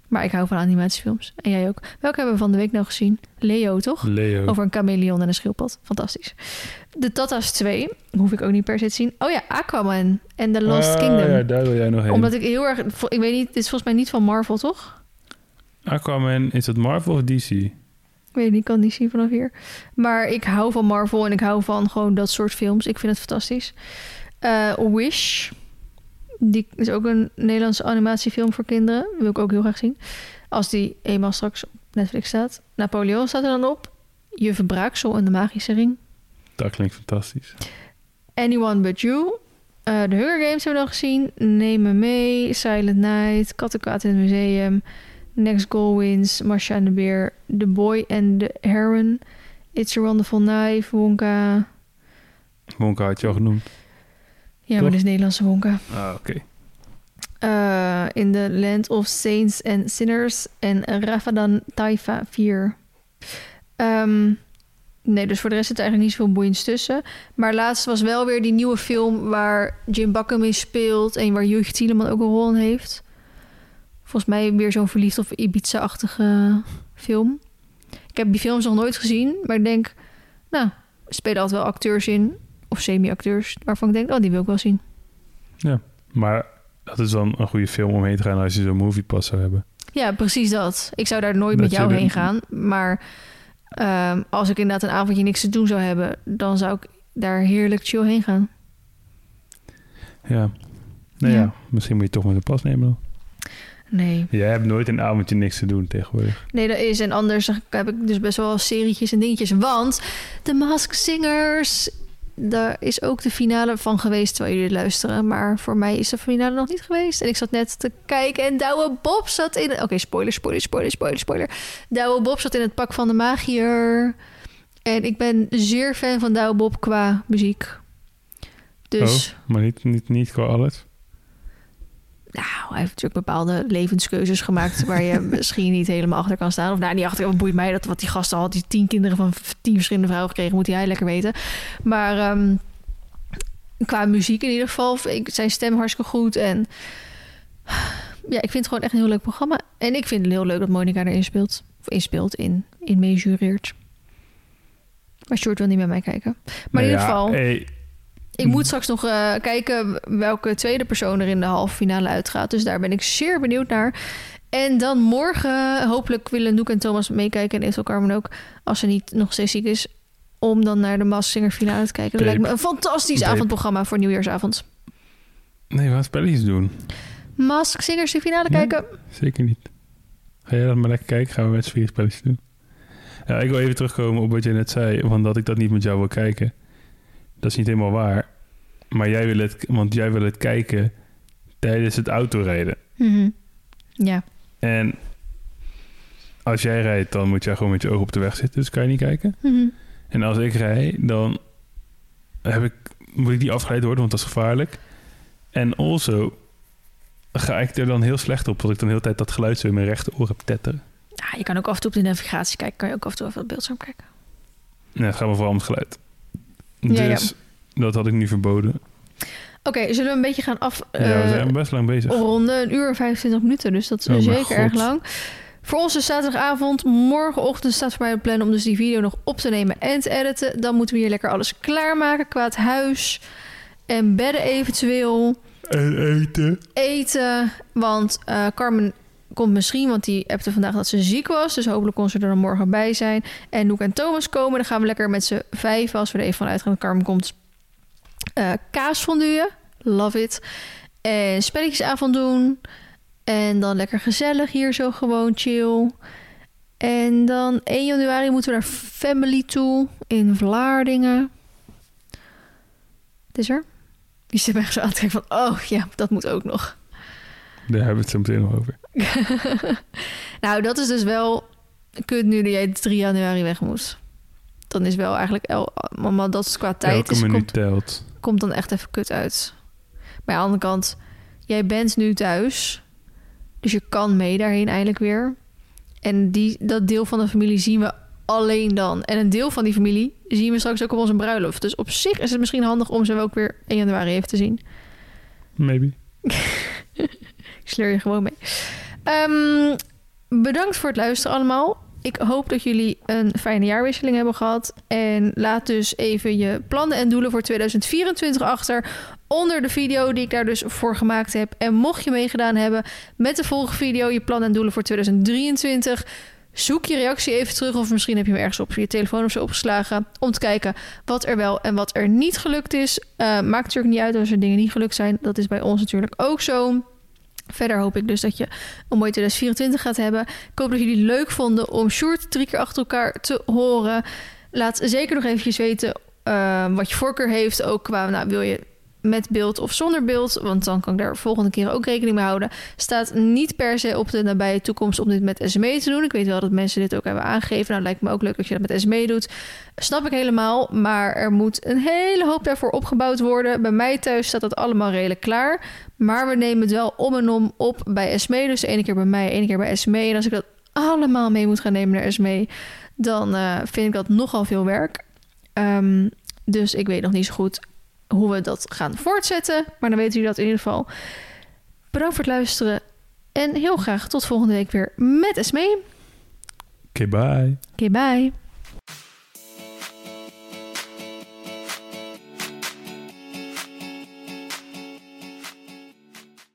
[SPEAKER 1] Maar ik hou van animatiefilms. En jij ook. Welke hebben we van de week nou gezien? Leo, toch?
[SPEAKER 2] Leo.
[SPEAKER 1] Over een chameleon en een schildpad. Fantastisch. De Tata's 2. Hoef ik ook niet per se te zien. Oh ja, Aquaman en The Lost
[SPEAKER 2] Ah,
[SPEAKER 1] Kingdom.
[SPEAKER 2] Ja, daar wil jij nog heen.
[SPEAKER 1] Omdat ik heel erg... Ik weet niet, dit is volgens mij niet van Marvel, toch?
[SPEAKER 2] Aquaman, is dat Marvel of DC?
[SPEAKER 1] Ik weet niet, ik kan het niet zien vanaf hier. Maar ik hou van Marvel en ik hou van gewoon dat soort films. Ik vind het fantastisch. Eh, Wish. Die is ook een Nederlandse animatiefilm voor kinderen. Wil ik ook heel graag zien. Als die eenmaal straks op Netflix staat. Napoleon staat er dan op. Juffe Braaksel en de Magische Ring.
[SPEAKER 2] Dat klinkt fantastisch.
[SPEAKER 1] Anyone But You. Eh, de Hunger Games hebben we nog gezien. Neem me mee. Silent Night. Kattenkwaad in het museum. Next Goal Wins. Marcia en de Beer. The Boy and the Heron. It's a Wonderful Knife. Wonka.
[SPEAKER 2] Wonka had je al genoemd.
[SPEAKER 1] Ja, maar dit is Nederlandse Wonka.
[SPEAKER 2] Ah, oké.
[SPEAKER 1] Eh, in the Land of Saints and Sinners. En Ravadan Taifa 4. Ehm, nee, dus voor de rest zit er eigenlijk niet zoveel boeiends tussen. Maar laatst was wel weer die nieuwe film waar Jim Bakken in speelt. En waar Jurgen Tieleman ook een rol in heeft. Volgens mij weer zo'n verliefd of Ibiza-achtige film. Ik heb die films nog nooit gezien. Maar ik denk, nou, er spelen altijd wel acteurs in. Of semi-acteurs. Waarvan ik denk, oh, die wil ik wel zien.
[SPEAKER 2] Maar dat is dan een goede film om heen te gaan als je zo'n moviepass zou hebben.
[SPEAKER 1] Ja, precies dat. Ik zou daar nooit
[SPEAKER 2] Dat
[SPEAKER 1] met jou heen gaan. Maar ehm, als ik inderdaad een avondje niks te doen zou hebben... dan zou ik daar heerlijk chill heen gaan.
[SPEAKER 2] Ja. Nou ja,
[SPEAKER 1] Ja.
[SPEAKER 2] misschien moet je toch met een pas nemen dan.
[SPEAKER 1] Nee.
[SPEAKER 2] Jij hebt nooit een avondje niks te doen tegenwoordig.
[SPEAKER 1] Nee, dat is. En anders heb ik dus best wel serietjes en dingetjes. Want de Mask Singers... Daar is ook de finale van geweest terwijl jullie luisteren. Maar voor mij is de finale nog niet geweest. En ik zat net te kijken en Douwe Bob zat in... Oké, spoiler, spoiler, spoiler, spoiler, spoiler. Douwe Bob zat in het pak van de magier. En ik ben zeer fan van Douwe Bob qua muziek. Dus...
[SPEAKER 2] Maar niet, niet, niet qua alles.
[SPEAKER 1] Nou, hij heeft natuurlijk bepaalde levenskeuzes gemaakt waar je misschien niet helemaal achter kan staan. Of nou, niet achter, wat boeit mij dat wat die gasten had, die tien kinderen van tien verschillende vrouwen gekregen, moet hij lekker weten. Maar ehm, qua muziek in ieder geval, ik, zijn stem hartstikke goed en ja, ik vind het gewoon echt een heel leuk programma. En ik vind het heel leuk dat Monica erin speelt, of inspeelt, in, in meejureert. Maar Short wil niet met mij kijken. Maar in
[SPEAKER 2] Nou
[SPEAKER 1] ieder
[SPEAKER 2] ja,
[SPEAKER 1] geval...
[SPEAKER 2] hey,
[SPEAKER 1] Ik moet straks nog eh, kijken welke tweede persoon er in de halve finale uitgaat. Dus daar ben ik zeer benieuwd naar. En dan morgen hopelijk willen Noek en Thomas meekijken. En eventueel Carmen ook, als ze niet nog steeds ziek is. Om dan naar de Mask Singer finale te kijken. Dat lijkt me een fantastisch avondprogramma voor nieuwjaarsavond.
[SPEAKER 2] nee, we gaan spelletjes doen.
[SPEAKER 1] Mask Singers de finale kijken.
[SPEAKER 2] Zeker niet. Ga jij dat maar lekker kijken? Gaan we met z'n vier spelletjes doen. Ja, ik wil even terugkomen op wat je net zei. Van dat ik dat niet met jou wil kijken. Dat is niet helemaal waar. Maar jij wil het, want jij wil het kijken tijdens het autorijden.
[SPEAKER 1] Mhm. Ja.
[SPEAKER 2] En als jij rijdt, dan moet jij gewoon met je ogen op de weg zitten. Dus kan je niet kijken.
[SPEAKER 1] Mhm.
[SPEAKER 2] En als ik rij, dan heb ik, moet ik niet afgeleid worden, want dat is gevaarlijk. En also ga ik er dan heel slecht op, dat ik dan de hele tijd dat geluid zo in mijn rechteroor heb tetteren.
[SPEAKER 1] Ja, je kan ook af en toe op de navigatie kijken. Kan je ook af en toe even het beeldscherm kijken.
[SPEAKER 2] Nee, het gaat me vooral om het geluid.
[SPEAKER 1] Ja.
[SPEAKER 2] Dus dat had ik nu verboden.
[SPEAKER 1] Oké, zullen we een beetje gaan af...
[SPEAKER 2] ja, we
[SPEAKER 1] eh,
[SPEAKER 2] zijn best lang bezig.
[SPEAKER 1] ronden. Een uur en 25 minuten, dus dat is
[SPEAKER 2] Oh
[SPEAKER 1] zeker
[SPEAKER 2] God.
[SPEAKER 1] erg lang. Voor ons is zaterdagavond, morgenochtend staat voor mij op plan om dus die video nog op te nemen en te editen. Dan moeten we hier lekker alles klaarmaken qua het huis en bedden eventueel.
[SPEAKER 2] En eten.
[SPEAKER 1] Eten, want eh, Carmen komt misschien, want die appte vandaag dat ze ziek was. Dus hopelijk kon ze er dan morgen bij zijn. En Noek en Thomas komen. Dan gaan we lekker met z'n vijf, als we er even van uitgaan dat Carmen komt, eh kaasfondue. Love it. En spelletjesavond doen. En dan lekker gezellig hier zo gewoon chill. En dan 1 januari moeten we naar Family toe in Vlaardingen. Het is er. Die zit me echt zo aan van... Oh ja, dat moet ook nog.
[SPEAKER 2] Daar hebben we het zo meteen nog over.
[SPEAKER 1] nou, dat is dus wel kut nu dat jij 3 januari weg moet. Dan is wel eigenlijk... El, maar dat is qua tijd
[SPEAKER 2] Elke
[SPEAKER 1] is,
[SPEAKER 2] minuut
[SPEAKER 1] komt,
[SPEAKER 2] telt.
[SPEAKER 1] komt dan echt even kut uit. Maar aan de andere kant... Jij bent nu thuis. Dus je kan mee daarheen eindelijk weer. En die, dat deel van de familie zien we alleen dan. En een deel van die familie zien we straks ook op onze bruiloft. Dus op zich is het misschien handig om ze ook weer 1 januari even te zien.
[SPEAKER 2] Maybe.
[SPEAKER 1] Ik sleur je gewoon mee. Ehm, bedankt voor het luisteren allemaal. Ik hoop dat jullie een fijne jaarwisseling hebben gehad. En laat dus even je plannen en doelen voor 2024 achter. Onder de video die ik daar dus voor gemaakt heb. En mocht je meegedaan hebben met de volgende video, je plannen en doelen voor 2023. Zoek je reactie even terug. Of misschien heb je hem ergens op je telefoon of zo opgeslagen. Om te kijken wat er wel en wat er niet gelukt is. Eh, maakt natuurlijk niet uit als er dingen niet gelukt zijn. Dat is bij ons natuurlijk ook zo. Verder hoop ik dus dat je een mooi 2024 gaat hebben. Ik hoop dat jullie het leuk vonden om Sjoerd drie keer achter elkaar te horen. Laat zeker nog eventjes weten eh, wat je voorkeur heeft. Ook qua, nou, wil je met beeld of zonder beeld? Want dan kan ik daar volgende keer ook rekening mee houden. Staat niet per se op de nabije toekomst om dit met SME te doen. Ik weet wel dat mensen dit ook hebben aangegeven. Nou, lijkt me ook leuk dat je dat met SME doet. Snap ik helemaal. Maar er moet een hele hoop daarvoor opgebouwd worden. Bij mij thuis staat dat allemaal redelijk klaar. Maar we nemen het wel om en om op bij SME. Dus de ene keer bij mij, ene keer bij SME. En als ik dat allemaal mee moet gaan nemen naar SME... dan eh, vind ik dat nogal veel werk. Ehm, dus ik weet nog niet zo goed hoe we dat gaan voortzetten. Maar dan weten jullie dat in ieder geval. Bedankt voor het luisteren. En heel graag tot volgende week weer met SME.
[SPEAKER 2] Oké, bye.
[SPEAKER 1] Oké, bye.